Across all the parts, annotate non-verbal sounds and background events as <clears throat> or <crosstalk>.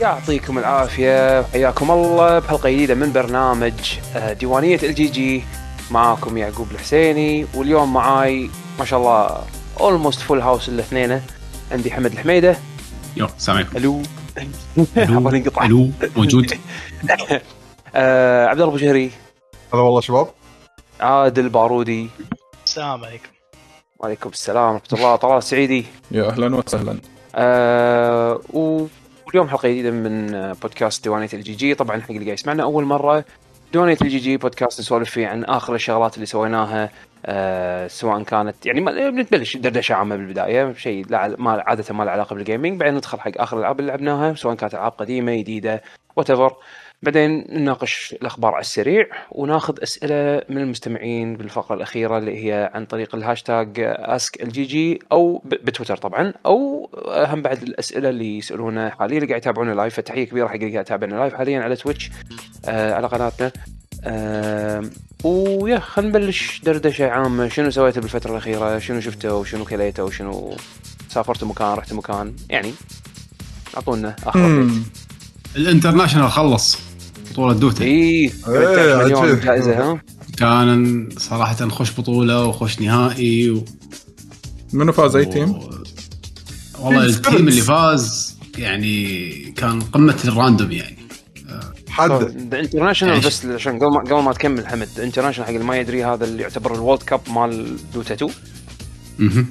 يعطيكم العافية حياكم الله بحلقة جديدة من برنامج آه، ديوانية ال GG معاكم يعقوب الحسيني واليوم معاي ما شاء الله almost full house الاثنين عندي حمد الحميدة. yo السلام عليكم. ألو. ألو <laughs> موجود. <laughs> آه عبد الله أبو شهري هلا والله شباب. عادل بارودي. السلام عليكم. وعليكم السلام ورحمة الله. طلال السعيدي. يا أهلا وسهلا. آه و- واليوم حلقة جديدة من بودكاست ديوانيه ال GG طبعا حق اللي قاعد يسمعنا أول مرة ديوانيه ال GG بودكاست نسولف فيه عن آخر الشغلات اللي سويناها آه سواء كانت يعني ما بنتبلش دردشة عامة بالبداية شيء ما عادة ما له علاقة بال gaming بعدين ندخل حق آخر الألعاب اللي لعبناها سواء كانت ألعاب قديمة جديدة وات بعدين نناقش الأخبار على السريع وناخذ أسئلة من المستمعين بالفقرة الأخيرة اللي هي عن طريق الهاشتاج ask ال GG أو بتويتر طبعا أو هم بعد الأسئلة اللي يسألونا حاليا اللي قاعد يتابعونا live فتحية كبيرة حق اللي قاعد يتابعنا live حاليا على تويتش آه على قناتنا. آه ويا خلينا نبلش دردشة عامة. شنو سويتوا بالفترة الأخيرة؟ شنو شفتوا؟ وشنو كليتوا؟ وشنو سافرتوا مكان؟ رحتوا مكان؟ يعني أعطونا آخر مم. ال international خلص. بطولة دوتا، إي 18 مليون عجيب. جائزة ها كان صراحة خوش بطولة وخوش نهائي و... منو فاز أي team؟ والله team ال team. اللي فاز يعني كان قمة ال random يعني حد international بس عشان قبل ما قبل ما تكمل حمد international حق اللي ما يدري هذا اللي يعتبر ال World Cup مال دوتا 2 مهم.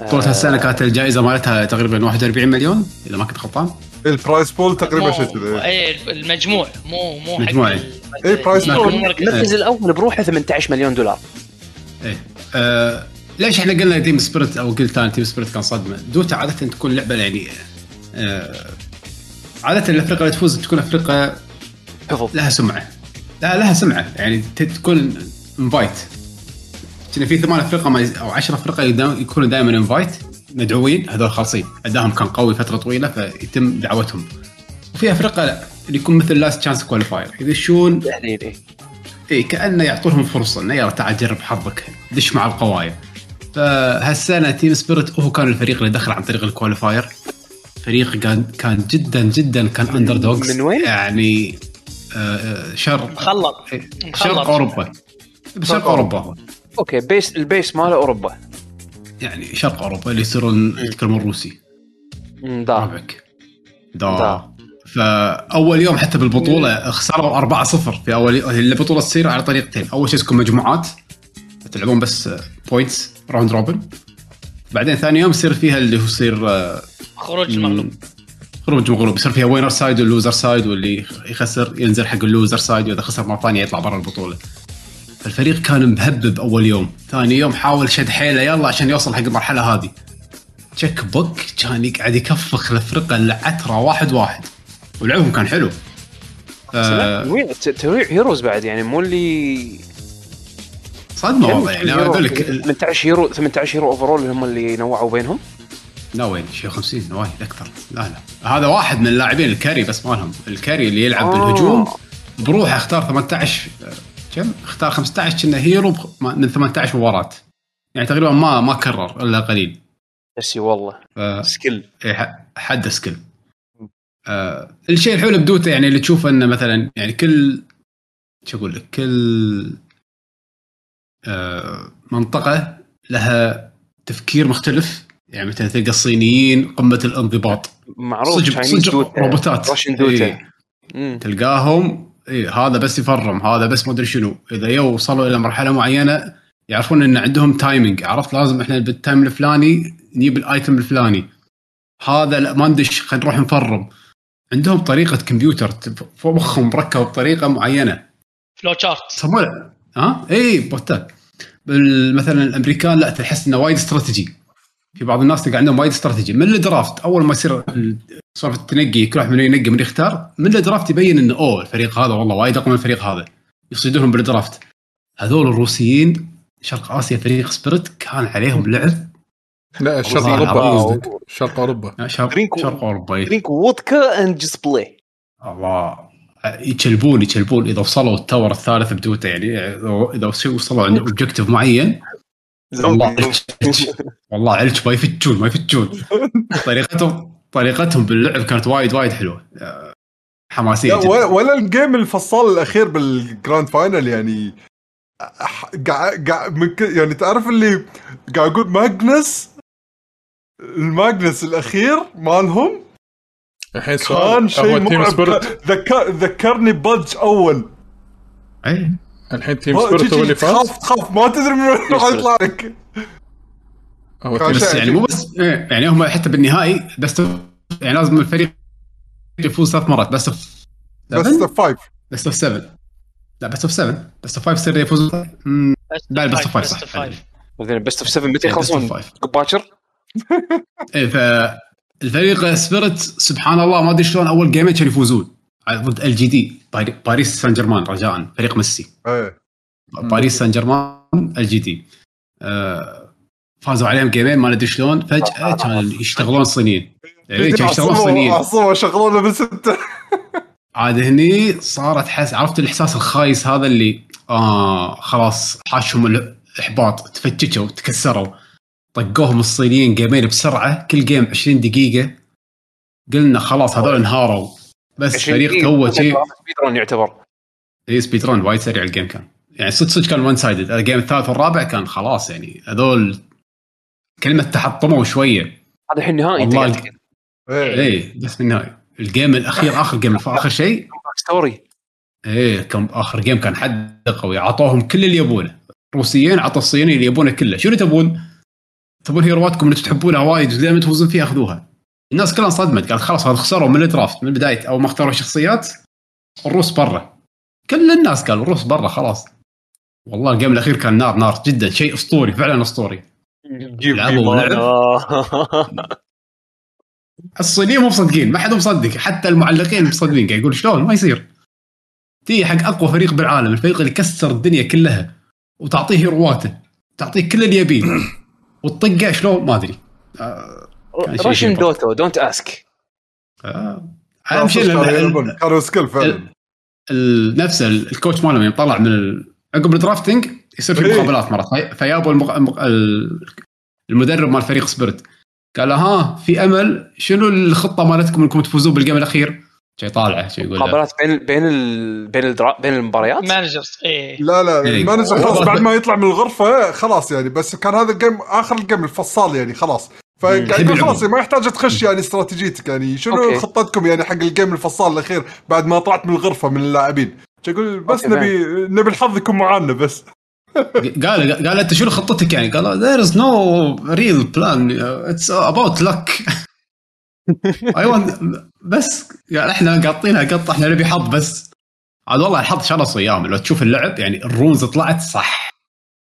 بطولة هالسنة كانت الجائزة مالتها تقريبا 41 مليون إذا ما كنت غلطان ال prize pool تقريبا شيء كذا اي المجموع مو مو حق مجموعي. إي، prize pool. مركز. المركز. الأول بروحه 18 مليون دولار. إيه. آه ليش إحنا قلنا تيم سبيريت أو قلت أنا تيم سبيريت كان صدمة؟ دوتا عادة تكون لعبة يعني آه عادة الافرقه اللي تفوز تكون افرقه حفظ. لها سمعة. لا لها سمعة. يعني تكون invite كنا في ثمان يز- أو 10 افرقه يدا- يكونوا دائما invite مدعوين هذول خالصين. ادائهم كان قوي فترة طويلة فيتم دعوتهم. وفي افرقه لا اللي يكون مثل last chance qualifier يدشون. تحديد إي كأنه يعطونهم فرصة إنه يلا تعال جرب حظك. دش مع القوايا. فهالسنة تيم سبيريت هو كان الفريق اللي دخل عن طريق ال qualifier فريق كان كان جدا جدا كان underdogs من وين؟ يعني آه، آه، شرق مخلط. شرق أوروبا. شرق أوروبا. okay base ال base ماله أوروبا. يعني شرق أوروبا اللي يصيرون يتكلمون روسي. да. ربعك да. да. فأول يوم حتى بالبطولة خسروا 4-0 في أول يوم. البطوله تصير على طريقتين. أول شيء تكون مجموعات. تلعبون بس points round robin بعدين ثاني يوم يصير فيها اللي هو يصير آه، خروج المغلوب خروج مغلوب. يصير فيها winner side وال loser side واللي يخسر ينزل حق ال loser side وإذا خسر مرة ثانية يطلع برا البطولة. فالفريق كان مهبب أول يوم. ثاني يوم حاول شد حيله يلا عشان يوصل حق المرحلة هذه. تشيك بوك كان يقعد يكفخ الفرقة العترة واحد واحد. ولعبهم كان حلو. آه، تنويع تنويع heroes بعد يعني مو اللي صدمة كم- والله. يعني hero؟ هذولك 18 hero 18 hero overall هم اللي نوعوا بينهم؟ لا وين؟ شيء 50 وايد أكثر. لا لا. هذا واحد من اللاعبين ال carry بس مالهم. ال carry اللي يلعب آه. بالهجوم بروحه اختار 18 آه، كم؟ اختار 15 كنا hero من 18 مباراة. يعني تقريبا ما ما كرر إلا قليل. بس والله. ف- skill. ح- حد skill. آه الشيء الحلو بدوتا يعني اللي تشوفه إنه مثلا يعني كل شو أقول لك؟ كل آه منطقة لها تفكير مختلف. يعني مثلا تلقى الصينيين قمة الانضباط. معروف صدق روبوتات. Russian دوتا. إيه. تلقاهم إيه هذا بس يفرم هذا بس ما أدري شنو. إذا يو وصلوا إلى مرحلة معينة يعرفون إن عندهم timing عرفت؟ لازم إحنا بال time الفلاني نجيب ال item الفلاني. هذا لا ما ندش خلينا نروح نفرم. عندهم طريقة كمبيوتر فوق مخهم مركب بطريقة معينة. flow chart ها؟ اي بوتات مثلا الأمريكان لا تحس إنه وايد استراتيجي في بعض الناس تلقى عندهم وايد استراتيجي. من ال draft؟ أول ما يصير ال- سالفه التنقي كل واحد منهم ينقي من يختار. من ال draft يبين إنه أوه الفريق هذا والله وايد أقوى من الفريق هذا. يصيدونهم بال draft. هذول الروسيين شرق آسيا فريق سبيريت كان عليهم لعب. لا شرق أوروبا شرق أوروبا. شرق, شرق أوروبا. drink vodka and just play الله. يتشلبون يتشلبون. إذا وصلوا ال tower الثالث بدوتا يعني إذا وصلوا عند objective معين <laughs> والله علج ما يفتشون ما يفتشون. طريقتهم طريقتهم باللعب كانت وايد وايد حلوة. آه، حماسية جدا. ولا ال game الفصال الأخير بال grand final يعني قاعد قاعد من ك- يعني تعرف اللي قاعد أقول ماجنس الماجنس الأخير مالهم الحين كان سؤال شيء مرعب. ذكر ذكرني بادج أول. اي الحين تيم سبيرت هو اللي تجي تخاف فاز تخاف ما تدري من وين راح يطلع لك. هو بس يعني مو بس إيه، يعني هم حتى بالنهائي بس يعني لازم الفريق يفوز ثلاث مرات. بس اوف best five best of 7 لا best of 7 best of 5 يصير يفوز. لا best of 5 بس صح. of بعدين best of 7 متى إيه، يخلصون؟ باكر؟ <laughs> إيه فالفريق سبيريت سبحان الله ما أدري شلون أول game ين كانوا يفوزون. ضد LGD باريس سان جيرمان رجاء فريق ميسي. إيه. باريس سان جيرمان LGD آه، فازوا عليهم game ين ما ندري شلون فجأة <laughs> كانوا يشتغلون الصينيين إيه، كانوا يشتغلون الصينيين عصوبه شغلونا بالستة عاد هني صارت حس عرفت الإحساس الخايس هذا اللي آه خلاص حاشهم الإحباط تفككوا تكسروا. طقوهم الصينيين game ين بسرعة كل game 20 دقيقة. قلنا خلاص هذول انهاروا. بس فريق تو شيء. speed run يعتبر. اي speed run وايد سريع ال game كان. يعني صدق صدق كان one sided ال game الثالث والرابع كان خلاص يعني هذول كلمة تحطموا شوية. هذا الحين نهائي والله اي بس في النهايه ال game الأخير آخر game آخر شيء. story إيه كان آخر game كان حد قوي. اعطوهم كل اللي يبونه. روسيين عطوا الصينيين اللي يبونه كله. شنو تبون؟ تبون هيرواتكم اللي تحبونها وايد ودائما تفوزون فيها خذوها. الناس كلها انصدمت قالت خلاص هذا خسروا من ال draft من بداية اول ما اختاروا شخصيات الروس برا. كل الناس قالوا الروس برا خلاص. والله ال game الأخير كان نار نار جدا شيء أسطوري فعلا أسطوري. لعبوا <laughs> الصينيين مو مصدقين ما حد مصدق حتى المعلقين مصدقين قاعد يقول شلون؟ ما يصير. تي حق أقوى فريق بالعالم الفريق اللي كسر الدنيا كلها وتعطيه هيرواته تعطيه كل اللي يبيه. <coughs> وتطقه شلون؟ ما أدري. آه، شيء دوتو don't ask آه، أهم شيء كانوا كانوا skill فعلا. نفسه ال- ال coach مالهم يوم طلع من ال- عقب ال drafting يصير في إيه. مقابلات مرات في- فيابوا المق... المق... ال- المدرب مال فريق Spirit. قال له ها في أمل شنو الخطة مالتكم إنكم تفوزون بال game الأخير؟ شي طالعه شي يقول مقابلات بين بين ال... بين ال dra... بين المباريات؟ managers إيه. لا لا إيه. ال manager خلاص بعد ما يطلع من الغرفة خلاص يعني. بس كان هذا ال game آخر ال game الفصال يعني خلاص. فقاعد يحب يقول يلعبون. خلاص ما يحتاج تخش يعني استراتيجيتك يعني. شنو أوكي. خطتكم يعني حق ال game الفصال الأخير بعد ما طلعت من الغرفة من اللاعبين؟ يقول بس نبي نبي الحظ يكون معانا بس. <laughs> قال قال أنت شنو خطتك يعني؟ قال there is no real plan. It's about luck. أيوه بس قال إحنا قاطينها قطه إحنا نبي حظ بس. عاد والله الحظ شرس وياهم لو تشوف اللعب يعني ال runes طلعت صح.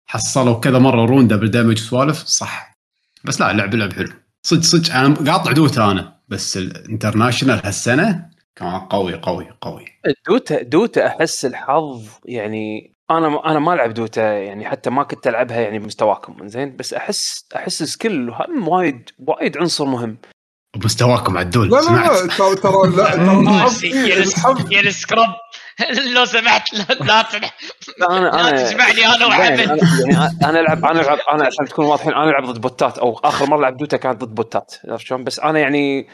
حصلوا كذا مرة rune double damage سوالف صح. بس لا اللعب لعب حلو صدق صدق أنا قاطع Dota أنا. بس ال International هالسنة كان قوي قوي قوي. Dota Dota أحس الحظ يعني أنا أنا ما ألعب Dota يعني حتى ما كنت ألعبها يعني بمستواكم زين بس أحس أحس skill هم وايد وايد عنصر مهم. بمستواكم عدول لا لا لا ترى ترى لا ترى <laughs> الحظ يا الس- الحظ يا ال scrub <laughs> لو سمحت لا لا أنا أنا تجمعني أنا أنا- يعني أنا العب أنا العب أنا عشان تكونوا واضحين أنا ألعب ضد بوتات أو آخر مرة لعب Dota كانت ضد بوتات عرفت شلون؟ بس أنا يعني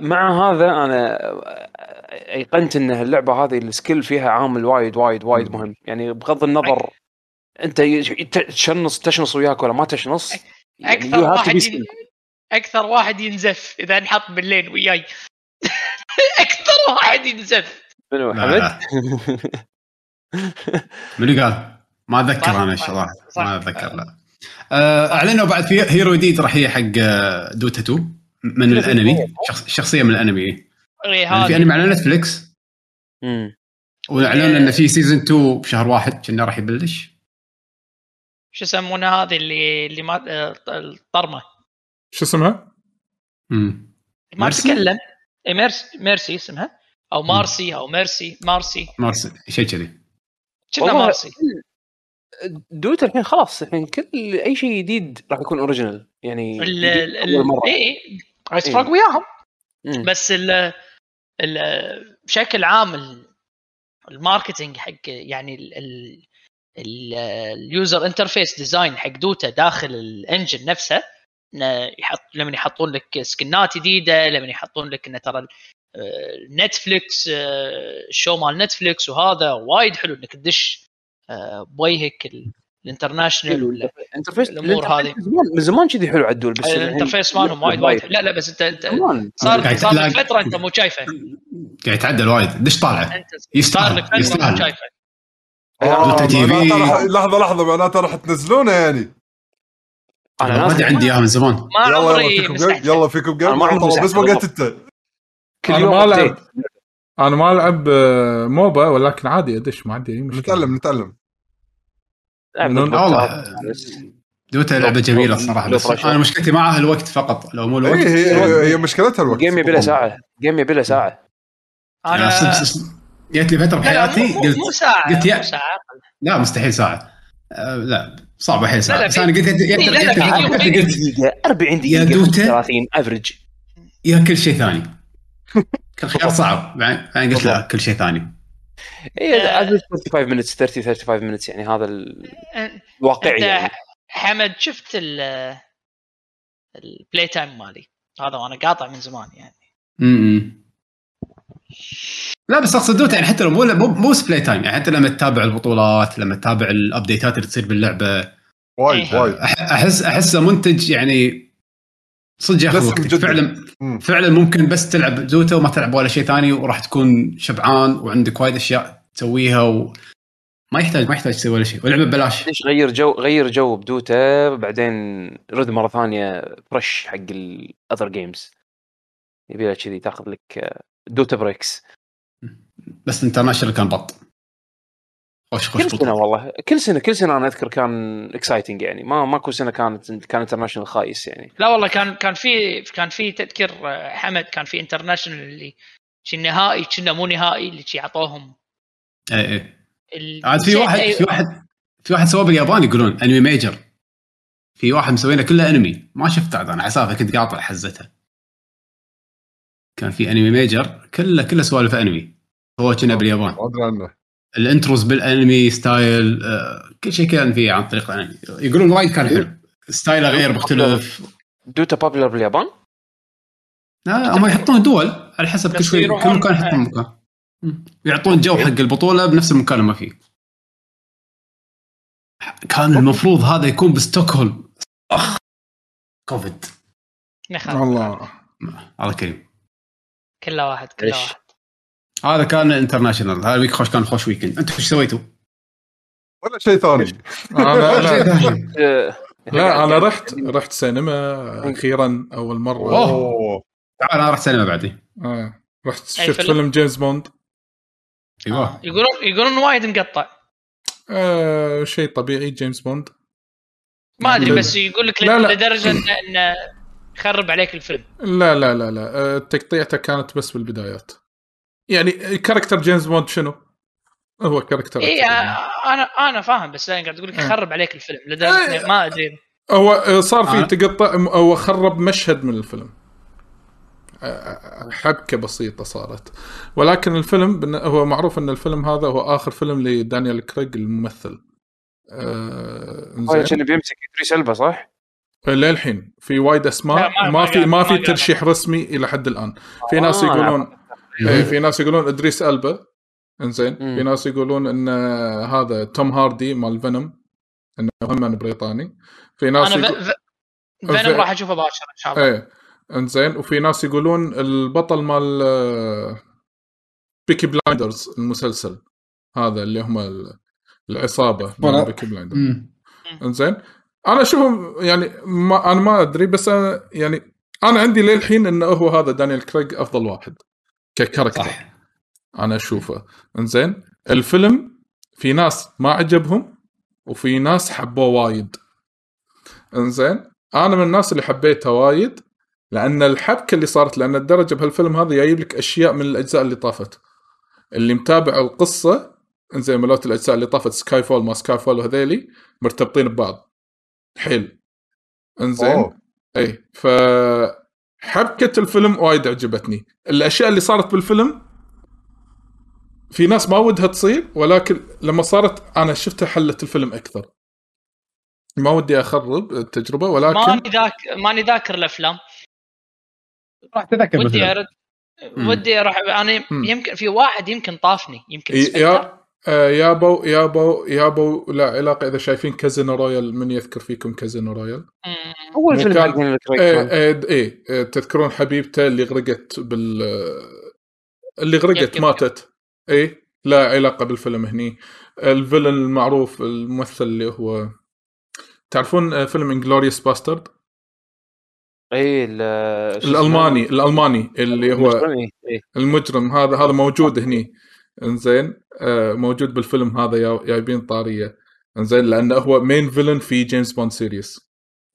مع هذا أنا أيقنت إن اللعبة هذه ال skill فيها عامل وايد وايد وايد مهم. يعني بغض النظر أنت تشنص تشنص وياك ولا ما تشنص يعني أكثر واحد. أكثر واحد ينزف إذا انحط بالليل وياي. <laughs> أكثر واحد ينزف. منو لا، حمد؟ <laughs> منو قال؟ ما أتذكر أنا الصراحه. ما أتذكر لا آه، أعلنوا بعد في hero جديد راح يجي حق Dota 2 من الأنمي شخص شخصية من الأنمي إيه. إيه، يعني في أنمي على Netflix. واعلنوا انه في season 2 بشهر واحد كنا راح يبلش شو يسمونه هذه اللي اللي ما آه، الطرمة شو اسمها؟ امم ما ميرسي؟ تتكلم إيه، ميرسي ميرسي اسمها أو مارسي أو ميرسي مارسي. مارس شيء كذي. كنا مارسي. Dota الحين خلاص الحين كل أي شيء جديد راح يكون original يعني ال جديد ال أول مرة. اي اي عايز فرق وياهم. مم. بس ال ال بشكل عام ال- ال marketing حق يعني ال- ال- ال- ال user interface design حق Dota داخل ال engine نفسه يحط لما يحطون لك سكنات جديدة لما يحطون لك انه ترى Netflix آه، ال show مال Netflix وهذا وايد حلو إنك تدش آه، بوجهك ال- ال International ولا ال interface ال interface هذه. من زمان- كذي حلو عدول بس ال interface مالهم وايد وايد حلو. لا لا بس انت انت. صار صار لك فترة انت مو شايفه. قاعد يتعدل وايد. دش طالع؟ انت يستاهل، صار لك فترة مو يستاهل. شايفه. آه، لحظة لحظة معناته راح تنزلونه يعني. أنا نازل عندي اياه من زمان. ما يلا فيكم يلا فيكم ما عمري بس مسحت وقت أنت. كل أنا يوم ما. أنا ما العب آه، MOBA ولكن عادي ادش ما عندي أي مشكلة. نتعلم نتعلم والله. Dota لعبة جميلة الصراحة بس. أنا مشكلتي معها الوقت فقط لو مو الوقت. هي هي هي مشكلتها الوقت. game يبي له ساعة. game يبي له ساعة. أنا جت لي فترة لا لا بحياتي قلت مو ساعة قلت يا- مو ساعة. لا مستحيل ساعة. آه، لا صعبه حيل لا، ساعة. لا، بس أنا قلت قلت- لا، لا، قلت- فيديو- قلت- فيديو. قلت دقيقة 40 يا دقيقه Dota. 35 average يا كل شيء ثاني. كل خيار صعب بعدين قلت لا كل شيء ثاني. اي آه. average 35 minutes 30 35 minutes يعني هذا ال- الواقعي يعني. حمد شفت ال ال play time مالي؟ هذا وأنا قاطع من زمان يعني. امم لا بس أقصد Dota يعني حتى لو مو مو مو play time يعني حتى لما تتابع البطولات لما تتابع الابديتات اللي تصير باللعبة وايد إيه. وايد. احس أحسه منتج يعني صدق ياخذ وقتك. فعلا مم. فعلا ممكن بس تلعب Dota وما تلعب ولا شيء ثاني وراح تكون شبعان وعندك وايد أشياء تسويها و ما يحتاج ما يحتاج تسوي ولا شيء. ولعبة ببلاش. ليش غير جو غير جو ب Dota بعدين رد مرة ثانية fresh حق ال other games يبي لها كذي تاخذ لك Dota breaks بس International كان بط. كل سنة. والله. كل سنة كل سنة أنا أذكر كان exciting يعني. ما ماكو سنة كانت كان International خايس يعني. لا والله كان كان في كان في تذكر آه، حمد. كان في international اللي شي نهائي كنا مو نهائي اللي شي عطوهم إيه إيه. ال- عاد في واحد أي- في واحد في واحد سواه باليابان يقولون anime major في واحد مسوينه كله انمي ما شفته عاد أنا عسافه كنت قاطع حزتها. كان في anime major كله كله سوالف انمي هو كنا باليابان. ما ادري عنه ال intros بال anime style آه، كل شيء كان فيه عن طريق الانمي. يقولون وايد كان حلو. style ه غير مختلف. Dota popular باليابان؟ لا هم يحطون دول على حسب كل شوي كل مكان يحطون مكان. مم. يعطون جو حق البطولة بنفس المكان اللي ما فيه. كان المفروض هذا يكون بستوكهولم. أخ كوفيد. والله. الله كريم. كله واحد كله؟ واحد. هذا كان international هذا ال week خوش كان خوش weekend أنتم إيش سويتوا؟ ولا شيء ثاني. أنا لا, آه، لا أنا رحت رحت سينما أخيرا أول مرة. أوه. اوه تعال أنا رحت سينما بعدين آه. رحت شفت فيلم؟ فيلم جيمس بوند. أيوه. يقولون يقولون وايد مقطع. آه شيء طبيعي جيمس بوند. ما أدري. بس يقول لك لا، لا. لدرجة انه انه يخرب عليك الفيلم. لا لا لا لا. آه، تقطيعته كانت بس بالبدايات. يعني character جيمس بوند شنو؟ هو character اي أكثر. أنا أنا فاهم بس أنا قاعد أقول لك آه. يخرب عليك الفيلم لدرجة آه. إنه ما أدري هو آه، صار في آه. تقطع هو خرب مشهد من الفيلم آه، حبكة بسيطة صارت ولكن الفيلم بن- هو معروف إن الفيلم هذا هو آخر فيلم لدانيال كريغ الممثل آه. كان بيمسك إدريس ألبا صح؟ للحين في وايد أسماء ما- ما, ما في ما في. ترشيح رسمي إلى حد الآن في ناس آه، يقولون إيه، في ناس يقولون إدريس ألبا. إنزين. في ناس يقولون إن هذا توم هاردي مال فينوم. إنه هم بريطاني. في ناس أنا يقول... ف... ف... فينوم راح أشوفه باكر إن شاء الله. إيه. إنزين. وفي ناس يقولون البطل مال آه، بيكي بلايندرز المسلسل. هذا اللي هم ال- العصابة مال بيكي بلايندرز. إنزين. أنا أشوفهم يعني ما أنا ما أدري بس أنا يعني أنا عندي للحين انه هو هذا دانيال كريغ أفضل واحد. ك character. صح. أنا أشوفه. إنزين الفيلم في ناس ما عجبهم وفي ناس حبوه وايد. إنزين أنا من الناس اللي حبيته وايد لأن الحبكة اللي صارت لأن الدرجة بهالفيلم هذا جايب لك أشياء من الأجزاء اللي طافت. اللي متابع القصة إنزين ملوت الأجزاء اللي طافت سكاي فول ما سكاي فول وهذيلي مرتبطين ببعض. حيل. إنزين أوه. اي ف حبكة الفيلم وايد عجبتني الأشياء اللي صارت بالفيلم في ناس ما ودها تصير ولكن لما صارت أنا شفتها حلت الفيلم أكثر ما ودي أخرب التجربة ولكن ماني ذاك ماني ذاكر الأفلام راح تذكر ودي ارد. ودي أروح أنا. يمكن في واحد يمكن طافني يمكن. يا آه، يابو يابو يابو لا علاقه إذا شايفين كازينو رويال من يذكر فيكم كازينو رويال؟ أول فيلم كان- حق إيه كان. إيه, إيه, إيه تذكرون حبيبته اللي غرقت بال اللي غرقت. ماتت إيه لا علاقة بالفيلم هني ال villain المعروف الممثل اللي هو تعرفون آه، فيلم Inglourious Basterds اي؟ الألماني الألماني اللي هو المجرم، إيه، إيه. المجرم هذا هذا موجود هني انزين آه موجود بالفيلم هذا يا- جايبين طارية. انزين لأنه هو main villain في جيمس بوند series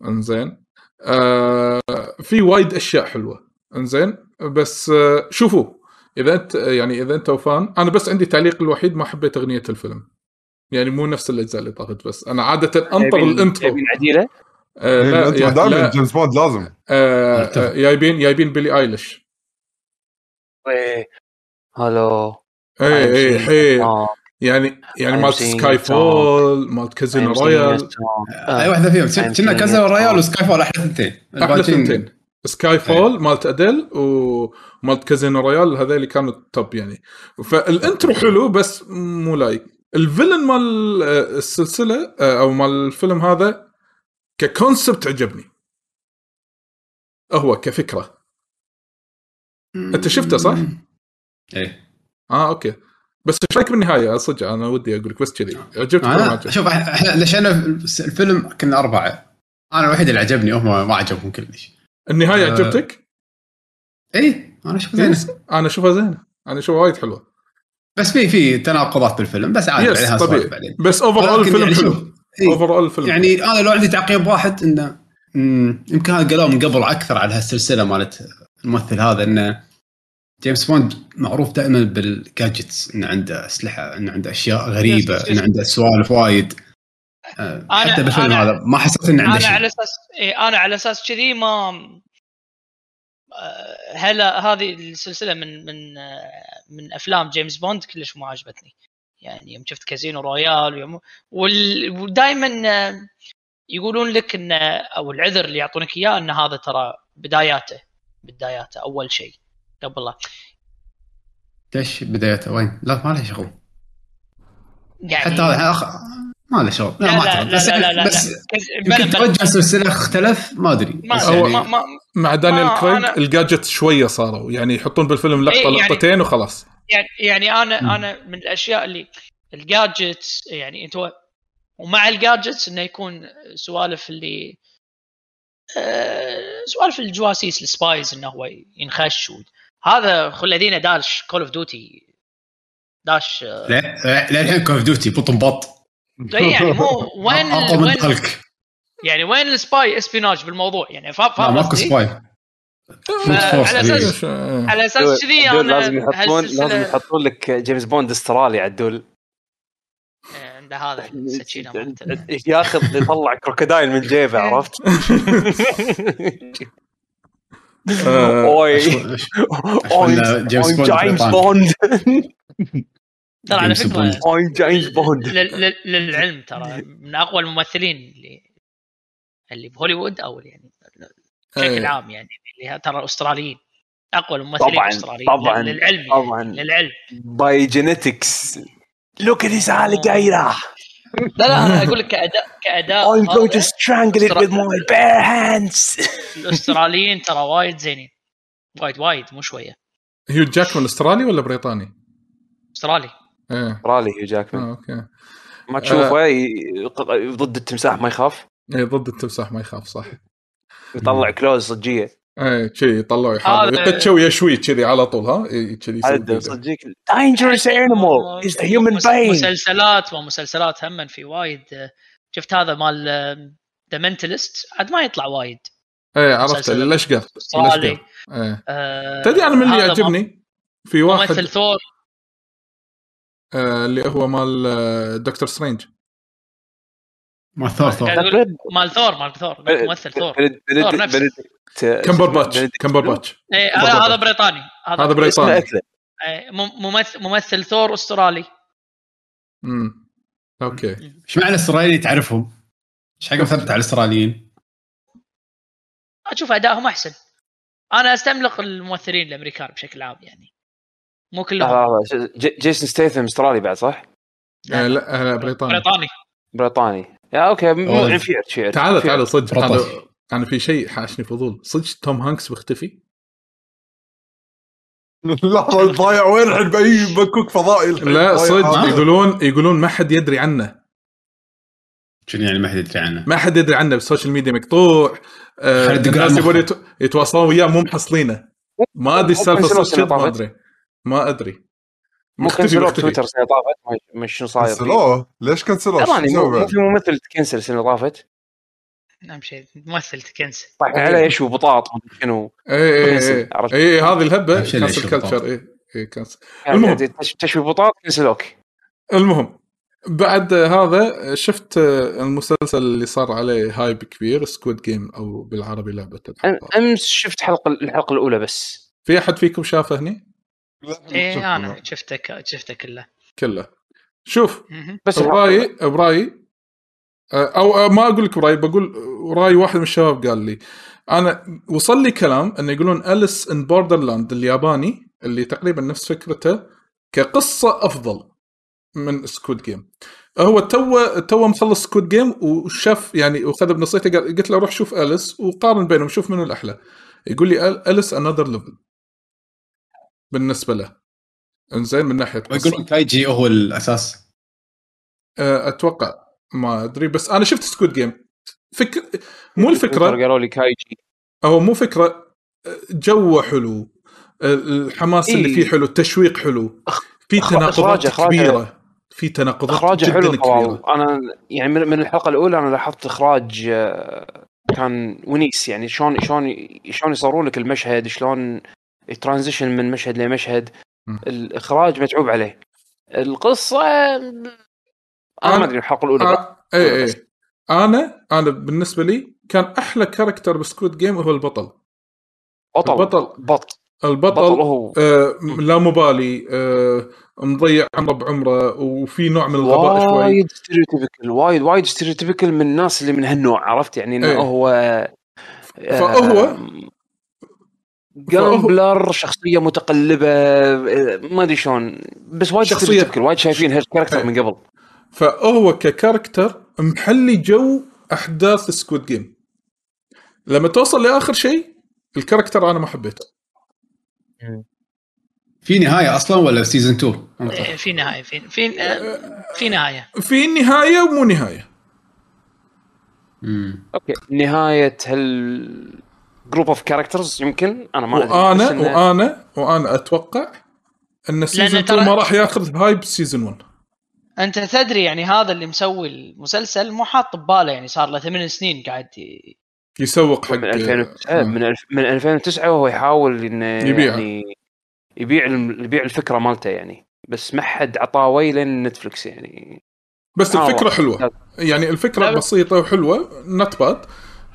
انزين آه في وايد أشياء حلوة. انزين بس آه شوفوا إذا انت يعني إذا أنت fan أنا بس عندي تعليق الوحيد ما حبيت أغنية الفيلم. يعني مو نفس الأجزاء اللي طافت بس أنا عادة أنطر جايبين- ال intro جايبين عديلة؟ آه لا أنت دائما جيمس بوند لازم. آه أتفق. آه، جايبين جايبين بيلي أيليش. إيه. هلو. اي اي حيل يعني يعني مالت سكاي فول مالت كازينو رويال. song. أي واحدة فيهم. كازينو رويال. وسكاي فول أحلى ثنتين أحلى ثنتين سكاي فول مالت أديل ومالت كازينو رويال هذول كانوا ال top يعني. فال intro حلو بس مو لايق. ال villain مال آه، السلسلة آه، أو مال الفيلم هذا ك concept عجبني. هو كفكرة. أنت شفته صح؟ إيه. آه أوكي. بس إيش رأيك بالنهاية؟ صدق أنا ودي أقول لك بس كذي. عجبتك ولا ما عجبتك؟ شوف إحنا لشينا الفيلم كنا أربعة. أنا الوحيد اللي عجبني هم ما عجبهم كلش. النهاية آه، عجبتك؟ اي أنا أشوف زين أنا أشوفها زينة. أنا أشوفها وايد حلوة. بس في في تناقضات بالفيلم بس عادي عليها طبيعي. بعدين. بس overall ولكن الفيلم يعني حلو. شوف، إيه، overall الفيلم يعني أنا لو عندي تعقيب واحد إنه يمكن هذا قالوه من قبل أكثر على هالسلسلة مالت الممثل هذا إنه جيمس بوند معروف دائما بال gadgets إنه عنده أسلحة إنه عنده أشياء غريبة. إنه عنده سوالف وايد آه، أنا- حتى بالفيلم هذا ما حسيت إنه عنده أنا على شيء أساس إيه أنا على أساس كذي ما آه، هلا هذه السلسلة من من آه، من أفلام جيمس بوند كلش مو عجبتني يعني يوم شفت كازينو رويال ويوم. ودائما يقولون لك ان أو العذر اللي يعطونك إياه إن هذا ترى بداياته بداياته أول شيء قبل لا ليش بدايته وين؟ لا ما له شغل. يعني حتى هذا أخ... ما له شغل. لا, لا ما لا. لا بس لا لا لا بس يمكن. توجه السلسله اختلف ما أدري. ما يعني ما ما مع دانيال كريج أنا- ال gadget شوية صاروا. يعني يحطون بالفيلم لقطة إيه، يعني- لقطتين وخلاص. يعني يعني أنا مم. أنا من الأشياء اللي الجادجتس يعني أنت ومع الجادجتس إنه يكون سوالف اللي آه، سوالف الجواسيس السبايز إنه هو ينخش و- هذا خل الذين داش كول اوف ديوتي داش لا- للحين كوف ديوتي بط بط. لا يعني مو <laughs> وين اقوى من يعني وين السباي اسبيناج بالموضوع؟ يعني فا- لا فاهم ماكو قصدي؟ سباي. على إيه. على أساس كذي أنا لازم يحطون لازم يحطون لك جيمس بوند استرالي عدول. عنده هذا ياخذ يطلع crocodile من جيبه عرفت؟ <laughs> اوي اوي بوند جيمس. بوند ترى على فكره. اوي جيمس بوند لل- لل- للعلم ترى من أقوى الممثلين اللي اللي بهوليوود أو يعني بشكل إيه. عام يعني. اللي ترى أستراليين. أقوى الممثلين طبعاً، الأستراليين. طبعاً، للعلم يعني طبعا. للعلم. by genetics look at this alligator. لا لا أنا أقول لك كاداء كأداء I'm going to هذا strangle it with my bare hands. <laughs> الأستراليين ترى وايد زينين. وايد وايد مو شوية. هيو جاكمان أسترالي ولا بريطاني؟ أسترالي. إيه. أسترالي هيو جاكمان. آه، أوكي. ما تشوفه ي- ضد التمساح ما يخاف؟ إيه ضد التمساح ما يخاف صح. يطلع كلوز صجية. إيه كذي يطلعوا يحاول هذا- يقتشوا ويشوي كذي على طول ها؟ إيه، كذي dangerous animal is the human مس- brain. مسلسلات ومسلسلات هم في وايد شفت هذا مال ذا منتلست عاد ما يطلع وايد. إيه عرفت الاشقر إيه آه، تدري أنا من اللي هذا يعجبني؟ في ممثل واحد ثور. آه اللي هو مال آه، دكتور سترينج. ما ثور ثور. مال ثور مال ثور ممثل ثور. نفسه. بندكت كمبرباتش بندكت كمبرباتش. هذا بريطاني. هذا بريطاني. إيه، مم- ممثل ممثل ثور أسترالي. امم أوكي. إيش معنى الأستراليين تعرفهم؟ إيش حق مثبت على الأستراليين؟ أشوف أدائهم أحسن. أنا أستملغ الممثلين الأمريكان بشكل عام يعني. مو كلهم. آه، جيسون ستيثم أسترالي بعد صح؟ آه لا آه بريطاني. بريطاني. بريطاني. يا أوكي مو عرض. تعال تعال. صدق. هذا أنا في شيء حاشني فضول صدق توم هانكس بيختفي <laughs> لحظه ضايع وين الحين بأي <laughs> مكوك فضائي الحين لا صدق. يقولون يقولون ما حد يدري عنه شنو يعني ما حد يدري عنه؟ ما حد يدري عنه بالسوشيال ميديا مقطوع آه الناس. يبون يتو- يتواصلون وياه مو محصلينه ما أدري السالفة صدق ما. أدري ما أدري كنسلوه. بتويتر السنة اللي طافت ما- مش شنو صاير. كنسلوه ليش كنسلوه؟ سوى مو؟ في ممثل تكنسل السنة اللي طافت اهم شيء ممثل تكنسل طايح عليه إيش وبطاط ومدري شنو اي اي كنسل، اي عرفت؟ اي هذه الهبة ليش كلتشر اي اي يعني المهم. تش- تشوي بطاط كنسلوك المهم بعد هذا شفت المسلسل اللي صار عليه hype كبير Squid Game أو بالعربي لعبة. أمس شفت حلقه الحلقة الأولى بس في أحد فيكم شافه هني؟ إيه. أنا شفته شفته كله كله شوف. بس برايي. برايي أو أو ما أقول لك برايي بقول راي واحد من الشباب قال لي أنا وصل لي كلام انه يقولون Alice in Borderland الياباني اللي تقريبا نفس فكرته كقصة أفضل من Squid Game هو توه توه مخلص Squid Game وشاف يعني وخذ بنصيحته قال قلت له روح شوف Alice وقارن بينهم شوف منو الأحلى يقول لي Alice another level بالنسبة له. إنزين من ناحية قصة. ويقولون كايجي هو الأساس؟ أه، أتوقع. ما أدري بس أنا شفت Squid Game فكر مو الفكرة. قالوا لي كايجي. هو مو فكرة. جو حلو. الحماس إيه. اللي فيه حلو. التشويق حلو. في تناقضات كبيرة. في تناقضات إخراجه جدا حلو كبيرة. أنا يعني من من الحلقة الأولى أنا لاحظت إخراج آه، كان ونيس. يعني شلون شلون شلون يصورون لك المشهد؟ شلون transition من مشهد لمشهد. الإخراج متعوب عليه. القصة أنا ما أدري الحلقة الأولى. آه اي. اي أنا أنا بالنسبة لي كان أحلى character ب Squid Game هو البطل. بطل. البطل. بط البطل بطل هو. آه لا مبالي آه مضيع عمره بعمره وفي نوع من الغباء شوي. وايد stereotypical وايد وايد stereotypical من الناس اللي من هالنوع عرفت يعني إنه إيه. هو فهو- آم، gambler شخصية متقلبة ما أدري شلون. بس وايد شخصية- stereotypical وايد شايفين هال character. من قبل. فهو ك character محلي جو أحداث Squid Game لما توصل لآخر شيء ال character أنا ما حبيته. في نهاية أصلا ولا season 2 إيه، في نهاية في في في نهاية. في نهاية ومو نهاية. امم أوكي نهاية هال group of characters يمكن؟ أنا ما. وأنا إنه- وأنا وأنا أتوقع إن season 2 ترى- ما راح ياخذ hype season 1 أنت تدري يعني هذا اللي مسوي المسلسل مو حاط بباله يعني صار له ثمان سنين قاعد ي- يسوق حق من 2009 آه. من ألف- من 2009 وهو يحاول إنه يبيعها. يعني يبيع يبيع الفكرة مالته يعني. بس ما حد عطاه وين نتفلكس يعني. بس آه، الفكرة حلوة. يعني الفكرة بسيطة وحلوة not bad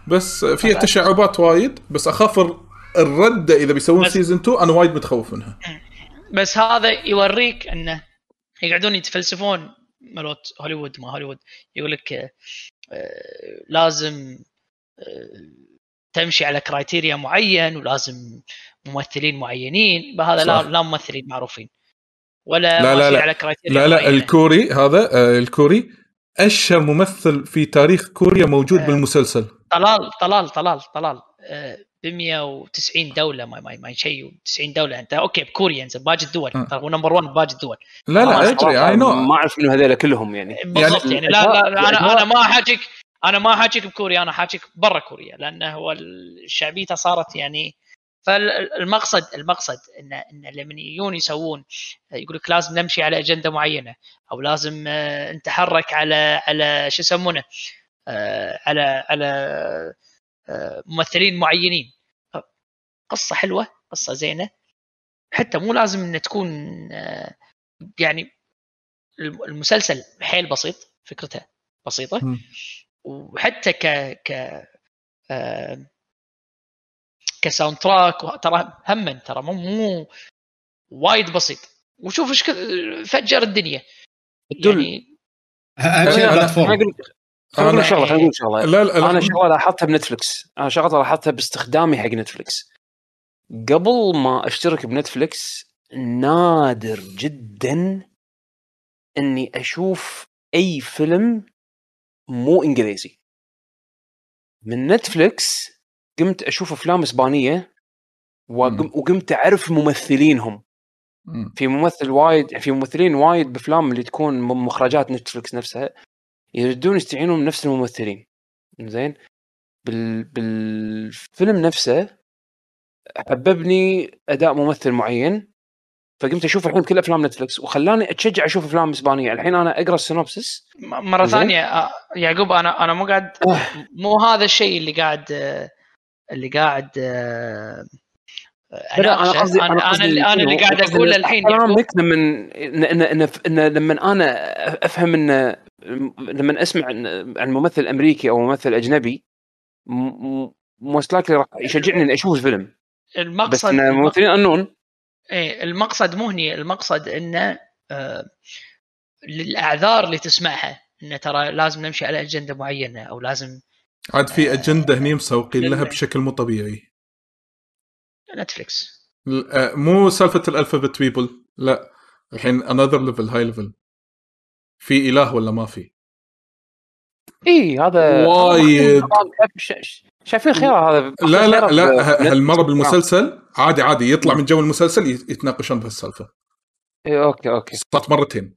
بس فيها تشعبات وايد بس اخاف الرده إذا بيسوون season 2 أنا وايد متخوف منها بس هذا يوريك إنه يقعدون يتفلسفون مالوت هوليوود ما هوليوود يقول لك آه، لازم آه، تمشي على criteria معين ولازم ممثلين معينين بهذا لا. لا ممثلين معروفين ولا لا، لا، لا. على criteria لا لا معينة. الكوري هذا آه، الكوري اشهر ممثل في تاريخ كوريا موجود آه. بالمسلسل. طلال طلال طلال طلال. ب 190 دولة ما ما, ما شيء 90 دولة. أنت okay بكوريا إنزين باقي الدول. آه. ترى هو number 1 باقي الدول. لا لا ادري I know ما أعرف منو هذول كلهم يعني. بالضبط يعني, يعني لا, لا, لا أنا أنا ما أحاكيك أنا ما أحاكيك بكوريا أنا أحاكيك برا كوريا لأنه هو ال- شعبيته صارت يعني فالمقصد المقصد ان إن لما يجون يسوون يقول لك لازم نمشي على أجندة معينة أو لازم آه، نتحرك على على شو يسمونه آه، على على آه، ممثلين معينين. قصة حلوة قصة زينة. حتى مو لازم إن تكون يعني الم- المسلسل حيل بسيط فكرته بسيطة. وحتى ك ك كساوند تراك ترى هما ترى مو مو وايد بسيط. وشوف إيش فجر الدنيا. يعني اهم شيء أنا- أنا platform. أقول لك خلينا نقول أنا- شغلة خلينا نقول شغلة. لا لا أنا شغلة لاحظتها بنتفلكس أنا شغلة لاحظتها باستخدامي حق نتفلكس قبل ما أشترك بنتفلكس نادر جدا إني أشوف أي فيلم مو إنجليزي. من نتفلكس قمت أشوف أفلام إسبانية وقم. وقمت أعرف ممثلينهم مم. في ممثل وايد في ممثلين وايد بأفلام اللي تكون من مخرجات نتفلكس نفسها يردون يستعينون من نفس الممثلين زين بال... بالفيلم نفسه حببني أداء ممثل معين فقمت أشوف الحين كل أفلام نتفلكس وخلاني أتشجع أشوف أفلام إسبانية الحين أنا أقرأ ال synopsis مرة. ثانية آه، يعقوب أنا أنا مو قاعد مو هذا الشيء اللي قاعد آه، اللي قاعد آه، لا، أناقشه. قصدي- أنا أنا اللي أنا اللي؟ قاعد إن الحين يعقوب كلامك لما إن إن إن, لما أنا أفهم ان لما أسمع عن ممثل أمريكي أو ممثل أجنبي most likely راح يشجعني إني أشوف الفيلم. بس المقصد إن الممثلين انون إيه المقصد مو هني المقصد انه آه، للأعذار اللي تسمعها انه ترى لازم نمشي على أجندة معينة أو لازم عاد في أجندة هني مسوقين لها بشكل مو طبيعي. نتفلكس ل- آه، مو سالفة ال alphabet people لا الحين another level high level في إله ولا ما في؟ اي هذا وايد. شايفين خيار هذا. لا لا لا هالمره. بالمسلسل؟ عادي عادي يطلع من جو المسلسل يت- يتناقشون بهالسالفة. إيه، أوكي أوكي. صارت مرتين.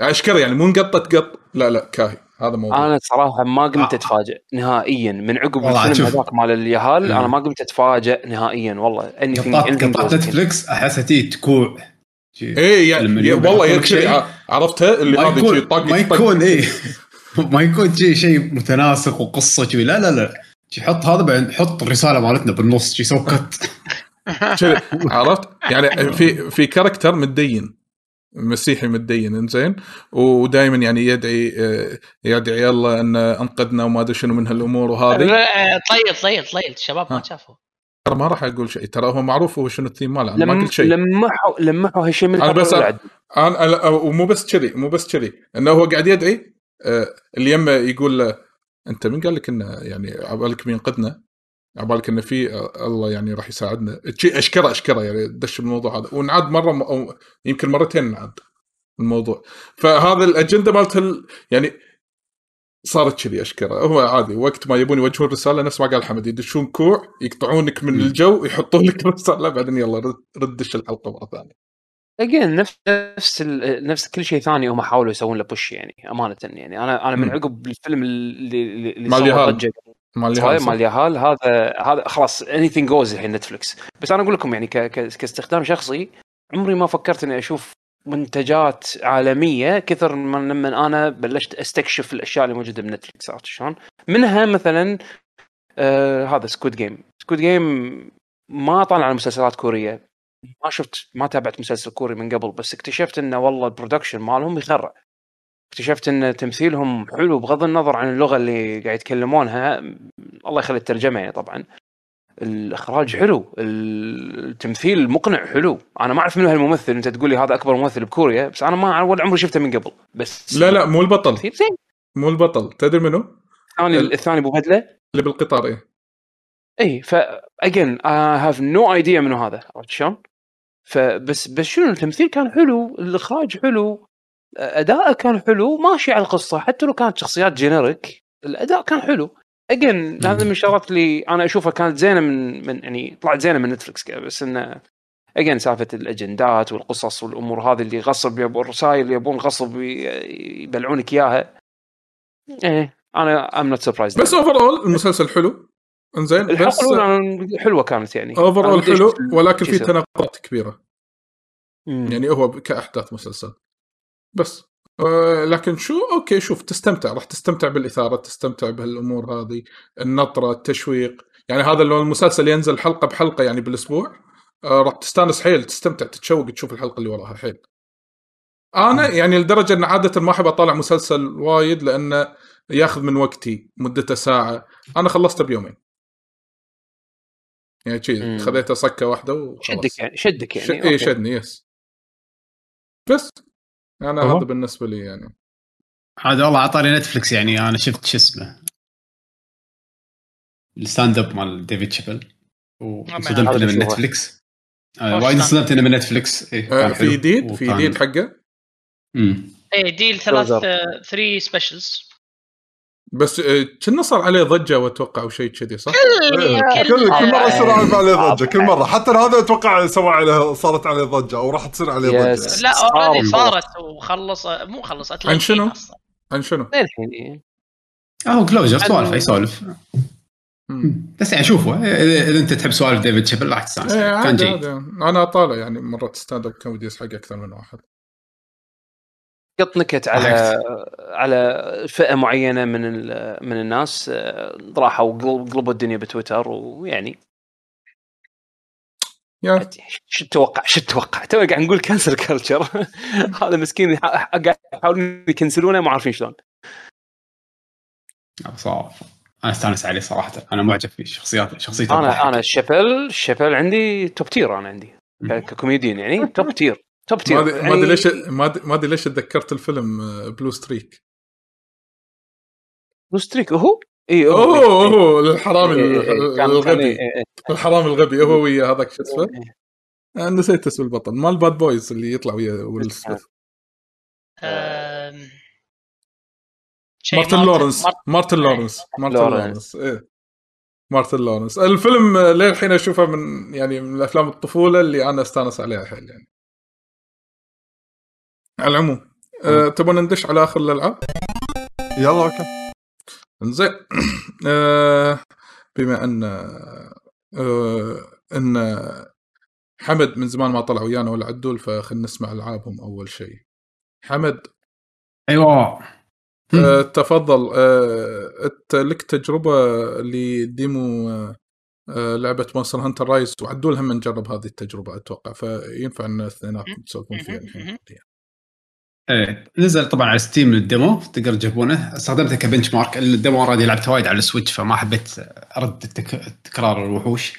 اشكره يعني؟ مو انقطت قط. لا لا كاهي. هذا موضوع أنا صراحة ما قمت آه. اتفاجئ نهائيا من عقب الفيلم. هذاك مال اليهال مم. أنا ما قمت اتفاجئ نهائيا والله قطات goes. نتفلكس أحسها تي تكوع. إيه يعني والله عرفتها اللي ما هذا شي يكون طق <laughs> ما. يكون إيه ما يكون شيء شيء متناسق وقصة شي لا لا لا حط هذا بعدين حط الرسالة مالتنا بالنص شي سو كت كذي عرفت يعني في في كاركتر متدين مسيحي متدين إنزين؟ ودائما يعني يدعي يدعي الله أن أنقذنا وما أدري شنو من هالأمور وهذه. لا، طيل طيل طيل الشباب ما. شافوا. ترى ما راح أقول شيء ترى هو معروف هو شنو الثيم ماله أنا ما لم قلت شيء. لمحوا لمحوا هالشيء من أنا بس-. أنا أنا- ومو بس كذي مو بس كذي إنه هو قاعد يدعي آه، اللي يمه يقول له أنت من قال لك إنه يعني عبالك بينقذنا عبالك انه في آه، الله يعني راح يساعدنا. أشكره أشكره يعني دش بالموضوع هذا. ونعاد مرة م- أو يمكن مرتين نعاد الموضوع. فهذا الأجندة مالت ال- يعني صارت كذي أشكره. هو عادي وقت ما يبون يوجهون رسالة نفس ما قال حمد يدشون كوع يقطعونك من. الجو يحطون لك رساله بعدين يلا رد- رد دش الحلقة مرة ثانية. اجين نفس نفس نفس كل شيء ثاني هم حاولوا يسوون له بوش يعني أمانة يعني. أنا أنا من. عقب الفيلم اللي اللي اللي مال مال اليهال،؟ مال اليهال هذا هذا خلاص anything goes الحين نتفلكس بس أنا أقول لكم يعني ك... ك... كاستخدام شخصي عمري ما فكرت إني أشوف منتجات عالمية كثر من لما أنا بلشت أستكشف الأشياء اللي موجودة بنتفلكس عرفت شلون؟ منها مثلا آه هذا Squid Game Squid Game ما طالع على مسلسلات كورية. ما شفت ما تابعت مسلسل كوري من قبل بس اكتشفت إنه والله ال production مالهم يخرع. اكتشفت إن تمثيلهم حلو بغض النظر عن اللغة اللي قاعد يتكلمونها. الله يخلي الترجمة يعني طبعا. الإخراج حلو التمثيل مقنع حلو. أنا ما أعرف منو هالممثل أنت تقول لي هذا أكبر ممثل بكوريا بس أنا ما ولا عمري شفته من قبل. بس لا لا مو البطل. زين. مو البطل. تدري منو؟ الثاني ال- الثاني أبو بدلة. اللي بالقطار إيه. اي ف again I have no idea منو هذا. عرفت شلون؟ فبس بس شنو التمثيل كان حلو الإخراج حلو. اداءه كان حلو ماشي على القصة حتى لو كانت شخصيات generic الأداء كان حلو. again هذا من الشغلات اللي أنا أشوفها كانت زينة من من يعني طلعت زينة من نتفلكس بس انه again سالفة الأجندات والقصص والأمور هذه اللي غصب يبون الرسائل اللي يبون غصب يبلعونك إياها. إيه أنا I'm not surprised بس over all المسلسل حلو. إنزين بس حلوة كانت يعني. overall حلو ولكن في. تناقضات كبيرة. مم. يعني هو كأحداث مسلسل. بس. آه، لكن شو؟ okay شوف تستمتع راح تستمتع بالإثارة تستمتع بهالأمور هذه النطرة التشويق. يعني هذا لو المسلسل ينزل حلقة بحلقة يعني بالأسبوع آه، راح تستانس حيل تستمتع تتشوق تشوف الحلقة اللي وراها حيل. أنا يعني لدرجة إن عادة ما أحب أطالع مسلسل وايد لأنه ياخذ من وقتي مدته ساعة. أنا خلصته بيومين. يعني شي مم. خذيته صكة واحدة وخلاص. شدك يعني شدك ش... يعني اي okay. شدني yes. بس. أنا أها. هذا بالنسبة لي يعني هذا والله عطاني نتفلكس يعني أنا شفت شو اسمه ال stand up مال ديفيد شيبل وصدمت هذا إنه من. نتفلكس آه، وايد stand up؟ صدمت إنه من نتفلكس إيه، آه، كان حلو. في جديد في جديد حقه مم. إيه deal ثلاث. 3 specials بس آه، كنا صار عليه ضجة وأتوقع أو شيء كذي صح؟ إيه، كل كل مرة يصير عليه ضجة كل مرة حتى هذا أتوقع سوى عليه صارت عليه ضجة أو راح تصير عليه. ضجة لا already. صارت وخلص مو خلصت عن شنو؟ عن شنو؟ للحين. هو Closer سوالف أي سوالف مم. بس يعني شوفه إذا إذا أنت تحب سوالف ديفيد شيبل راح تستانس إيه، كان جيد أنا طالع يعني مرات stand-up comedies حق أكثر من واحد قط نكت على على فئة معينة من من الناس آه، راحوا قلب- قلبوا الدنيا بتويتر ويعني شو تتوقع؟ شو تتوقع؟ تو قاعد نقول cancel culture <laughs> هذا مسكين قاعد يحاولون يكنسلونه ما عارفين شلون. صراحة أنا أستانس عليه صراحة. أنا معجب فيه شخصيات شخصيته أنا. أنا شيبل شيبل عندي top tier أنا عندي. ككوميديان يعني top tier top ما tier ادري ما يعني ادري ليش ما ادري ليش تذكرت الفيلم آه، Blue Streak Blue Streak هو؟ اي هو. أوه إيه. أوه الحرامي إيه، إيه، إيه. الغبي. إيه، إيه. الحرامي الغبي هو <laughs> ويا هذاك شو اسمه؟ إيه. آه، نسيت اسم البطل. مال Bad Boys اللي يطلع ويا ويل سميث. أم، شيء مارتن لورنس. مارت- مارتن لورنس. مارتن لورنس. إيه. مارتن لورنس. الفيلم آه، للحين أشوفه من يعني من افلام الطفولة اللي أنا أستانس عليها حيل يعني. على العموم. أه تبون ندش على آخر الألعاب؟ يلا أوكي. انزين <clears throat> أه بما أن أه أن حمد من زمان ما طلع ويانا ولا عدول فخلنا نسمع ألعابهم أول شيء. حمد. أيوه. أه تفضل. أه أنت لك تجربة ل demo أه آه، لعبة Monster Hunter Rise وعدول هم نجرب هذه التجربة أتوقع فينفع إن اثنيناتكم تسولفون فيها الحين؟ إيه نزل طبعا على Steam ال demo تقدر تجربونه استخدمته ك benchmark ال demo already لعبته وايد على ال Switch فما حبيت أرد. تكرار الوحوش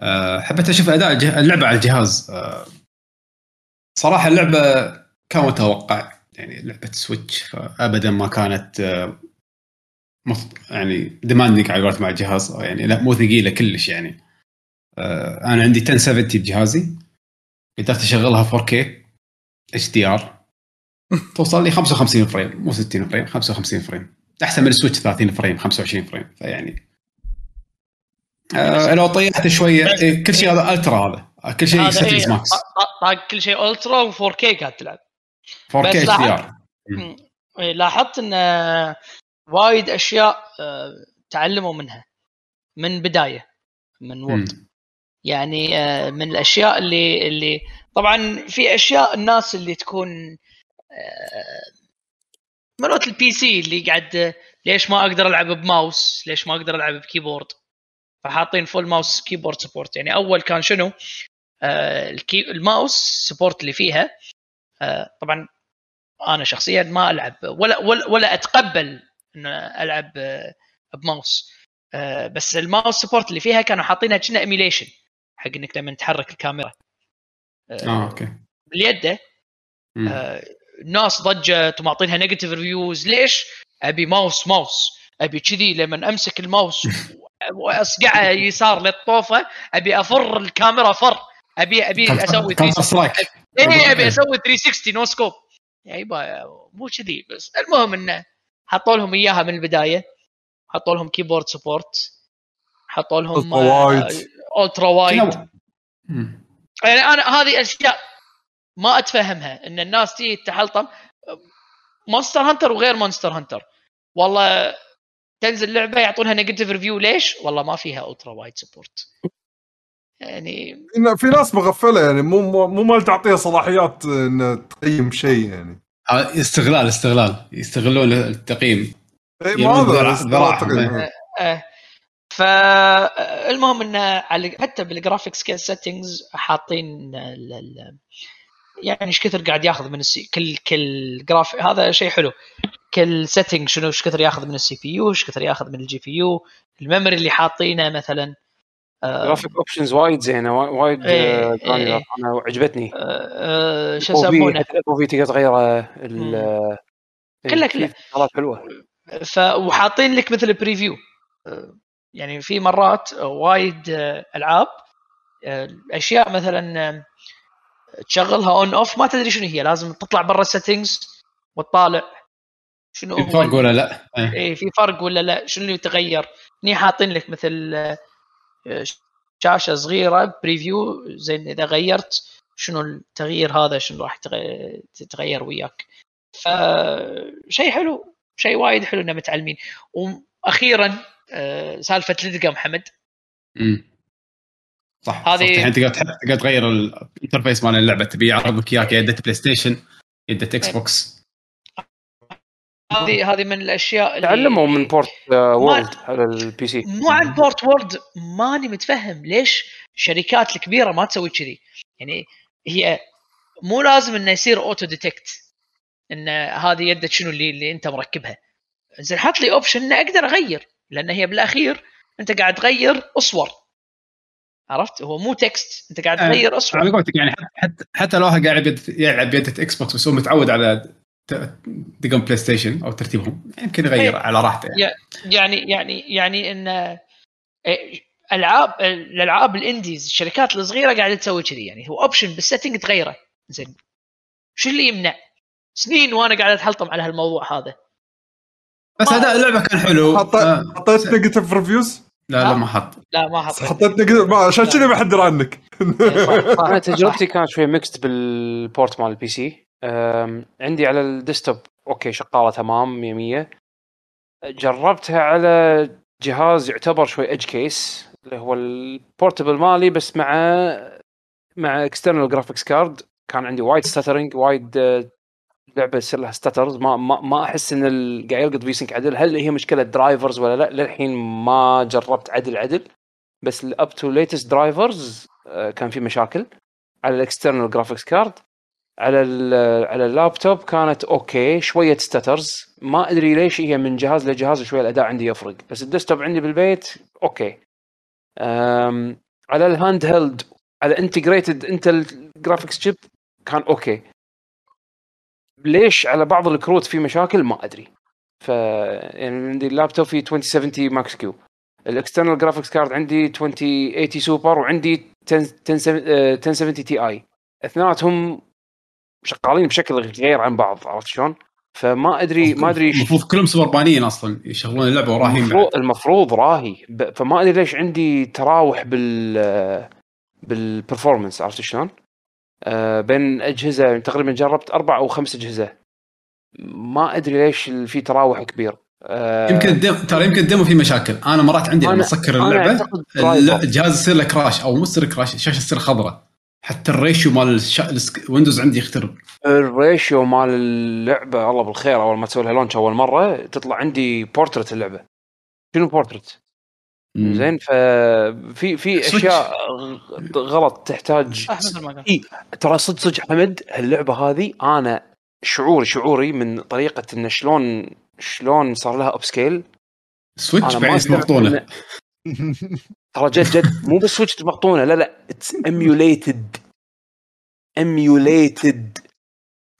أه حبيت أشوف أداء. اللعبة على الجهاز أه صراحة اللعبة كان متوقع يعني لعبة Switch فابدا ما كانت أه. يعني demanding على قولتهم على الجهاز يعني لا مو ثقيلة كلش يعني أه أنا عندي 1070 بجهازي قدرت أشغلها 4K HDR توصل لي 55 frame مو 60 frame 55 frame. أحسن من ال Switch 30 frame 25 frame فيعني. آه لو طيحت شوية إيه كل شيء هذا ultra هذا. كل شيء هذا settings إيه، max طا- طا- طاق كل شيء ultra و4K قاعد تلعب. 4K بس HDR. إيه، لاحظت إن آه، وايد أشياء آه، تعلموا منها. من بداية من World يعني آه، من الأشياء اللي اللي طبعا في أشياء الناس اللي تكون آه، مالوت ال PC اللي قاعد ليش ما أقدر ألعب بماوس؟ ليش ما أقدر ألعب ب keyboard؟ فحاطين full mouse keyboard support يعني أول كان شنو؟ آه، ال key ال mouse support اللي فيها. آه، طبعا أنا شخصيا ما ألعب ولا ولا, ولا أتقبل إن ألعب آه، بماوس. آه، بس ال mouse support اللي فيها كانوا حاطينها كنه emulation حق إنك لما تحرك الكاميرا. آه okay. باليده. آه، الناس ضجت ومعطينها negative reviews ليش؟ أبي mouse mouse أبي كذي لما أمسك الماوس واصقعه يسار للطوفة أبي أفر الكاميرا فر. ابي أبي أسوي كونتر 360 سترايك اي أبي أسوي 360 no scope يعني مو كذي بس. المهم إنه حطوا لهم إياها من البداية. حطوا لهم keyboard support حطوا لهم. ultra wide كنا- مم. يعني أنا هذه أشياء ما أتفهمها إن الناس تيجي تحلطم. Monster Hunter وغير Monster Hunter والله تنزل لعبة يعطونها negative review ليش؟ والله ما فيها ultra wide support يعني إن في ناس مغفلة يعني مو مو مو مال تعطيها صلاحيات إن تقيم شيء يعني. آه، استغلال استغلال. يستغلون التقييم. إيه، ما هذا. إيه. آه فالمهم انه على حتى بال graphics scale settings حاطين ال- ال- يعني إيش كثر قاعد ياخذ من ال C كل كل graph هذا شيء حلو. كل setting شنو إيش كثر ياخذ من ال CPU إيش كثر ياخذ من ال GPU ال memory اللي حاطينه مثلا آه، graphic options وايد زينة وا- وايد إيه، آه، إيه. أنا عجبتني. آه، آه، شو يسمونه؟ في تقدر تغيره ال- كلها في كلها شغلات حلوة. ف وحاطين لك مثل preview يعني في مرات وايد آه، ألعاب آه، أشياء مثلا آه، تشغلها on off ما تدري شنو هي لازم تطلع برا ال settings وتطالع. شنو في فرق ولا لا؟ إيه. إيه في فرق ولا لا؟ شنو اللي يتغير؟ هني حاطين لك مثل آه، شاشة صغيرة preview زين إذا غيرت شنو التغيير هذا شنو راح تتغير وياك. فشيء حلو شيء وايد حلو انهم متعلمين. وأخيرا آه، سالفة لدقه محمد. مم. صح هذه- الحين تقدر تقدر تغير ال interface مال اللعبة. تبي يعرض لك اياك يدة PlayStation يدة Xbox. هذه هذه من الأشياء اللي تعلموا من port World على ال PC مو عن port World ماني متفهم ليش الشركات الكبيرة ما تسوي كذي. يعني هي مو لازم إنه يصير auto detect إن هذه يدك شنو اللي اللي أنت مركبها. زين حط لي option ان أقدر أغير لأن هي بالأخير أنت قاعد تغير صور. عرفت؟ هو مو text أنت قاعد آه، تغير صور على قولتك يعني حتى- حتى لو واحد قاعد يد- يلعب بيدة إكس بوكس بس هو متعود على ت- دقم بلاي ستيشن أو ترتيبهم يمكن يغير إيه. على راحته يعني. يعني يعني يعني إن إيه، العاب الألعاب ال indies الشركات الصغيرة قاعدة تسوي كذي يعني. هو option بال setting تغيره. زين. شو اللي يمنع؟ سنين وأنا قاعد أتحلطم على هالموضوع هذا. بس اداء اللعبة كان حلو. حطيت آه، حطيت negative reviews لا لا ما حط. لا ما حط. حطيت ما عشان كذي بحذر عنك. <laughs> أنا تجربتي كانت شوي mixed بال port مال ال PC عندي على ال desktop okay شغالة تمام 100 100 جربتها على جهاز يعتبر شوي edge case اللي هو ال portable مالي بس مع مع external graphics card كان عندي وايد stuttering وايد لعبة يصير لها stutters ما ما, ما أحس إن قاعد يلقط فيسنك عدل. هل هي مشكلة drivers ولا لا؟ للحين ما جربت عدل عدل. بس ال up to latest drivers كان في مشاكل. على ال external graphics card على على اللابتوب كانت okay شوية stutters ما أدري ليش هي من جهاز لجهاز شوية الأداء عندي يفرق. بس ال desktop عندي بالبيت okay على ال handheld على integrated Intel graphics chip كان okay ليش على بعض الكروت في مشاكل ما أدري ف يعني عندي اللابتوب فيه 2070 Max-Q ال external graphics card عندي 2080 سوبر وعندي 1070 Ti اثنيناتهم شغالين بشكل غير عن بعض عرفت شلون؟ فما أدري ما أدري المفروض كلهم سوبر بانيين أصلا يشغلون اللعبة وراهين بعد. المفروض, المفروض راهي فما أدري ليش عندي تراوح بال بال performance عرفت شلون؟ آه بين أجهزة تقريبا جربت أربع أو خمس أجهزة. ما أدري ليش في تراوح كبير. آه يمكن ترى يمكن ال demo فيه مشاكل. أنا مرات عندي لما اسكر اللعبة. الجهاز يصير له crash أو مو يصير crash الشاشه تصير خضراء. حتى ال ratio مال ويندوز عندي يخترب. ال ratio مال اللعبة الله بالخير أول ما تسوي لها launch أول مرة تطلع عندي بورتريت اللعبة. شنو بورتريت؟ زين؟ ففي في. أشياء غلط تحتاج إي ترى صدق صدق حمد اللعبه هذه أنا شعوري شعوري من طريقة انه شلون شلون صار لها upscale سويتش بعدين مقطونه. ترى جد جد مو بس سويتش مقطونه لا لا it's emulated emulated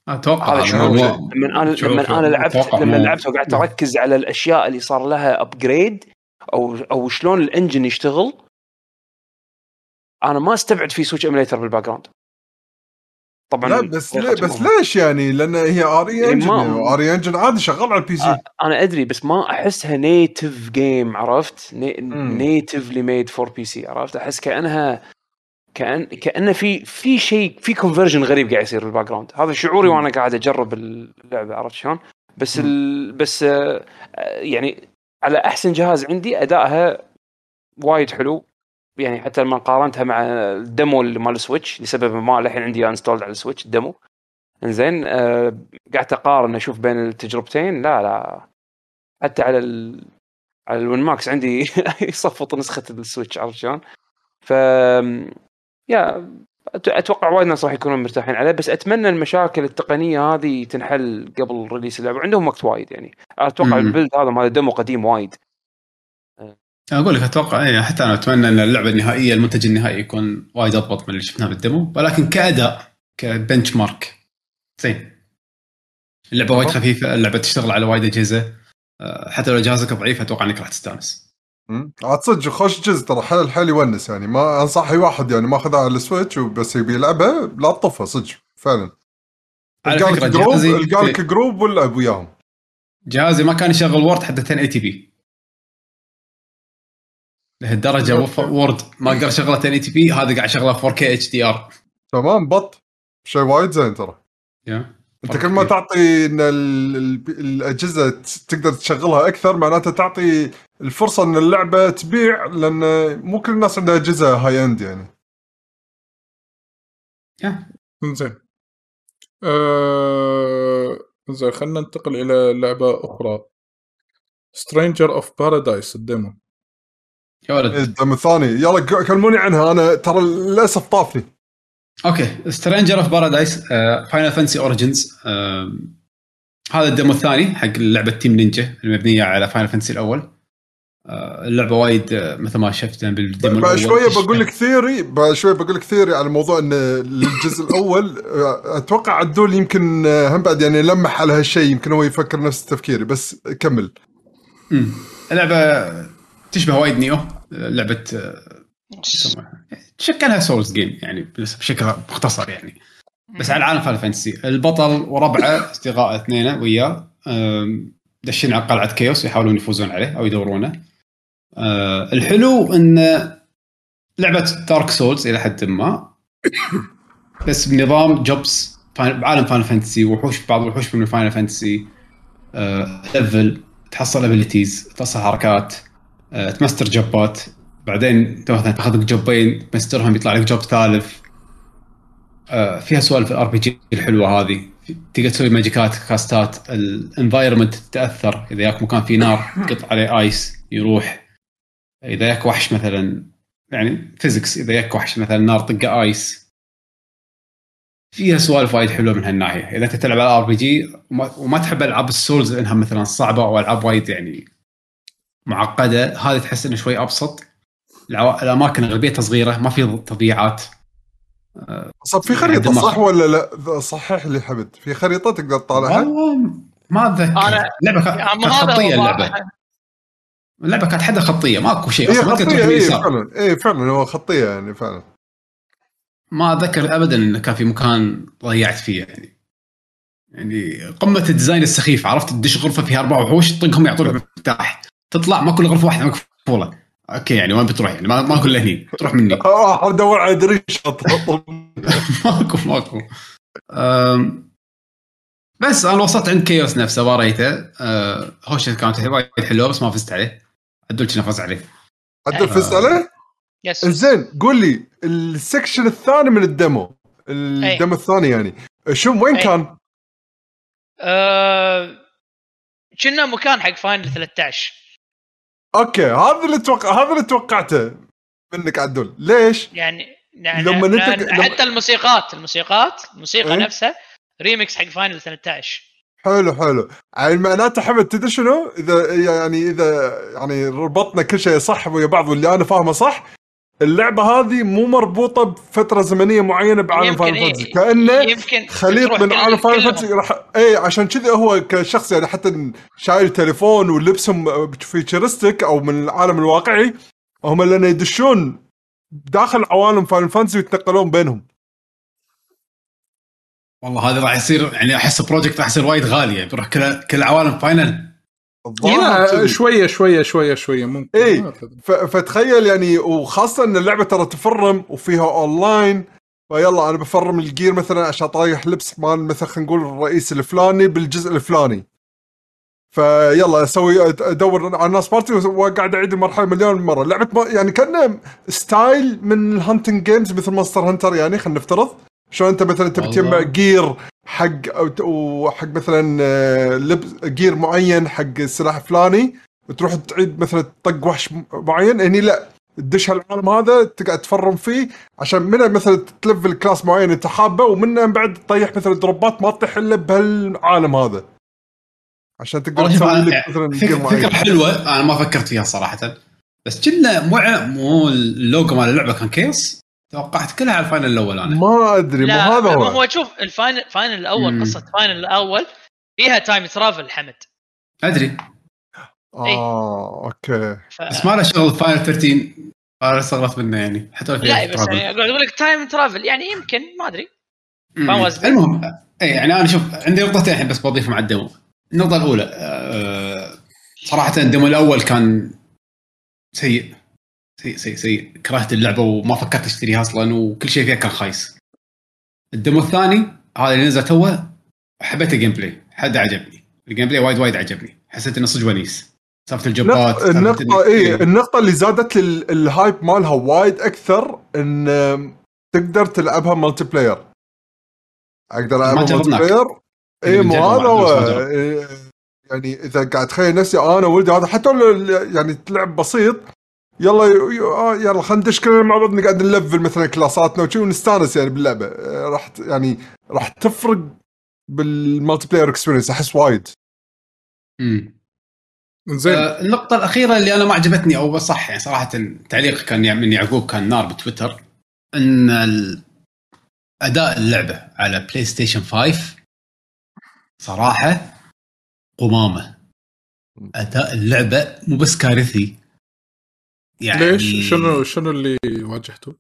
أتوقع هذا شعور لما أنا لما. أنا لعبت لما لعبت وقعدت أركز على الأشياء اللي صار لها upgrade أو أو شلون ال engine يشتغل أنا ما استبعد في Switch emulator بال background طبعا لا بس ليه؟ بس. ليش يعني؟ لأن هي RE Engine RE Engine عادي شغال على ال PC أنا أدري بس ما أحسها native game عرفت. natively made for PC عرفت؟ أحس كأنها كأن كانه في في شيء في conversion غريب قاعد يصير بال background هذا شعوري. وأنا قاعد أجرب اللعبة عرفت شلون؟ بس ال... بس يعني على أحسن جهاز عندي أدائها وايد حلو. يعني حتى لما قارنتها مع ال demo اللي مال السويتش لسبب ما الحين عندي installed على السويتش ال demo إنزين آه قعدت أقارن أشوف بين التجربتين. لا لا. حتى على ال... على ال Win Max عندي <laughs> يصفط نسخة السويتش عرفت شلون؟ ف يا أتوقع وايد ناس راح يكونون مرتاحين عليه بس أتمنى المشاكل التقنية هذه تنحل قبل release اللعبة. عندهم وقت وايد يعني. أتوقع مم. ال build هذا مال ال demo قديم وايد. أقول لك أتوقع إيه حتى أنا أتمنى إن اللعبة النهائية المنتج النهائي يكون وايد أضبط من اللي شفناه بال demo. ولكن كأداء ك benchmark زين. اللعبة وايد. خفيفة اللعبة تشتغل على وايد أجهزة. آه، حتى لو جهازك ضعيف أتوقع إنك راح تستانس. عاد صدق خوش جزء ترى حيل حيل يونس يعني. ما انصح اي واحد يعني ماخذها على السويتش وبس يبي يلعبها لا تطفها صدق فعلا. على القى فكرة لك group جهازي القى لك group والعب وياهم. جهازي ما كان يشغل World حتى 1080 p لهالدرجة World ما أقدر اشغله 1080 p هذا قاعد اشغله 4K HDR تمام بط. شيء وايد زين ترى. أنت كل ما تعطي إن ال- ال- الأجهزة تقدر تشغلها أكثر معناته تعطي الفرصة إن اللعبة تبيع لأن مو كل الناس عندها أجهزة high end يعني. زين آه... زين خلينا ننتقل إلى لعبة أخرى. Stranger of Paradise ال demo. يا ولد. الدم الثاني. يلا كلموني عنها أنا ترى للأسف طافني. okay. Stranger of Paradise Final Fantasy Origins هذا ال demo الثاني حق لعبة Team Ninja المبنية على Final Fantasy الأول. آه، اللعبة وايد آه، مثل ما بال demo <laughs> بعد شوية بقول لك theory بعد شوية بقول لك theory على موضوع إن الجزء الأول آه، أتوقع عدول يمكن آه، هم بعد يعني لمح على هالشيء يمكن هو يفكر نفس تفكيري بس كمل. مم. اللعبة تشبه وايد Nioh لعبة آه، شو يسمونها؟ شكلها souls game يعني بس بشكل مختصر يعني. بس على عالم Final Fantasy البطل وربعه أصدقاء اثنين وياه دشين على قلعة Chaos يحاولون يفوزون عليه أو يدورونه. آه، الحلو إن لعبة Dark Souls إلى حد ما بس بنظام jobs بعالم Final Fantasy وحوش بعض الوحوش من Final Fantasy level تحصل abilities تحصل حركات آه، تمستر جوبات بعدين مثلا تاخذ لك جوبين تمسترهم يطلع لك job ثالث. آه، فيها سوالف ال RPG الحلوة هذه. تقدر تسوي ماجيكات كاستات ال environment تتأثر إذا ياك مكان فيه نار تقط عليه ice يروح. إذا ياك وحش مثلا يعني physics إذا ياك وحش مثلا نار طقه ice فيها سوالف وايد حلوة من هالناحية. إذا أنت تلعب على RPG وما تحب ألعاب ال Souls لأنها مثلا صعبة أو ألعاب وايد يعني معقدة هذه تحس إنه شوي أبسط. الأماكن اغلبيتها صغيره ما في تضييعات. صب في خريطة دماغ. صح ولا لا؟ صحح لي حمد في خريطة تقدر تطالعها؟ ما أتذكر. كانت يعني خطيه اللعبة. اللعبة كانت حدها خطية ماكو شيء أصلا ما تقدر خطية تروح اي اليسار فعلا اي فعلا هو خطية يعني فعلا. ما أتذكر ابدا انه كان في مكان ضيعت فيه يعني. يعني قمة ال design السخيف عرفت؟ تدش غرفة فيها أربع وحوش طقهم يعطونك مفتاح. تطلع ما كل غرفة واحدة مقفوله أوكي يعني وين بتروح يعني؟ ما ما كل هني تروح مني. <laughs> راح أدور على دريشة <laughs> ماكو ماكو. بس أنا وصلت عند Chaos نفسه باريته أه، هوشة كانت وايد حلوة بس ما فزت عليه. عدول كنا فاز عليه عدل فزت عليه؟ yes زين قول لي ال section الثاني من الديمو الديمو الثاني يعني شو وين أي. كان؟ آه، كنا مكان حق Final 13 أوكي هذا اللي توقع هذا اللي توقعته منك عدل ليش؟ يعني يعني لما لما- حتى الموسيقات الموسيقات الموسيقى إيه؟ نفسها ريمكس حق Final 13 حلو حلو يعني معناته حمد تدري شنو؟ إذا يعني إذا يعني ربطنا كل شيء صح ويا بعض واللي أنا فاهمه صح اللعبة هذه مو مربوطة بفترة زمنية معينة بعالم Final Fantasy كأنه يمكن خليط من عالم Final. Fantasy راح اي عشان كذا هو كشخص يعني حتى شايل تليفون ولبسهم futuristic أو من العالم الواقعي هم لأن يدشون داخل عوالم Final Fantasy ويتنقلون بينهم والله هذا راح يصير يعني أحس project راح يصير وايد غالي يعني بروح كل كل عوالم Final كذي. شوية شوية شوية شوية ممكن. إيه. ف- فتخيل يعني وخاصة إن اللعبة ترى تفرم وفيها اونلاين فيلا أنا بفرم ال gear مثلا عشان طايح لبس مال مثلا خلينا نقول الرئيس الفلاني بالجزء الفلاني. فيلا أسوي أدور على الناس party وقاعد أعيد المرحلة مليون مرة. لعبة يعني كأنه style من ال hunting games مثل Monster Hunter يعني خلينا نفترض. شلون انت مثلا تبي. تجمع gear حق أو- وحق مثلا آه، لبس gear معين حق السلاح الفلاني وتروح تعيد مثلا طق وحش معين. هني لا تدش هالعالم هذا تقعد تفرم فيه عشان منه مثلا تلفل class معين انت حابه ومنه بعد تطيح مثلا دروبات ما تطيح إلا بهالعالم هذا. عشان تقدر تسوي لك مثلا فكرة, حلوة أنا ما فكرت فيها صراحة. بس كنا مو مو اللوجو مال اللعبة كان Chaos. توقعت كلها على ال Final الأول أنا. ما أدري مو هذا هو. هو شوف ال Final Final الأول. قصة Final الأول فيها time travel حمد. أدري. آه أوكي. ف... بس ما له شغل Final 13 أنا استغربت منه يعني. حتى لا بس. يعني أقول لك time travel يعني يمكن ما أدري. مم. فاهم قصدي؟ المهم اي يعني أنا شوف عندي نقطتين الحين بس بضيفهم على ال demo. النقطة الأولى آه، صراحة ال demo الأول كان سيء. سيء سيء سيء كرهت اللعبة وما فكرت أشتريها أصلا وكل شيء فيها كان خايس. ال demo الثاني هذا اللي نزل توه حبيت ال gameplay. حد عجبني. ال gameplay وايد وايد عجبني. حسيت إنه صدق ونيس. سالفة الجوبات إن- اي النقطة اللي زادت لي ال- ال hype مالها وايد أكثر إن تقدر تلعبها multiplayer أقدر العبها multi. player اي مو هذا. إيه، يعني إذا قاعد اتخيل نفسي أنا وولدي هذا حتى يعني تلعب بسيط يلا آه، يلا خلينا ندش كلنا مع بعض قاعد نلفل مثلا كلاساتنا وشي ونستانس يعني باللعبة. آه، راح يعني راح تفرق بال multiplayer experience أحس وايد. مم. زين. آه، النقطة الأخيرة اللي أنا ما عجبتني أو صح يعني صراحة تعليق كان من يعقوب كان نار بتويتر ال- أداء اللعبة على PlayStation 5 صراحة قمامة. أداء اللعبة مو بس كارثي. يعني ليش؟ شنو شنو اللي واجهته؟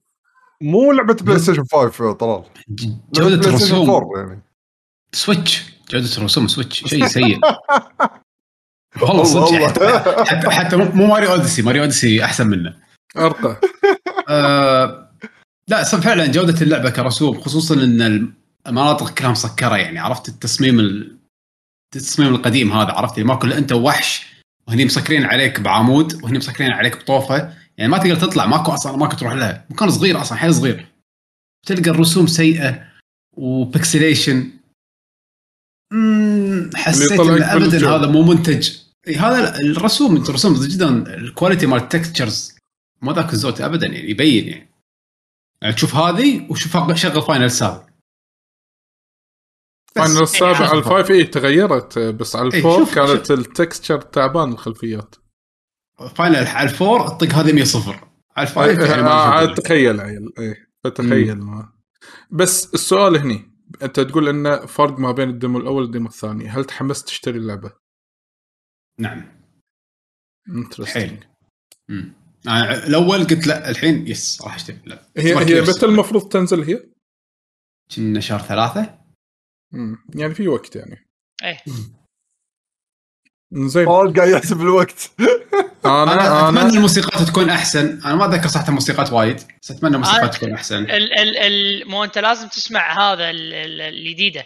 مو لعبة PlayStation 5 طلال. ج- لعبة جودة PlayStation الرسوم 4 يعني. Switch جودة الرسوم Switch شيء <laughs> سيء. والله صدق. حتى, حتى, حتى مو مو Mario Odyssey Mario Odyssey أحسن منه. أرقى. <laughs> آه لا صدق فعلا جودة اللعبة كرسوم خصوصا إن المناطق كلها مسكرة يعني. عرفت التصميم ال... التصميم القديم هذا عرفت؟ اللي ماكو إلا أنت وحش وهني مسكرين عليك بعمود وهني مسكرين عليك بطوفة. يعني ما تقدر تطلع ماكو أصلا ماكو تروح لها. مكان صغير أصلا حيل صغير. تلقى الرسوم سيئة و pixelation. حسيت انه ابدا. هذا مو منتج. هذا الرسوم الرسوم جدا ال quality مال ال textures ما ذاك الزود ابدا يعني يبين يعني, يعني تشوف هذه وشوف شغل Final سابع بس. Final السابع يعني على ال five اي تغيرت بس على إيه، ال four شوف- كانت ال texture تعبان الخلفيات. Final على ال four طق هذه 100 صفر. على ال five يعني ما آه، تخيل عيل إيه فتخيل ما. بس السؤال هني أنت تقول انه فرق ما بين ال demo الأول وال demo الثاني هل تحمست تشتري اللعبة؟ نعم. حيل. أنا الأول قلت لا الحين يس راح أشتري. لا. هي هي متى المفروض تنزل هي؟ كنا شهر ثلاثة. مم. يعني في وقت يعني. إيه. زين. طلال قاعد يحسب الوقت. أنا أنا أتمنى أنا الموسيقات تكون أحسن. أنا ما أتذكر صحه الموسيقات وايد بس أتمنى الموسيقات آه، تكون أحسن. ال ال ال مو أنت لازم تسمع هذا ال- ال- الجديده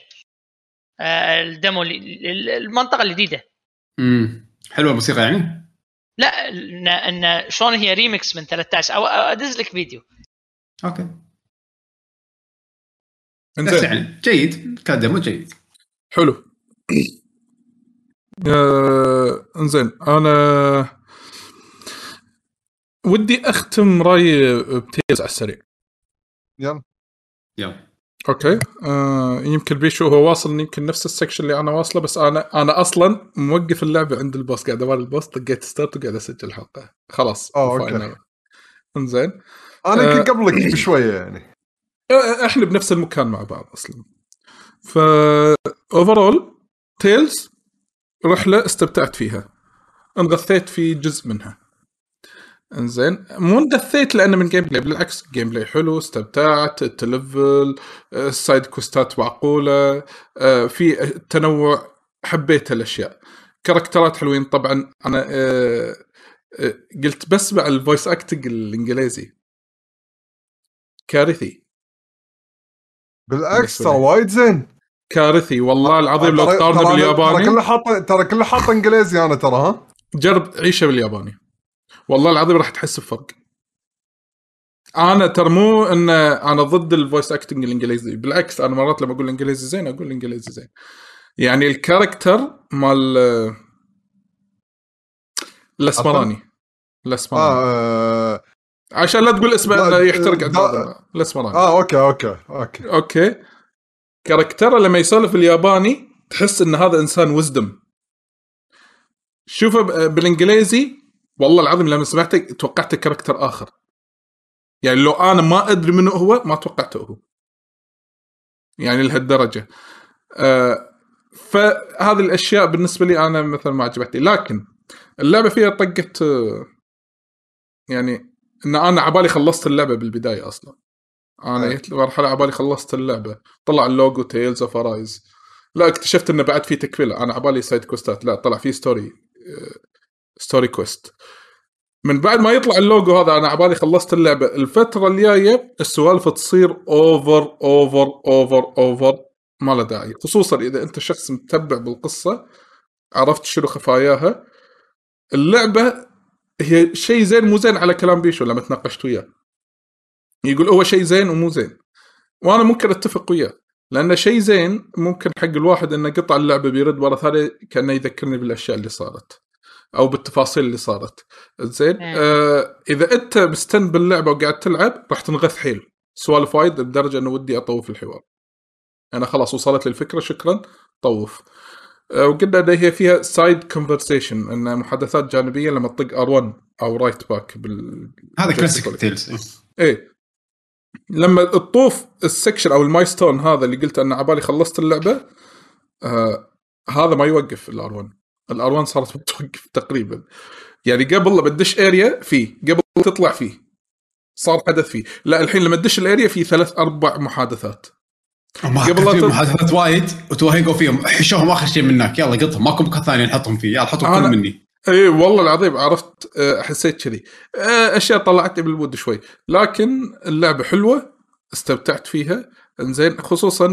آه، ال demo ال- المنطقة الجديده امم حلوة الموسيقى يعني؟ لا ان شلون هي ريمكس من 13 أو أو أدز لك فيديو. أوكي. بس يعني جيد. كان demo جيد. حلو. آه، انزين. أنا ودي اختم رايي ب Tales على السريع. يلا. يلا. okay. آه يمكن بيشو هو واصل يمكن نفس ال section اللي أنا واصله بس أنا أنا أصلا موقف اللعبة عند ال boss قاعد امال ال boss طقيت start وقاعد أسجل حلقة. خلاص آه، okay. Final. انزين. أنا آه. يمكن قبلك بشوية يعني. آه، إحنا بنفس المكان مع بعض أصلا. ف overall Tales رحلة استمتعت فيها. انغثيت في جزء منها. انزين مو انغثيت لأنه من gameplay بالعكس gameplay حلو استمتعت ت level آه، ال side quest ات معقولة في تنوع حبيت الأشياء. character ات حلوين طبعا. أنا آه، آه، قلت بسمع ال voice acting الإنجليزي. كارثي. بالعكس ترى. وايد زين. كارثي والله العظيم لو تقارنه ترى أنا- ترى بالياباني. كله حاطه ترى كله حاطه انجليزي أنا ترى ها؟ جرب عيشه بالياباني. والله العظيم راح تحس بفرق. أنا ترى مو ان أنا ضد ال voice acting الإنجليزي بالعكس أنا مرات لما أقول الانجليزي زين أقول الانجليزي زين. يعني ال character مال الاسمراني الاسمراني آه عشان لا تقول اسمه يحترق. الاسمراني آه okay okay okay. okay. character ه لما يسولف الياباني تحس إن هذا إنسان wisdom شوفه بالإنجليزي والله العظيم لما سمعته توقعت character آخر. يعني لو أنا ما أدري منه هو ما توقعته هو. يعني لهالدرجة. آه فهذه الأشياء بالنسبة لي أنا مثلا ما عجبتني. لكن اللعبة فيها طقة آه، يعني إن أنا عبالي خلصت اللعبة بالبداية أصلا. أنا. جيت مرحله عبالي خلصت اللعبة. طلع ال logo Tales of Arise لا اكتشفت انه بعد في تكملة. أنا عبالي side quest ات لا طلع في story story quest من بعد ما يطلع اللوجو هذا أنا عبالي خلصت اللعبة. الفترة الجاية السوالف تصير over over over over ما له داعي. خصوصا إذا أنت شخص متبع بالقصة عرفت شنو خفاياها. اللعبة هي شيء زين مو زين على كلام بيشو لما تناقشت وياه. يقول هو شيء زين ومو زين. وأنا ممكن أتفق وياه. لأن شيء زين ممكن حق الواحد إنه قطع اللعبة بيرد مرة ثانية كأنه يذكرني بالأشياء اللي صارت. أو بالتفاصيل اللي صارت. زين؟ مم. آه إذا أنت مستن باللعبة وقاعد تلعب راح تنغث حيل. سوالف وايد لدرجة إنه ودي أطوف الحوار. أنا خلاص وصلت للفكرة شكرا. طوف. وقلنا إن هي فيها side conversation إن محادثات جانبية لما تطق R1 أو right back بال هذا classic Tales إيه. لما تطوف ال section أو ال milestone هذا اللي قلت ان عبالي خلصت اللعبة آه هذا ما يوقف ال R 1 ال R 1 صارت <laughs> توقف تقريبا. يعني قبل لما تدش area فيه قبل تطلع فيه صار حدث فيه. لا الحين لما تدش ال area في ثلاث أربع محادثات. قبل محادثات وايد وتوهقوا فيهم حشوهم آخر شيء منك. يلا قطهم ماكو مكان ثاني نحطهم فيه. يلا أنا- كل مني. إي والله العظيم عرفت آه، حسيت كذي. آه، أشياء طلعتني بال mood شوي. لكن اللعبة حلوة استمتعت فيها. إنزين خصوصا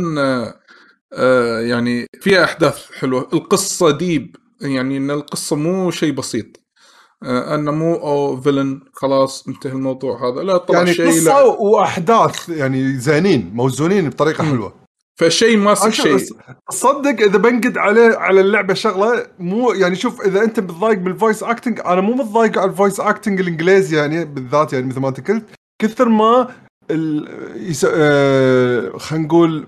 آه، يعني فيها أحداث حلوة. القصة deep يعني إن القصة مو شيء بسيط. أنه مو أو villain خلاص انتهى الموضوع هذا. لا طلع يعني شيء قصة لا وأحداث يعني زينين موزونين بطريقة مم. حلوة. فشيء ماسك شيء. تصدق إذا بنقد عليه على اللعبة شغلة مو يعني شوف إذا أنت متضايق بال voice acting أنا مو متضايق على ال voice acting الإنجليزي يعني بالذات يعني مثل ما أنت قلت. كثر ما ال... يس... آه... خلينا نقول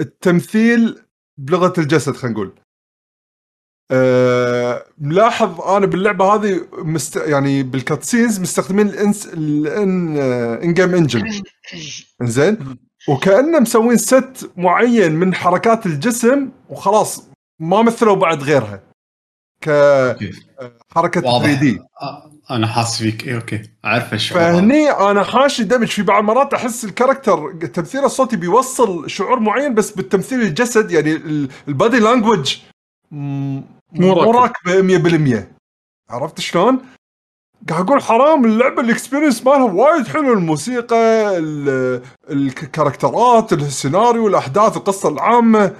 التمثيل بلغة الجسد خلينا نقول. آه... ملاحظ أنا باللعبة هذه مست... يعني بال cutscenes مستخدمين الانس ال in in game engine زين وكأنه مسوين set معين من حركات الجسم وخلاص ما مثلوا بعد غيرها. كحركه واضح. 3 D. آه، أنا حاس فيك. اي okay. أعرف الشعور. فهني أنا حاشي دمج في بعض المرات أحس ال character التمثيل الصوتي بيوصل شعور معين بس بالتمثيل الجسد يعني ال- ال body language مو مو راكب. راكبه 100% عرفت شلون؟ قاعد أقول حرام اللعبة ال experience مالها وايد حلو الموسيقى ال- ال character ات السيناريو الأحداث القصة العامة.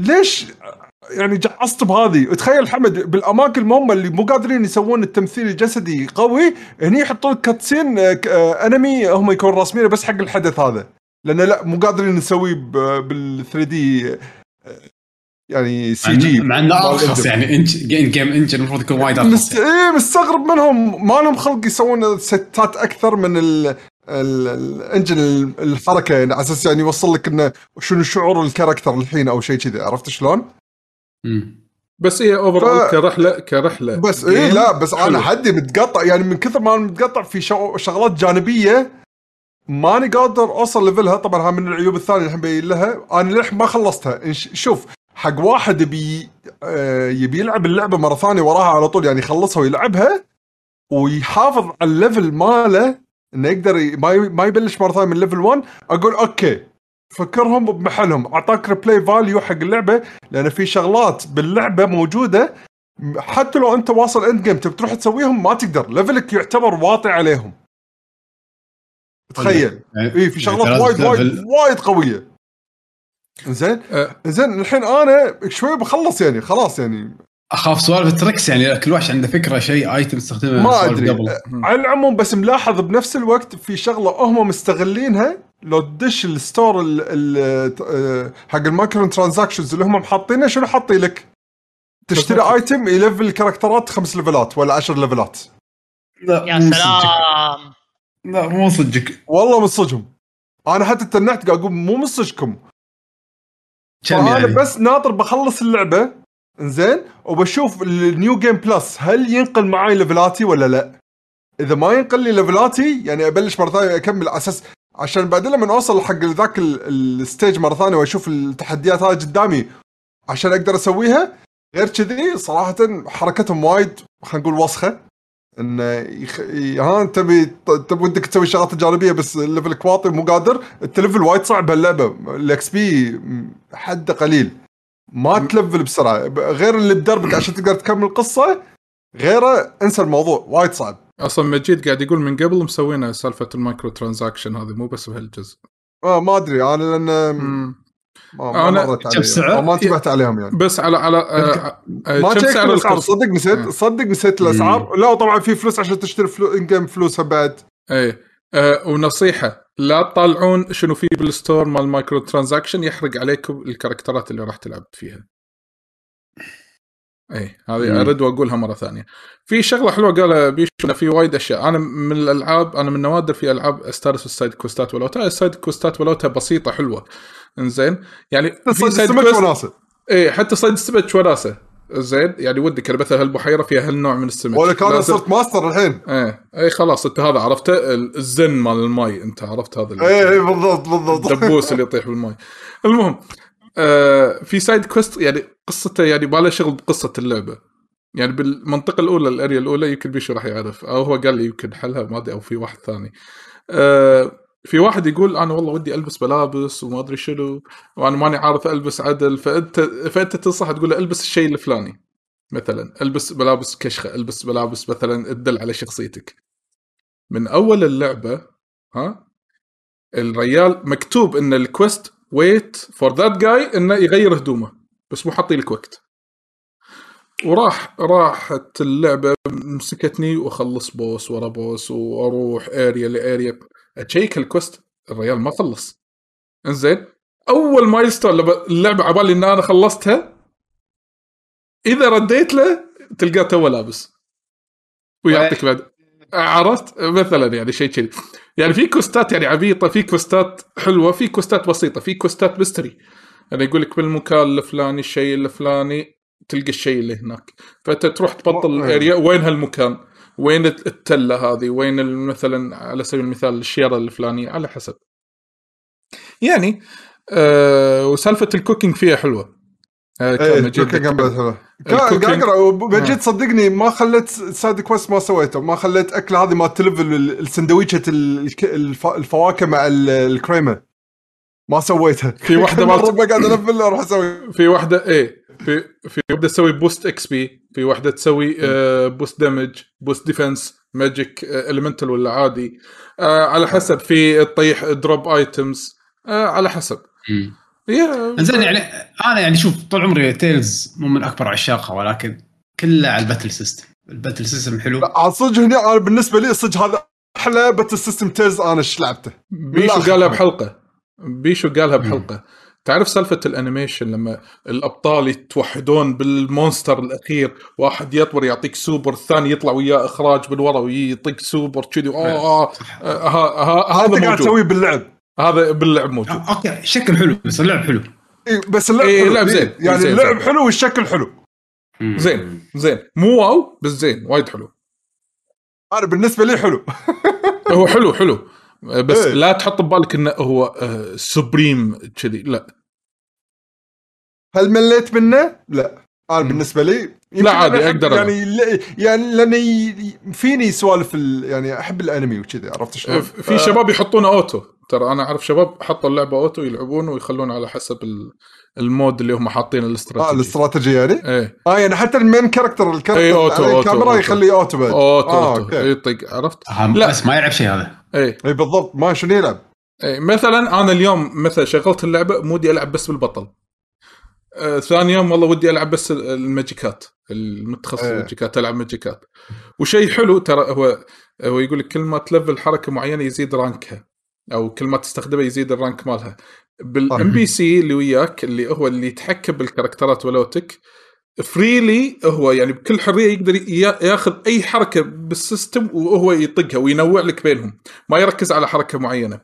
ليش؟ يعني جعصت بهذه. تخيل حمد بالأماكن المهمة اللي مو قادرين يسوون التمثيل الجسدي قوي هني يحطون cutscene آه، آه، أنمي هم يكونوا راسمينه بس حق الحدث هذا. لأن لا مو قادرين نسويه بال 3 D يعني CG مع انه أرخص يعني in game game engine المفروض يكون وايد أرخص مست... إيه مستغرب منهم. ما لهم خلق يسوون set ات أكثر من ال... ال- ال engine ال- الحركة يعني. على أساس يعني يوصل لك إنه شنو شعور ال character الحين أو شيء كذا عرفت شلون؟ مم. بس هي over ف- كرحله كرحلة بس game لا بس أنا حلو. حدي متقطع. يعني من كثر ما أنا متقطع في شغ- شغلات جانبية ماني قادر أوصل level ها طبعا ها من العيوب الثانية اللي الحين بين لها. أنا للحين ما خلصتها. شوف حق واحد يبي آه، يبي يلعب اللعبة مرة ثانية وراها على طول يعني يخلصها ويلعبها ويحافظ على ال level ماله إنه يقدر ي- ما ي- ما يبلش مرة ثانية من level 1 أقول okay فكرهم بمحلهم أعطاك replay value حق اللعبة لأن في شغلات باللعبة موجودة حتى لو أنت واصل end game تبي تروح تسويهم ما تقدر level ك يعتبر واطي عليهم. تخيل. يعني اي في شغلات يعني وايد وايد level- وايد قوية. زين أه. زين الحين أنا شوي بخلص يعني خلاص يعني أخاف سوالف ال tricks يعني كل واحد عنده فكرة شيء item يستخدمه ما أدري قبل. أه، على العموم بس ملاحظ بنفس الوقت في شغلة هم مستغلينها لو تدش ال store ال ال آه، حق ال micro transactions اللي هم محاطينه شنو حاطين لك؟ تشتري. item ي level character ات خمس level ات ولا عشر level ات لا يا. سلام لا مو صدقك والله من صجهم أنا حتى تنحت قاعد أقول مو من صجكم كم يعني؟ بس ناطر بخلص اللعبة. إنزين وبشوف ال new game plus هل ينقل معاي level اتي ولا لا؟ إذا ما ينقل لي level اتي يعني أبلش مرة ثانية اكمل على أساس عشان بعدين لما أوصل حق ذاك ال- ال stage مرة ثانية وأشوف التحديات هذه قدامي عشان أقدر أسويها غير كذي صراحة حركتهم وايد خلينا نقول وسخة. إنه يخ... ها أنت تبي تبي ودك تسوي شغلات تجاربية بس level ك واطي مو قادر أنت level وايد صعب هاللعبه ال XP حده قليل. ما ت level بسرعة. غير اللي بدربك عشان تقدر تكمل القصة غيره انسى الموضوع. وايد صعب. أصلا مجيد قاعد يقول من قبل مسوينا سالفة ال micro transaction هذه مو بس بهالجزء. آه ما أدري. أنا لأن. ما, ما أنا- مرت كم علي سعر؟ ما انتبهت عليهم يعني بس على على آه آه ما كم ت check سعر الأسعار؟ صدق نسيت آه. صدق نسيت الأسعار لا طبعا في فلوس عشان تشتري فلو in game فلوسها بعد إيه آه ونصيحة لا تطالعون شنو في بال store مال ال micro transaction يحرق عليكم ال character ات اللي راح تلعب فيها. إيه هذه مم. ارد وأقولها مرة ثانية. في شغلة حلوة قالها بيشو في وايد أشياء. أنا من الألعاب أنا من نوادر في ألعاب استانس ال side quest ات ولوتها ال side quest ات ولوتها بسيطة حلوة. إنزين؟ يعني في side quest وناسه إيه حتى صيد السمك وناسه زين يعني ودك يعني مثلا هالبحيره فيها هالنوع من السمك؟ ولك أنا لازم- صرت ماستر الحين. إيه إيه خلاص أنت هذا عرفته؟ ال- الزن مال الماي أنت عرفت هذا إيه إيه، بالضبط بالضبط. الدبوس اللي يطيح بالماي. المهم آه في side quest يعني قصته يعني ما له شغل بقصة اللعبة. يعني بالمنطقة الأولى ال area الأولى يمكن بيشو راح يعرف. أو هو قال لي يمكن حلها ما أدري أو في واحد ثاني. آه في واحد يقول أنا والله ودي ألبس ملابس وما أدري شنو وأنا ماني عارف ألبس عدل. فأنت فأنت تنصح تقول له ألبس الشيء الفلاني. مثلا ألبس ملابس كشخة ألبس ملابس مثلا تدل على شخصيتك. من أول اللعبة ها الريال مكتوب إن ال quest wait for that guy إنه يغير هدومه بس مو حاطين لك وقت. وراح راحت اللعبة مسكتني وأخلص boss ورا boss وأروح area ل area ا check ال quest الريال ما خلص. إنزين أول milestone اللعبة عبالي إن أنا خلصتها إذا رديت له تلقاه تو لابس. ويعطيك بعد. عرفت؟ مثلا يعني شيء كذي. يعني في quest ات يعني عبيطة في quest ات حلوة في quest ات بسيطة في quest ات mystery يعني يقول لك بالمكان الفلاني الشيء الفلاني تلقى الشيء اللي هناك. فأنت تروح تبطل ال area وين هالمكان؟ وين التلة هذه؟ وين مثلا على سبيل المثال الشيره الفلانية؟ على حسب. يعني آه وسالفة ال cooking فيها حلوة. كان إيه ال cooking- قاعد أقرأ. بجد آه. صدقني ما خليت side quest ما سويته. ما خليت اكل هذه مال ت level السندويشة الك- الف- الفواكه مع ال- الكريمة. ما سويتها. في مالت- مره قاعد أ level أروح أسوي. في واحدة إيه في في واحدة تسوي boost XP في واحدة تسوي آه boost damage boost defense magic elemental ولا عادي. آه على حسب في تطيح drop items آه على حسب. زين يعني أنا يعني شوف طول عمري Tales مو من أكبر عشاقها ولكن كلها على ال battle system ال battle system حلو. صدق هنا أنا بالنسبة لي صدق هذا أحلى battle system Tales أنا إيش لعبته؟ بيشو. قالها بحلقة. بيشو قالها بحلقة. تعرف سالفة ال animation لما الأبطال يتوحدون بال monster الأخير واحد يطور يعطيك سوبر الثاني يطلع وياه إخراج من ورا ويعطيك سوبر كذي آه آه آه ها- ها- هذا موجود. تسويه باللعب. هذا باللعب موجود. آه، أوكي شكل حلو بس اللعب حلو. إيه، بس اللعب إيه، حلو. لعب إيه، زين. يعني زين، اللعب زين. حلو والشكل حلو. زين زين. مو واو بس زين وايد حلو. أنا بالنسبة لي حلو. <laughs> هو حلو حلو. بس إيه. لا تحط ببالك إنه هو آه، supreme كذي لا. هل مليت منه؟ لا. أنا بالنسبة لي. لا عادي، ألعب. يعني يعني لأني فيني سوالف ال- يعني أحب الأنمي وكذا عرفت شلون؟ في شباب يحطونه auto. ترى أنا أعرف شباب حطوا اللعبة auto يلعبون ويخلون على حسب ال- ال mode اللي هم حاطين آه الاستراتيجي الاستراتيجي يعني؟ إيه. آه يعني حتى ال main character ال character إيه، auto، auto، الكاميرا auto. يخليه auto بعد. auto آه، auto. أوكي. يطق عرفت؟ آه، لا. بس ما يلعب شيء هذا. إيه. اي بالضبط. ما شنو يلعب؟ إيه، مثلا أنا اليوم مثلا شغلت اللعبة مودي ألعب بس بالبطل. آه ثاني يوم والله ودي ألعب بس ال magic ات المتخصص إيه. ال magic ات ألعب magic ات. وشيء حلو ترى هو هو يقول لك كل ما تلفل حركة معينة يزيد rank ها. أو كل ما تستخدمها يزيد ال rank مالها. بال NPC اللي وياك اللي هو اللي يتحكم بال character ات ولوتك freely هو يعني بكل حرية يقدر يا- ياخذ أي حركة بال system وهو يطقها وينوع لك بينهم. ما يركز على حركة معينة.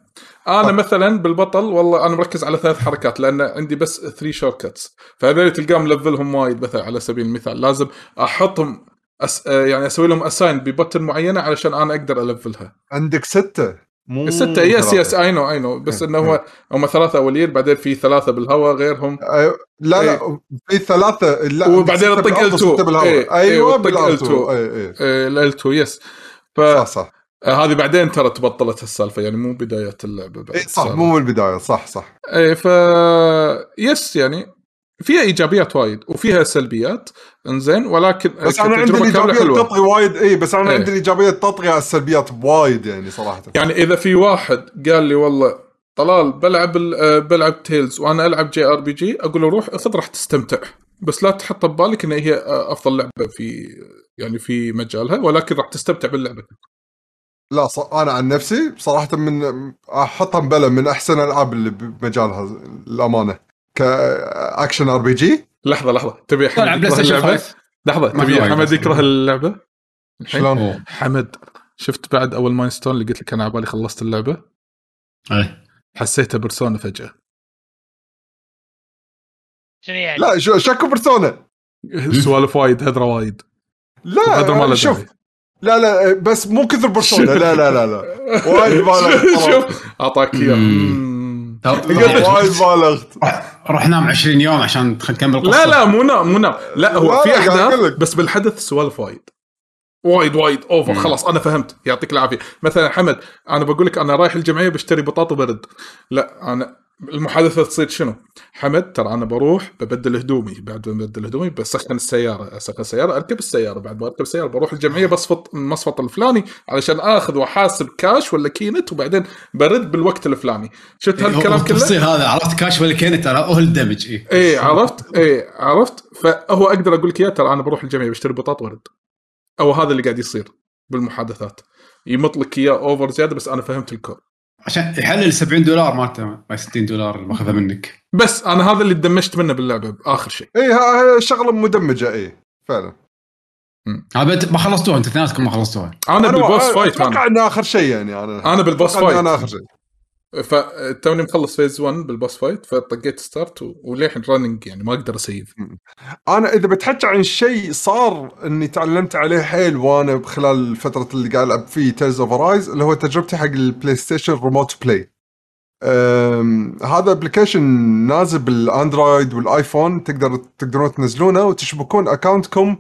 أنا صح. مثلا بالبطل والله أنا مركز على ثلاث حركات لأن عندي بس 3 shortcuts فهذول تلقاهم ملفلهم وايد مثلا على سبيل المثال. لازم أحطهم أس... يعني أسوي لهم assign ب button معينة علشان أنا أقدر ألفلها. عندك ستة. مو الستة يس. yes I know I know بس إيه، إنه هو هم ثلاثة اوليين بعدين في ثلاثة بالهواء غيرهم أيوة. لا إيه. لا في ثلاثة لا وبعدين تطق بالأرض L2. وستة بالهواء. إيه، إيه، أيوه وتطق بالار L2. 2 اي إي L2 yes ف صح صح هذه بعدين ترى تبطلت السالفة يعني مو بداية اللعبه بعد صح. مو من البداية صح صح اي ف yes يعني فيها إيجابيات وايد وفيها سلبيات إنزين ولكن بس أنا عندي الايجابيات تطغي وايد إي بس أنا إيه. عندي الايجابيات تطغي على السلبيات بوايد يعني صراحة. يعني إذا في واحد قال لي والله طلال بلعب آه، بلعب Tales وأنا ألعب JRPG أقول له روح خذ راح تستمتع. بس لا تحط ببالك إن هي أفضل لعبة في يعني في مجالها ولكن راح تستمتع باللعبة. لا ص... أنا عن نفسي بصراحه من أحطها مبلا من أحسن الالعاب اللي بمجالها الامانه ك action RPG؟ لحظة لحظة. تبي حمد يكره اللعبة؟ 5 لحظة تبي حمد. يكره اللعبة؟ شلون؟ حمد شفت بعد أول milestone اللي قلت لك أنا على بالي خلصت اللعبة؟ إيه. حسيتها Persona فجأة. شنو يعني؟ لا شو شكو Persona؟ <laughs> سوالف وايد هدرة وايد. هدره ما لا شوف. داعي. لا لا بس مو كثر Persona. لا لا لا لا. وايد <laughs> شوف. أعطاك اياه. <laughs> وايد بالغت. روح نام 20 يوم عشان نكمل القصة لا لا مو نام مو نام. لا هو في أحداث. بس بالحدث سوالف وايد. وايد وايد over. خلاص أنا فهمت. يعطيك العافية. مثلا حمد أنا بقول لك أنا رايح الجمعية بشتري بطاطا برد. لا أنا المحادثة تصير شنو؟ حمد ترى أنا بروح ببدل هدومي بعد ما ببدل هدومي بسخن السيارة أسخن السيارة أركب السيارة بعد ما أركب السيارة بروح الجمعية بصفط المصفط الفلاني علشان آخذ وأحاسب كاش ولا K-Net وبعدين برد بالوقت الفلاني. شفت هالكلام كله؟ التفصيل هذا عرفت كاش ولا K-Net ترى هو الدمج اي إيه عرفت؟ إيه عرفت؟ فهو أقدر أقول لك إياه ترى أنا بروح الجمعية بشتري بطاط ورد. أو هذا اللي قاعد يصير بالمحادثات. يمط لك إياه over زيادة بس أنا فهمت ال core. عشان يحلل 70 دولار مالته ما 60 دولار اللي ماخذها منك. بس أنا هذا اللي دمجت منه باللعبة باخر شيء. اي ها- ها شغلة مدمجة اي فعلا. ما خلصتوها أنت اثنيناتكم ما خلصتوها. أنا بال boss أنا فايت أتوقع إنه آخر شيء يعني أنا أنا بال boss فايت أنا آخر شيء. فتوني مخلص phase 1 بال boss فايت فطقيت start و- وللحين running يعني ما أقدر أسيف. أنا إذا بتحكي عن شيء صار إني تعلمت عليه حيل وأنا خلال الفترة اللي قاعد ألعب فيه Tales of Arise اللي هو تجربتي حق ال PlayStation Remote Play هذا application نازل بال Android وال iPhone تقدر تقدرون تنزلونه وتشبكون account كم ال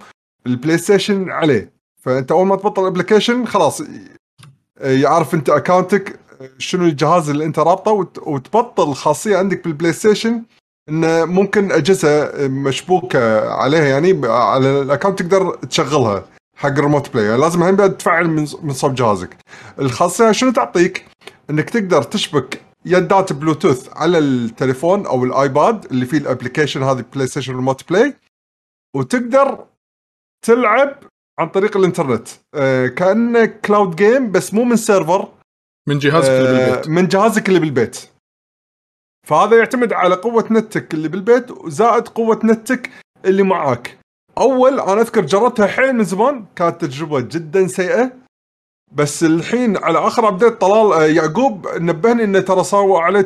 PlayStation عليه. فأنت أول ما تبطل ال application خلاص يعرف أنت اكونتك شنو الجهاز اللي انت رابطه وت- وتبطل خاصيه عندك بال PlayStation انه ممكن أجهزة مشبوكة عليها يعني على ال account تقدر تشغلها حق ال Remote Play لازم هم بعد تفعل من صوب جهازك. الخاصية شنو تعطيك؟ إنك تقدر تشبك يدات بلوتوث على التليفون أو ال iPad اللي فيه ال application هذا PlayStation Remote Play وتقدر تلعب عن طريق الإنترنت. كانه cloud game بس مو من server من جهازك اللي آه، بالبيت من جهازك اللي بالبيت. فهذا يعتمد على قوة نتك اللي بالبيت زائد قوة نتك اللي معاك. أول أنا أذكر جربتها حيل من زمان كانت تجربة جدا سيئة. بس الحين على آخر ابديت طلال آه، يعقوب نبهني إنه ترى صار عليه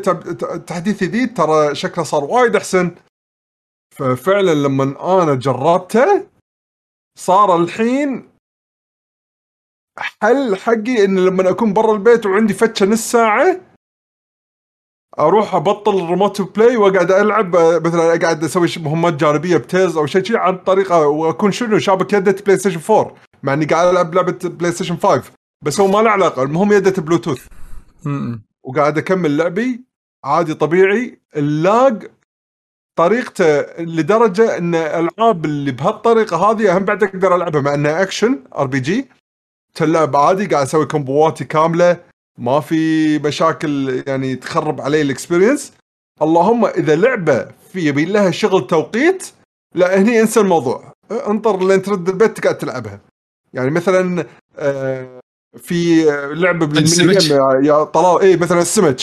تحديث جديد ترى شكله صار وايد أحسن. ففعلا لما أنا جربته صار الحين حل حقي إن لما أكون برا البيت وعندي فتشة نص ساعة أروح أبطل ال remote play وأقعد ألعب مثلا أقعد أسوي مهمات جانبية ب Tales أو شيء شيء عن طريقه وأكون شنو شابك يدة PlayStation 4 مع إني قاعد ألعب لعبة PlayStation 5 بس هو ما له علاقة المهم يدة بلوتوث. وقاعد أكمل لعبي عادي طبيعي ال lag طريقته لدرجة إن الالعاب اللي بهالطريقة هذه هم بعد أقدر ألعبها مع إنها action RPG تلعب عادي قاعد أسوي combo اتي كاملة ما في مشاكل يعني تخرب علي ال experience اللهم إذا لعبة في يبي لها شغل توقيت لا هني انسى الموضوع. انطر لين ترد البيت تقعد تلعبها. يعني مثلا آه، في لعبة بالميني السمك؟ game يا- يا طلال اي مثلا السمك.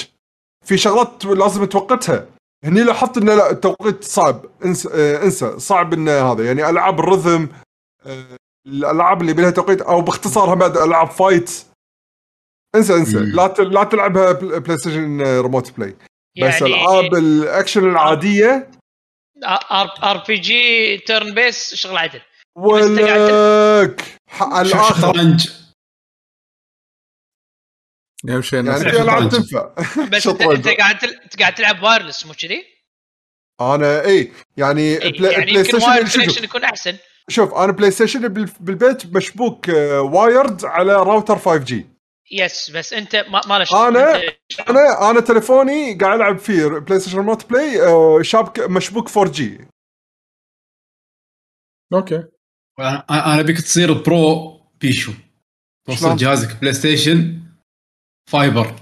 في شغلات لازم توقتها. هني لاحظت إنه لا التوقيت صعب. انسى, آه، انسى. صعب إنه هذا. يعني ألعاب ال rhythm آه، الالعاب اللي بلها توقيت أو باختصارها بعد العاب fight انسى انسى. لا ت- لا تلعبها بل- PlayStation آه، remote play بس يعني العاب الاكشن العاديه RPG turn based شغل عدل ولك على الآخر اهم شيء يعني في العاب. تنفع بس انت. قاعد تلعب wireless مو كذي؟ أنا اي يعني إيه، Play, يعني Play يمكن Station connection يكون أحسن. شوف أنا PlayStation بال- بالبيت مشبوك آه، wired على راوتر 5 جي yes بس أنت ما, ما له. أنت أنا أنا تليفوني قاعد ألعب فيه PlayStation remote play آه، شابك مشبوك 4G okay. أنا أنا ابيك تصير pro بيشو. توصل؟ جهازك PlayStation fiber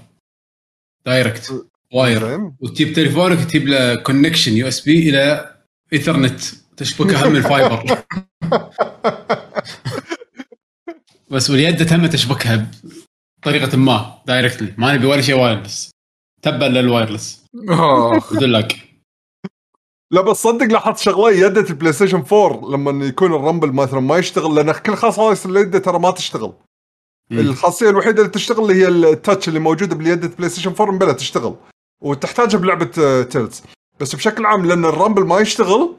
direct wire. زين وتجيب تليفونك تجيب له connection USB إلى ايثرنت تشبكه هم ال fiber <laughs> بس واليد هم تشبكها بطريقة ما directly ما نبي ولا شيء wireless تبا لل wireless آخ. بدون لك لا بس صدق لاحظت شغلة يدة ال PlayStation 4 لما يكون ال rumble مثلا ما يشتغل لأن كل خصائص اليد ترى ما تشتغل. الخاصية الوحيدة اللي تشتغل اللي هي ال touch اللي موجودة باليد PlayStation 4 مبلا تشتغل. وتحتاجها بلعبة آه، Tales. بس بشكل عام لأن ال rumble ما يشتغل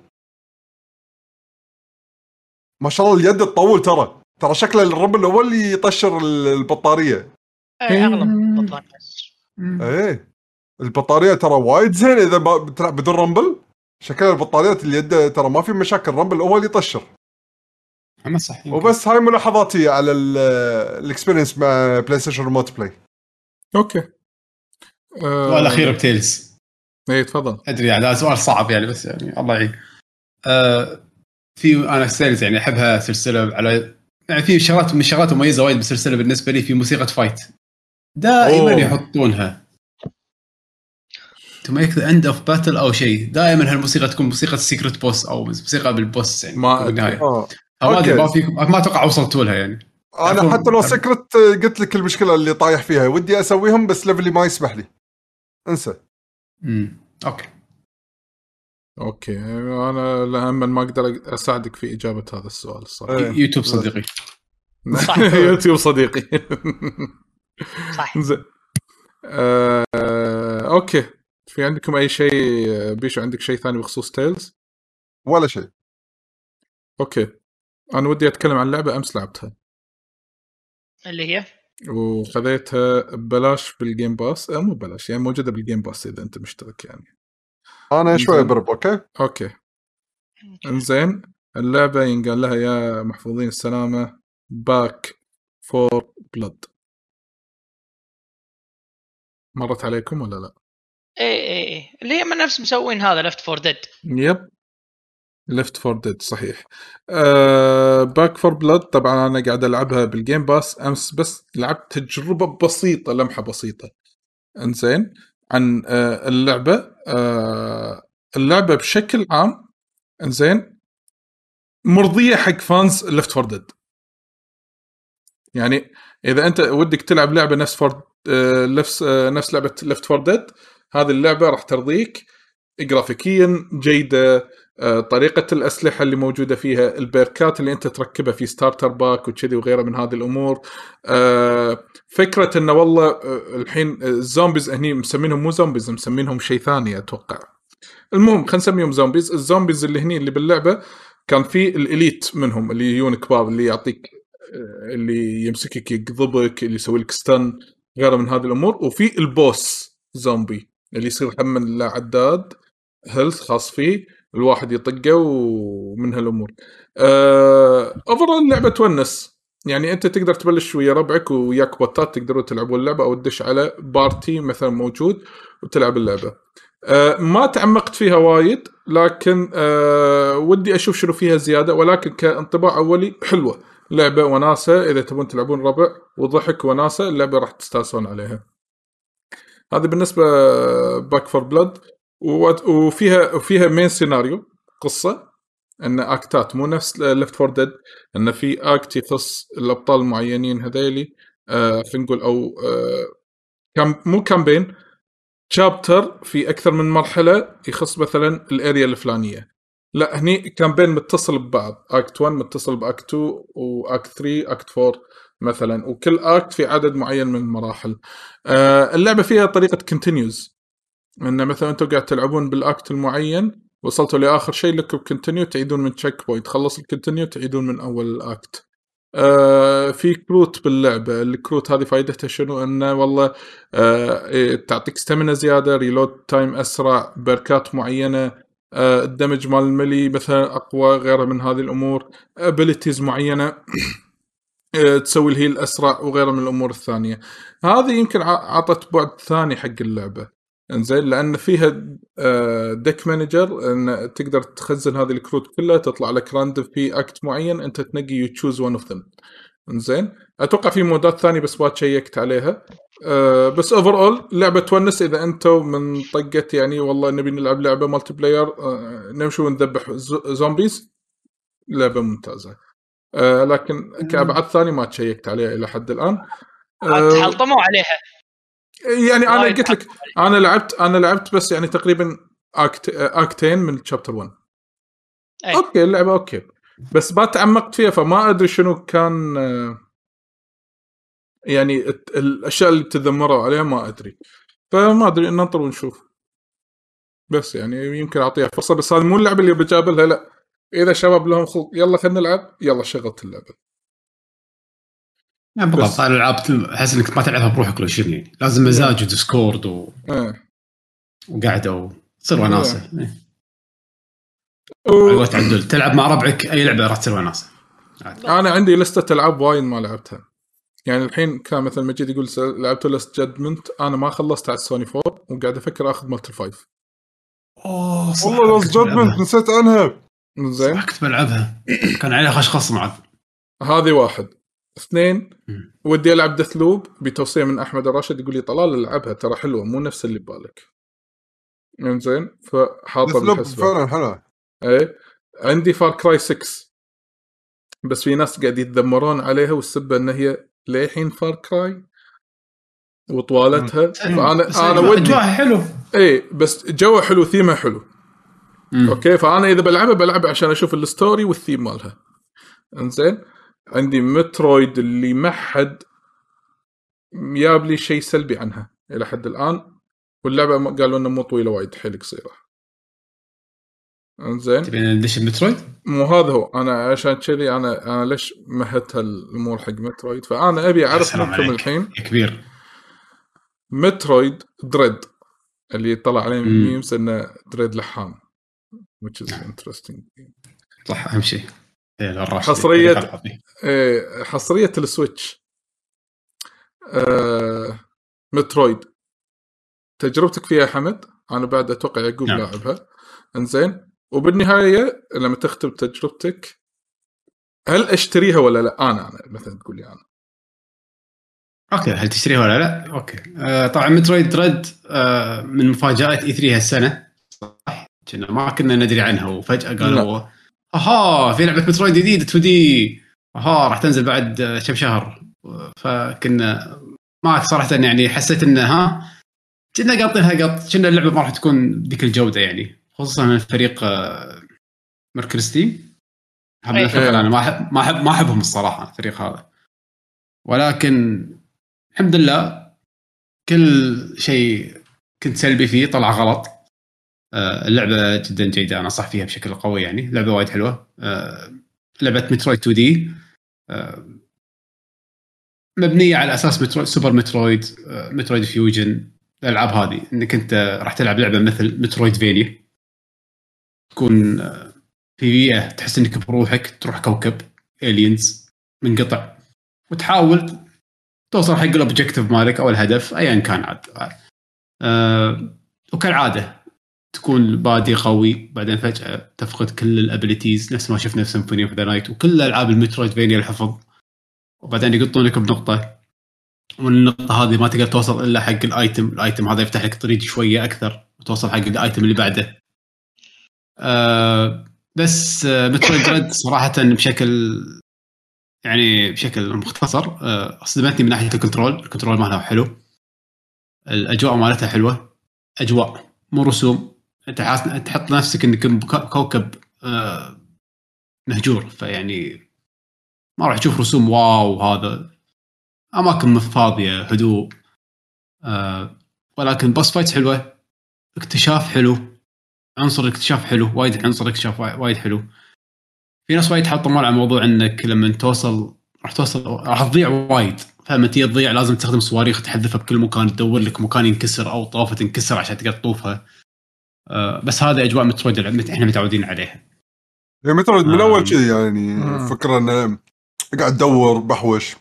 ما شاء الله اليد تطول ترى. ترى شكله ال rumble هو اللي يطشر ال- البطارية. إيه، أغلب بس إيه. البطارية ترى وايد زين. إذا بتلعب بدون rumble شكل البطاريات اليد ترى ما في مشاكل. rumble هو اللي يطشر. أما صح يمكن. وبس هاي ملاحظاتي على ال- ال experience مع PlayStation remote play okay. السؤال الاخير ب Tales. اي تفضل. أدري يعني هذا سؤال صعب يعني بس يعني الله يعين. آه في أنا Tales يعني أحبها سلسلة على يعني في شغلات من الشغلات المميزة وايد بالسلسلة بالنسبة لي في موسيقى fight. دائما أوه. يحطونها. to mark the end of battle أو شيء. دائما هالموسيقى تكون موسيقى ال secret boss أو موسيقى بال boss يعني ما بالنهايه آه. فما أدري. ما في ما أتوقع وصلتوا لها يعني. أنا حتى لو secret قلت لك المشكلة اللي طايح فيها ودي أسويهم بس level ي ما يسمح لي. انسى. امم أوكي. أوكي. أنا لما ما أقدر أساعدك في إجابة هذا السؤال الصراحه. يوتيوب صديقي. صح. <laughs> يوتيوب صديقي. <laughs> صح. زين. آه، okay. في عندكم أي شيء بيشو عندك شيء ثاني بخصوص Tales؟ ولا شيء. okay. أنا ودي أتكلم عن لعبة أمس لعبتها. اللي هي؟ وخذيتها ببلاش بال Game Pass. آه مو ببلاش يعني موجودة بال Game Pass إذا أنت مشترك يعني. أنا شوي. brb okay؟ okay. إنزين. اللعبة ينقال لها يا محفوظين السلامة Back 4 Blood مرت عليكم ولا لا؟ اي اي اي اللي هي من نفس مسوين هذا Left 4 Dead yep. Left 4 Dead صحيح. Back 4 Blood طبعا أنا قاعد ألعبها بال Game Pass أمس بس لعبت تجربة بسيطة لمحة بسيطة. إنزين عن آه اللعبة. آه اللعبة بشكل عام إنزين مرضية حق fans Left 4 Dead يعني إذا أنت ودك تلعب لعبة نفس فور آه نفس آه نفس لعبة Left 4 Dead هذه اللعبة راح ترضيك. جرافيكيا جيدة. طريقة الأسلحة اللي موجودة فيها ال perk ات اللي أنت تركبها في starter pack وكذي وغيره من هذه الأمور. آه، فكرة أنه والله آه، الحين ال zombies هني مسمينهم مو zombies مسمينهم شيء ثاني أتوقع. المهم خلينا نسميهم zombies ال zombies اللي هني اللي باللعبة كان في ال elite منهم اللي يجون كبار اللي يعطيك آه، اللي يمسكك يقضبك اللي يسوي لك stun غيره من هذه الأمور. وفي ال boss zombie اللي يصير هم له عداد health خاص فيه. الواحد يطقه ومن هالامور. over اللعبة تونس يعني أنت تقدر تبلش ويا ربعك وياك بوتات تقدرون تلعبون اللعبة أو تدش على party مثلا موجود وتلعب اللعبة. أه ما تعمقت فيها وايد لكن أه ودي أشوف شنو فيها زيادة ولكن كانطباع أولي حلوة لعبة وناسة إذا تبون تلعبون ربع وضحك وناسة اللعبة راح تستانسون عليها. هذه بالنسبة Back 4 Blood وفيها وفيها main scenario قصة إن act ات مو نفس Left 4 Dead إن في act يخص الأبطال المعينين هذيلي آه خلينا نقول أو آه كام مو campaign chapter في أكثر من مرحلة يخص مثلا ال area الفلانية. لا هني campaign متصل ببعض act 1 متصل ب act 2 و act 3 act 4 مثلا وكل act في عدد معين من المراحل. آه اللعبة فيها طريقة continues إن مثلا أنتم قاعد تلعبون بال act المعين وصلتوا لآخر شيء لكم continue تعيدون من checkpoint خلص ال continue تعيدون من أول ال act آه في كروت باللعبة. الكروت هذه فائدتها شنو؟ انه والله آه إيه، تعطيك stamina زيادة reload time أسرع perk ات معينة آه ال damage مال ال melee مثلا أقوى غيرها من هذه الأمور. abilities معينة <clears throat> آه، تسوي ال heal أسرع وغيرها من الأمور الثانية. هذه يمكن عطت بعد ثاني حق اللعبة. انزين لأن فيها deck manager إن تقدر تخزن هذه الكروت كلها تطلع لك random في act معين أنت تنقي you choose one of them انزين أتوقع في mode ات ثانية بس ما تشيكت عليها. أه بس overall لعبة تونس إذا أنتم من طقة يعني والله نبي نلعب لعبة multiplayer أه نمشي ونذبح zo- zombies لعبة ممتازة. أه لكن كأبعاد ثانية ما تشيكت عليها إلى حد الآن. أه حلطموا عليها. يعني أنا قلت لك أنا لعبت أنا لعبت بس يعني تقريبا act act ين من chapter 1 أي. okay اللعبة okay. بس ما تعمقت فيها فما أدري شنو كان يعني الأشياء اللي تذمروا عليها ما أدري. فما أدري ننطر ونشوف. بس يعني يمكن أعطيها فرصة بس هذه مو اللعبة اللي بجابلها لا. إذا شباب لهم خلق يلا خلينا نلعب يلا شغلت اللعبة. يعني بالضبط. هاي الالعاب أحس إنك ما تلعبها بروحك ولا شيء. يعني لازم مزاج و Discord و... وقعده وتصير وناسة. إيه. و- تلعب مع ربعك أي لعبة راح تصير وناسة. أنا عندي لستة العاب وايد ما لعبتها. يعني الحين كان مثلا مجيد يقول س- لعبت Lost Judgment. أنا ما خلصت على السوني 4 وقاعد أفكر آخذ مالت ال five أوه صح والله بلعبها. Judgment نسيت عنها. زين كنت بلعبها. <coughs> كان عليها خش خصم عاد هذه واحد. اثنين. ودي ألعب Deathloop بتوصية من أحمد الراشد يقول لي طلال ألعبها ترى حلوة مو نفس اللي ببالك. زين فحاطه بالحسبه فعلا حلو إيه عندي Far Cry 6 بس في ناس قاعد يتذمرون عليها والسبه إن هي للحين Far Cry وطوالتها. فانا أنا ودي اجواءها حلو. إيه بس جوه حلو ثيمها حلو. مم. okay فأنا إذا بلعبها بلعبها عشان أشوف ال story والثيم مالها. إنزين عندي Metroid اللي ما حد جاب لي شيء سلبي عنها إلى حد الآن واللعبة قالوا انها مو طويلة وايد حيل قصيرة. إنزين. تبي ندش ب Metroid؟ مو هذا هو. أنا عشان كذي أنا أنا ليش مهدت هالأمور حق Metroid؟ فأنا أبي اعرف منكم. الحين. كبير. Metroid Dread اللي طلع عليه. memes إنه دريد لحام which is interesting. صح أهم شيء. إيه،. حصرية. إيه، حصرية ال Switch. آه، Metroid. تجربتك فيها حمد؟ أنا بعد أتوقع يعقوب نعم. لاعبها. إنزين. وبالنهاية لما تختم تجربتك هل أشتريها ولا لا؟ أنا أنا مثلا تقول لي أنا. okay هل تشتريها ولا لا؟ okay. آه طبعا Metroid Dread آه من مفاجآت E 3 هالسنة. صح؟ كنا ما كنا ندري عنها وفجأة قالوا أها في لعبة مترويد جديده 2 دي أها راح تنزل بعد كم شهر. فكنا ما صراحة يعني حسيت انه ها كنا قاطينها قط كنا اللعبة ما راح تكون ذيك الجودة يعني خصوصا من فريق آه، ستيم. الفريق اللي أنا ما أحب ما أحب ما أحبهم الصراحة الفريق هذا. ولكن الحمد لله كل شيء كنت سلبي فيه طلع غلط. اللعبة جدا جيدة أنا أنصح فيها بشكل قوي يعني. لعبة وايد حلوة. آه، لعبة Metroid 2 D. مبنية على أساس Metroid Super Metroid آه، Metroid Fusion. الألعاب هذه إنك أنت راح تلعب لعبة مثل Metroidvania تكون آه، في بيئة تحس إنك بروحك تروح كوكب aliens منقطع وتحاول توصل حق ال objective مالك أو الهدف ايا كان عاد. أه وكالعادة تكون بادي قوي بعدين فجأة تفقد كل ال abilities نفس ما شفنا في Symphony of the Night وكل ألعاب ال Metroidvania الحفظ وبعدين يقطونك بنقطه ومن النقطه هذه ما تقدر توصل إلا حق ال item ال item هذا يفتح لك طريق شوية أكثر وتوصل حق ال item اللي بعده. أه بس آه، Metroid Dread صراحة بشكل يعني بشكل مختصر آه، صدمتني من ناحية ال control ال control مالها حلو. الأجواء مالتها حلوة. أجواء مو رسوم. أنت تحط نفسك إنك بكوكب آه، مهجور. فيعني ما راح تشوف رسوم wow هذا أماكن فاضية هدوء آه، ولكن boss fights حلوة. اكتشاف حلو. عنصر الاكتشاف حلو. وايد عنصر الاكتشاف وايد حلو. في ناس وايد حاطة مال على موضوع إنك لما توصل راح توصل راح تضيع وايد. فلما تيجي تضيع لازم تستخدم صواريخ تحذفها بكل مكان تدور لك مكان ينكسر أو طوفه تنكسر عشان تقدر تطوفها. بس هذا أجواء مترويد اللي إحنا متعودين عليها. يعني مترويد من آه. اول كذي يعني آه. فكرة إنه قاعد تدور بحوش.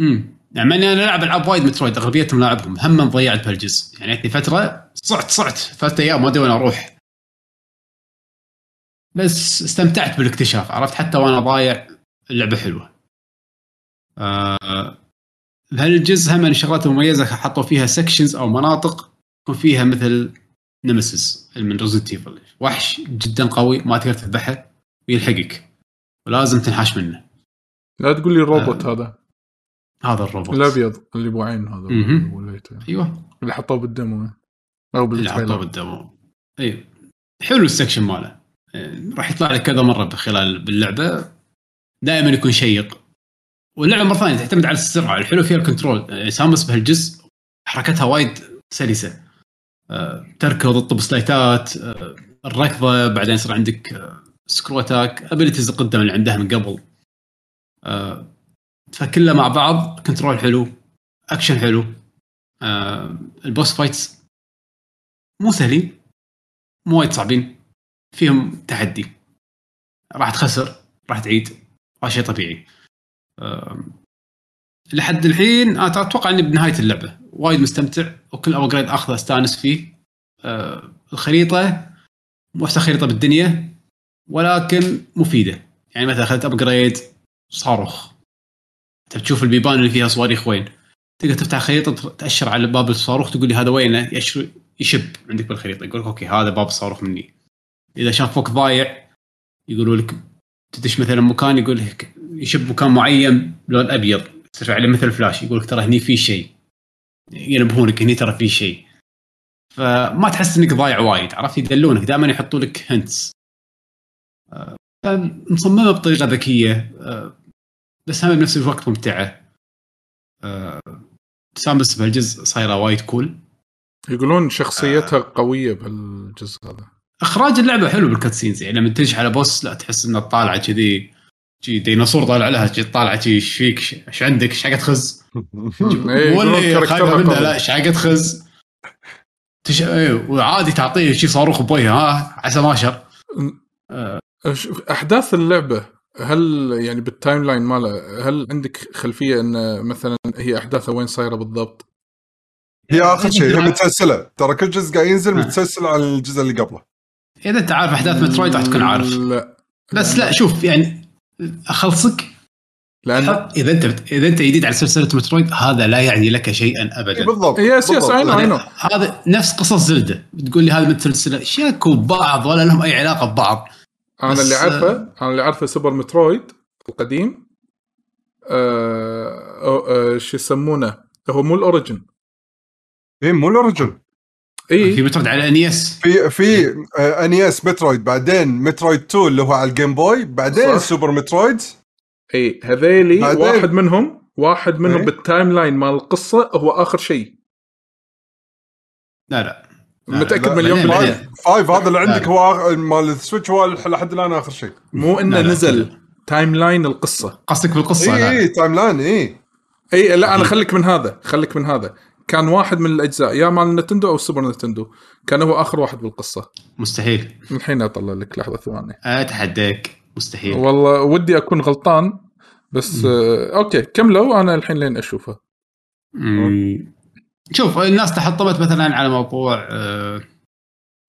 امم يعني أنا ألعب ألعاب وايد مترويد أغلبيتهم لاعبهم هم ضيعت بهالجزء يعني جتني فترة صعت صعت. ثلاث أيام ما أدري وين أروح. بس استمتعت بالاكتشاف عرفت؟ حتى وأنا ضايع اللعبة حلوة. آه بهالجزء هم من الشغلات المميزة حطوا فيها sections أو مناطق يكون فيها مثل Nemesis من Resident Evil وحش جدا قوي ما تقدر تذبحه ويلحقك. ولازم تنحاش منه. لا تقول لي الروبوت آه. هذا. هذا الروبوت. الأبيض اللي ابو عين هذا. أيوه. اللي حطوه بال demo. أو اللي حطوه بال demo. اي حلو ال section ماله. إيه، راح يطلع لك كذا مرة خلال باللعبة. دائما يكون شيق. واللعبة مرة ثانية تعتمد على السرعة. الحلو فيها ال control. إيه، Samus بهالجزء حركتها وايد سلسة. تركض تطب slide ات آه، الركضة بعدين يصير عندك آه، screw attack abilities القدم اللي عندها من قبل. آه، فكلها مع بعض control حلو اكشن حلو. آه، ال boss fights مو سهلين مو وايد صعبين فيهم تحدي. راح تخسر راح تعيد هذا شيء طبيعي. لحد الحين أتوقع إني بنهاية اللعبة. وايد مستمتع وكل upgrade أخذه أستانس فيه. أه، الخريطة مو أحسن خريطة بالدنيا ولكن مفيدة. يعني مثلا أخذت upgrade صاروخ. انت بتشوف البيبان اللي فيها صواريخ وين؟ تقدر تفتح خريطة تأشر على باب الصاروخ تقول لي هذا وينه يشر يشب عندك بالخريطة. يقول لك okay هذا باب الصاروخ هني. إذا شافوك ضايع يقولوا لك تدش مثلا مكان يقول لك يشب مكان معين بلون أبيض. ترفع عليه مثل فلاش يقول لك ترى هني في شيء. ينبهونك هني ترى في شيء. فما تحس إنك ضايع وايد عرفت؟ يدلونك دائما يحطوا لك hints مصممه بطريقة ذكية آه، بس هم بنفس الوقت ممتعة. آه، Samus بهالجزء صايرة وايد cool يقولون شخصيتها قوية بهالجزء هذا. إخراج اللعبة حلو بال cutscenes يعني لما تدش على boss لا تحس انه طالعة كذي. شي ديناصور طالع لها شي طالعه شي إيش فيك ش- إيش عندك إيش حقت خز يقولون خايفة character ها منه قوي. لا إيش حقت خز تش... إيه وعادي تعطيه شي صاروخ بوجهه ها عسى ماشر آه، شوف، أحداث اللعبة هل يعني بال timeline ماله هل عندك خلفية إن مثلا هي أحداثها وين صايرة بالضبط؟ هي آخر شيء هي متسلسلة. ترى كل جزء قاعد ينزل آه. متسلسل عن الجزء اللي قبله. إذا أنت عارف أحداث Metroid راح تكون عارف. لا. بس لا شوف يعني أخلصك؟ لأن إذا أنت بت... إذا أنت جديد على سلسلة Metroid هذا لا يعني لك شيئا ابدا. بالضبط. yes yes بالضبط. اي نو اي نو هذا نفس قصص Zelda. بتقول لي هذا مثل سلسلة شكو ببعض ولا لهم أي علاقة ببعض. أنا اللي عارفه أنا اللي عارفه Super Metroid القديم آه آه شو يسمونه؟ هو مو ال origin. اي مو ال origin. في اي Metroid على NES. في في آه، NES Metroid بعدين Metroid 2 اللي هو على ال Game Boy بعدين صح. Super Metroid. اي هذيلي بعدين- واحد منهم واحد منهم إيه. بال timeline مال القصة هو آخر شيء. لا لا. لا، متاكد لا، مليون بالمية. five هذا اللي لا، عندك لا. هو مال ال Switch هو لحد الآن آخر شيء. مو إنه لا، لا. نزل timeline القصة. قصدك بالقصة اي timeline اي اي لا أنا خليك من هذا خليك من هذا. كان واحد من الأجزاء يا مال Nintendo أو ال Super Nintendo كان هو آخر واحد بالقصة. مستحيل. الحين أطلع لك لحظة ثواني. أتحداك. مستحيل. والله ودي أكون غلطان بس آه okay كملوا أنا الحين لين أشوفه. مم. شوف الناس تحطمت مثلا على موضوع آه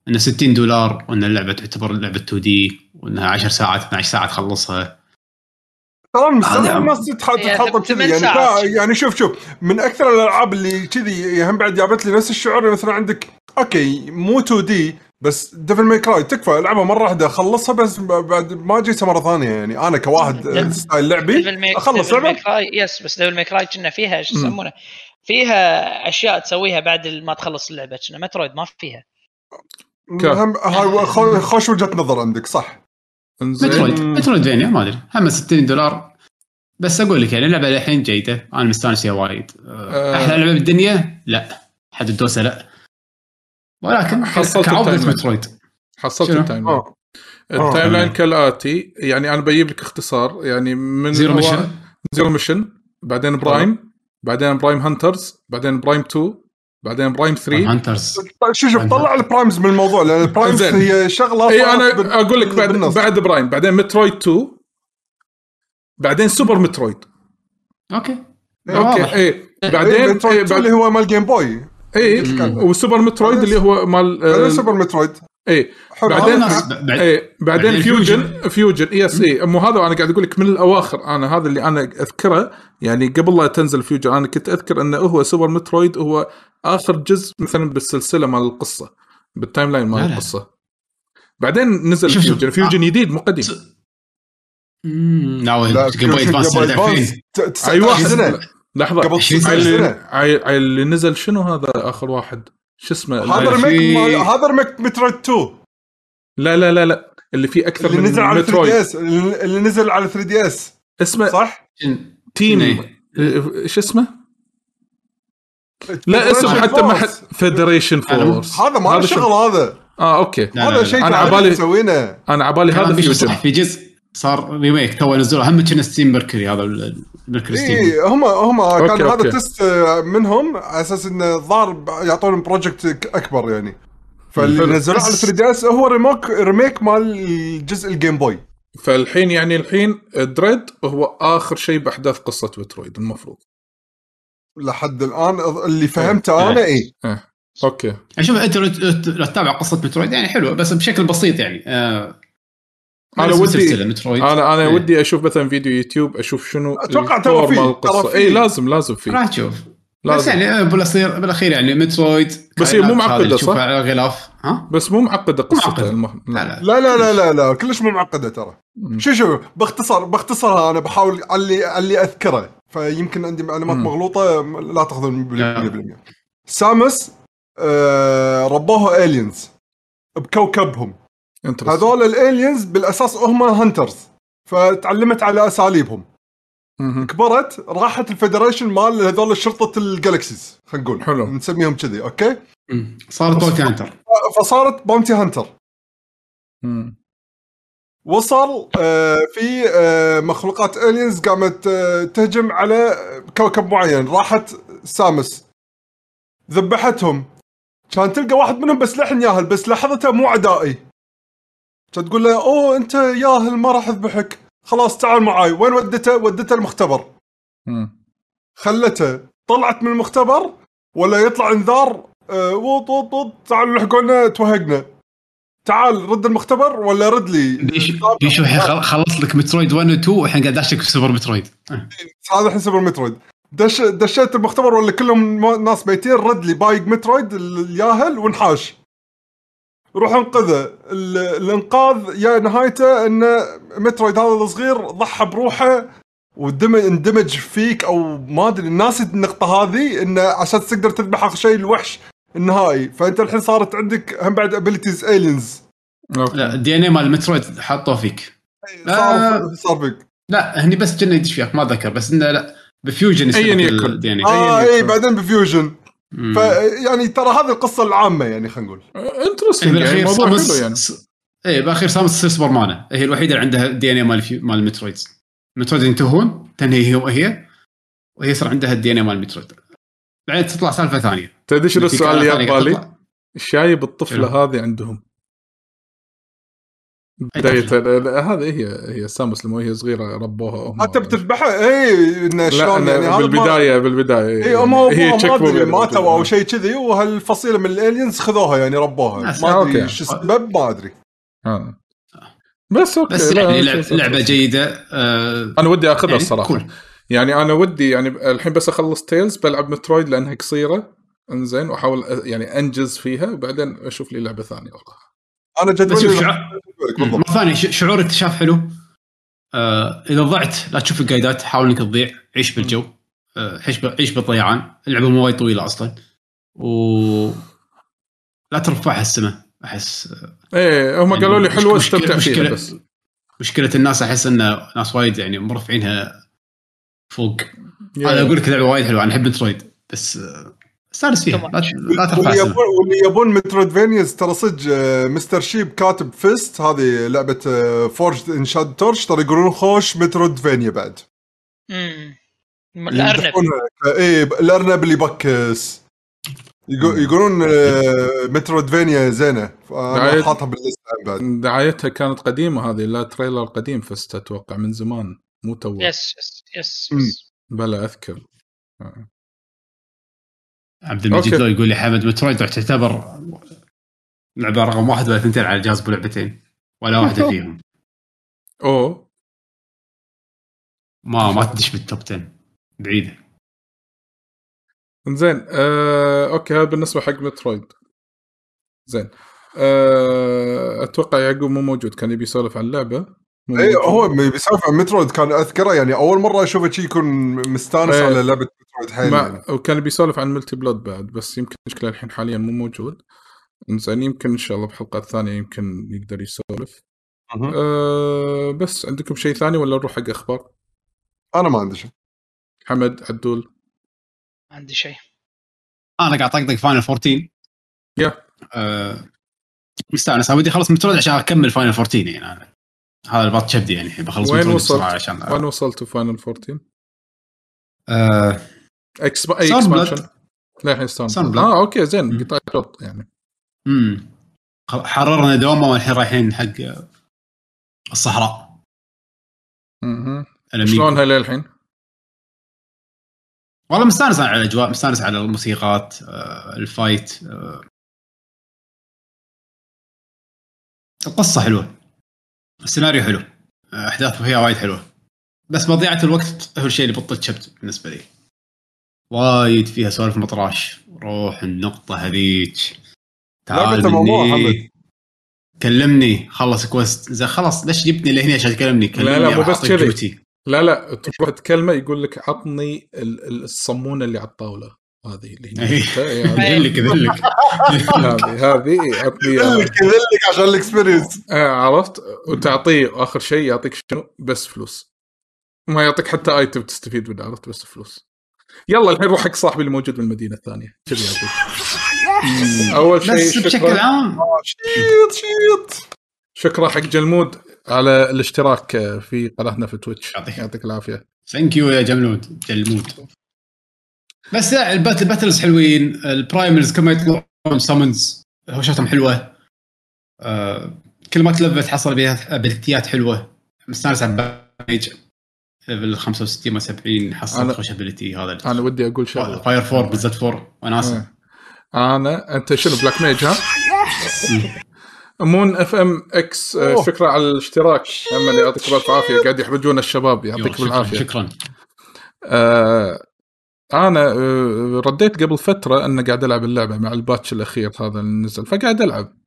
انه 60 دولار وإن اللعبة تعتبر لعبة 2D وإنها 10 ساعات 12 ساعة تخلصها. ترى المستوى هذا- الناس تتح- هي تتحطم ثمان كذي يعني يعني شوف شوف من أكثر الألعاب اللي كذي هم بعد جابت لي نفس الشعور مثلا عندك okay مو 2D بس Devil May Cry تكفى العبها مرة واحدة اخلصها بس ب- بعد ما جيتها مرة ثانية يعني أنا كواحد style لعبي أخلص Devil لعبة. May راي يس بس ديفل ميك راي كنا فيها شو مم. يسمونه؟ فيها أشياء تسويها بعد ما تخلص اللعبة كنا مترويد ما فيها. هم هاي خو- خوش وجهة نظر عندك صح. مترويد. مترويد. فينيا ما أدري. هم 60 دولار. بس أقول لك يعني اللعبة للحين جيدة. أنا مستانس فيها وايد. آه، آه. أحلى لعبة بالدنيا؟ لا. حد الدوسة لا. ولكن حصلت كعودة التايم. مترويد. حصلت؟ التايم لاين. ال time آه. line كالآتي يعني أنا بجيب لك اختصار. يعني من Zero Mission Zero Mission بعدين Prime بعدين Prime Hunters بعدين Prime 2 بعدين Prime 3 Hunters شوف شوف طلع ال Primes من الموضوع لأن ال Primes. هي شغلة إي أنا أقول لك بعد بالنص. بعد Prime بعدين Metroid 2 بعدين Super Metroid okay okay واضح. إي إيه، بعدين Metroid إيه، 2 اللي هو مال Game Boy إي. و Super Metroid اللي هو مال بعدين آه، Super Metroid اي. بعدين اي بعدين بعدين Fusion Fusion. yes اي مو هذا أنا قاعد أقول لك من الأواخر. أنا هذا اللي أنا أذكره. يعني قبل لا تنزل Fusion أنا كنت أذكر إنه هو Super Metroid. هو آخر جزء مثلا بالسلسلة مال القصة بال timeline مال. القصة. بعدين نزل شوف- شوف. Fusion. Fusion جديد مو قديم. لا Game Boy Advance سنه 2000 أيوه أيوة. سنة. لحظة. قبل 20 تسع عيل- سنة. عيل عيل اللي نزل شنو هذا آخر واحد؟ شو اسمه هذا remake هذا remake مترويد 2 لا لا لا لا اللي فيه أكثر اللي من نزل على 3 مترويد دي اس اللي نزل على 3 دي اس اسمه صح؟ team. إيه. إيش اسمه؟ لا اسمه حتى ما حد Federation Force هذا ما له شغل هذا. آه okay. لا، لا، هذا لا. شيء تعرف عبالي- مسوينه. أنا عبالي هذا في جزء صار remake تو نزلوه هم كنا steam ميركوري هذا ال- الميركوري steam اي هم هم كان هذا. تست آه، منهم على أساس انه الظاهر يعطون project أكبر يعني. فاللي. نزلوه على 3 دي اس هو remake remake مال الجزء الجيم بوي فالحين يعني الحين دريد هو آخر شيء بأحداث قصة مترويد المفروض. لحد الآن اللي فهمته أنا اي okay. شوف إنت لو تتابع قصة مترويد يعني حلوة بس بشكل بسيط يعني. آه أنا اسم ودي- أنا أنا إيه. ودي أشوف مثلا فيديو يوتيوب أشوف شنو أتوقع ال core ترى فيه. اي لازم لازم فيه راح تشوف بس يعني آه، بالاخير بالأخير يعني مترويد بس هي مو تشوفها صح؟ على غلاف ها بس مو معقدة قصتها معقدة. المهم لا لا لا لا لا لا لا كلش مو معقدة ترى. شو شو باختصار باختصارها أنا بحاول على اللي على اللي أذكره فيمكن عندي معلومات. مغلوطة لا تأخذون لا. 100% سامس آه ربوها aliens بكوكبهم. هذول ال aliens بالأساس هم hunters فتعلمت على أساليبهم. كبرت راحت ال federation مال هذول شرطة ال galaxies خلينا نقول. حلو. نسميهم كذي okay؟ مم. صارت bounty hunter فصارت bounty hunter مم. وصل آه، في آه، مخلوقات aliens قامت آه، تهجم على كوكب معين. راحت سامس. ذبحتهم. كان تلقى واحد منهم بسلاح ياهل بس لحظته مو عدائي. تقول له أوه أنت ياهل ما راح أذبحك. خلاص تعال معاي. وين ودته؟ ودته المختبر. خلته. طلعت من المختبر ولا يطلع إنذار. آه، وط وط وط. تعالوا لحقونا توهقنا. تعال رد المختبر ولا رد لي؟ بيشو بيشو الحين خل- خلصت لك مترويد 1 و 2 والحين قاعد داشك في Super Metroid. آه. هذا الحين Super Metroid. دش دشيت المختبر ولا كلهم ناس ميتين. رد لي بايق مترويد الياهل وانحاش روح انقذه. ال- الانقاذ يا نهايته إن مترويد هذا الصغير ضحى بروحه واندمج اندمج فيك أو ما أدري. ناسي النقطة هذه انه عشان تقدر تذبح آخر شيء الوحش النهائي. فأنت الحين صارت عندك هم بعد abilities aliens. لا ال DNA مال مترويد حاطوه فيك. صار صار فيك. لا هني بس كنا يدش فيك ما ذكر بس إنه لا ب Fusion أياً يكن. ال DN آه أياً إي. بعدين ب Fusion. فيعني ترى هذه القصة العامة يعني خلينا نقول. interesting يعني بالاخير موضوع سامس يعني. إيه بالاخير سامس تصير سوبر مانا هي الوحيدة اللي عندها ال DNA مال مال مترويد. مترويد ينتهون تنهي هي هي وهي يصير عندها ال DNA مال مترويد. بعدين تطلع سالفة ثانية. تدري شنو السؤال اللي؟ تطلع. شايب الطفلة؟ هذه عندهم. بداية هذه هي هي سامس لما هي صغيرة ربوها أمها. أنت بتذبحها؟ اي انه لا شلون يعني؟ هذا ما- بالبداية بالبداية. اي هم هم هي ما. ماتوا أو شيء كذي وهالفصيلة من ال aliens خذوها يعني ربوها. ناس- ما أدري. شو السبب ما أدري. آه. بس okay بس يعني شوف- لعب- شوف- لعبة شوف. جيدة آه أنا ودي أخذها يعني الصراحة. cool. يعني أنا ودي يعني الحين بس أخلص Tales بلعب مترويد لأنها قصيرة. إنزين وأحاول يعني أنجز فيها وبعدين أشوف لي لعبة ثانية والله أنا جدولي مرة ثانية شعور اكتشاف حلو. آه إذا ضعت لا تشوف ال guideات حاول إنك تضيع عيش بالجو. آه عيش ب- عيش بالضيعان اللعبة مو وايد طويلة أصلا. و لا ترفعها السماء أحس إيه هم يعني قالوا لي حلوة مشكلة- استمتع فيها بس. مشكلة الناس أحس إن ناس وايد يعني مرفعينها فوق. أنا أقول لك لعبة وايد حلوة أنا أحب مترويد بس آه، استانس فيها لا, لا ترفع واللي يبون واللي يبون metroidvanias ترى صدق آه، مستر شيب كاتب fist هذه لعبة Forged in Shadow Torch ترى يقولون خوش metroidvania بعد. امم الأرنب. إيه الأرنب اللي يبكس. يقو- يقولون آه، metroidvania زينة. حاطها بال list بعد. دعايتها كانت قديمة هذه لا trailer قديم fist أتوقع من زمان مو تو yes yes yes. yes. بلا أذكر. عبد المجيد okay. لو يقول لي حمد مترويد تعتبر لعبة رقم واحد ولا ثنتين على الجهاز بلعبتين ولا واحدة فيهم. أو ما ما تدش بال top 10 بعيدة. زين آه، okay هذا بالنسبة حق مترويد. زين آه، أتوقع يعقوب مو موجود كان يبي يسولف عن اللعبة. اي. إيه، هو بيسولف عن مترويد كان أذكره يعني أول مرة أشوفه شي يكون مستانس إيه. على لعبة مترويد حيل يعني. وكان بيسولف عن Metroid Blood بعد بس يمكن مشكله الحين حاليا مو موجود زين يمكن إن شاء الله بحلقات ثانية يمكن يقدر يسولف مهم. أه بس عندكم شيء ثاني ولا نروح حق أخبار أنا ما عندي شيء حمد عدول ما عندي شيء أنا قاعد طقطق Final 14 يا. آه مستأنس أنا ودي أخلص مترويد عشان أكمل Final 14 يعني أنا هذا اللي باط كبدي يعني الحين بخلص وين وصلت؟ عشان وين وصلت Final 14 آه XI. expansion للحين ستان Stormblood. آه okay زين مم. قطع شوط يعني امم حررنا دوما والحين رايحين حق الصحراء. Ala Mhigo. شلونها للحين؟ والله مستانس على الأجواء مستانس على الموسيقات آه، ال fight آه. القصة حلوة السيناريو حلو. آه، أحداثه فيها وايد حلوة. بس مضيعة الوقت هو الشيء اللي بطل شبت بالنسبة لي. وايد فيها سوالف مطراش. روح النقطة هذيك تعال مني. كلمني. خلص كويست. زين خلاص ليش جبتني لهنا عشان تكلمني؟ كلمني لا، مو راح بس كذي. لا لا تروح تكلمه يقول لك عطني ال- ال- الصمونه اللي على الطاولة. هذه اللي هنا إيه. يذلك <laughs> يذلك هذه هذه عطني. يذلك يذلك عشان ال experience آه عرفت؟ وتعطيه آخر شيء يعطيك شنو؟ بس فلوس. ما يعطيك حتى item تستفيد منه عرفت؟ بس فلوس. يلا الحين روح حق صاحبي اللي موجود بالمدينة الثانية. كذي يعطيك <laughs> أول شيء بس بشكل شكرا. عام. shit shit شكرا حق جلمود على الاشتراك في قناتنا في تويتش. يعطيك. يعطيك العافية. thank you يا جلمود. جلمود. بس لا ال battle battles حلوين. ال primals لما يطلعون summons هوشاتهم حلوة. آه كل ما تلفل تحصل بها ابيلتيات حلوة. مستانس على ال mage level 65 و 70 أنا- حصلت خوش ability هذا. أنا ودي أقول شغلة. fire four بالذات four وناسه آه. أنا أنت شنو black mage ها؟ <laughs> مون اف ام إكس. شكرا على الاشتراك. امل يعطيك بالف عافية قاعد يحرجون الشباب يعطيك شكرا بالعافيه شكرا. آه أنا آه رديت قبل فترة ان قاعد ألعب اللعبة مع ال patch الأخير هذا اللي نزل فقاعد ألعب.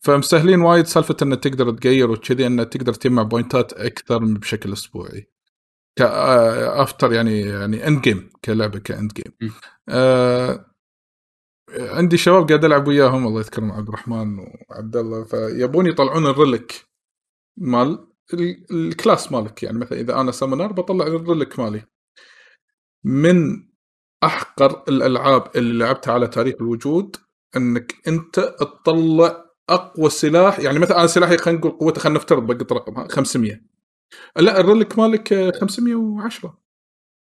فمسهلين وايد سالفة انه تقدر تغير وكذي انه تقدر تجمع بوينتات أكثر بشكل أسبوعي. ك after يعني يعني end game كلعبة ك end game. آه عندي شباب قاعد ألعب وياهم الله يذكرهم عبد الرحمن وعبد الله فيبون يطلعون ال relic مال ال- ال class مالك. يعني مثلا إذا أنا summoner بطلع ال relic مالي. من أحقر الألعاب اللي لعبتها على تاريخ الوجود إنك أنت تطلع أقوى سلاح يعني مثلا أنا سلاحي خلينا نقول قوته خلينا نفترض بقط رقم ها، 500 لا ال relic مالك آه، 510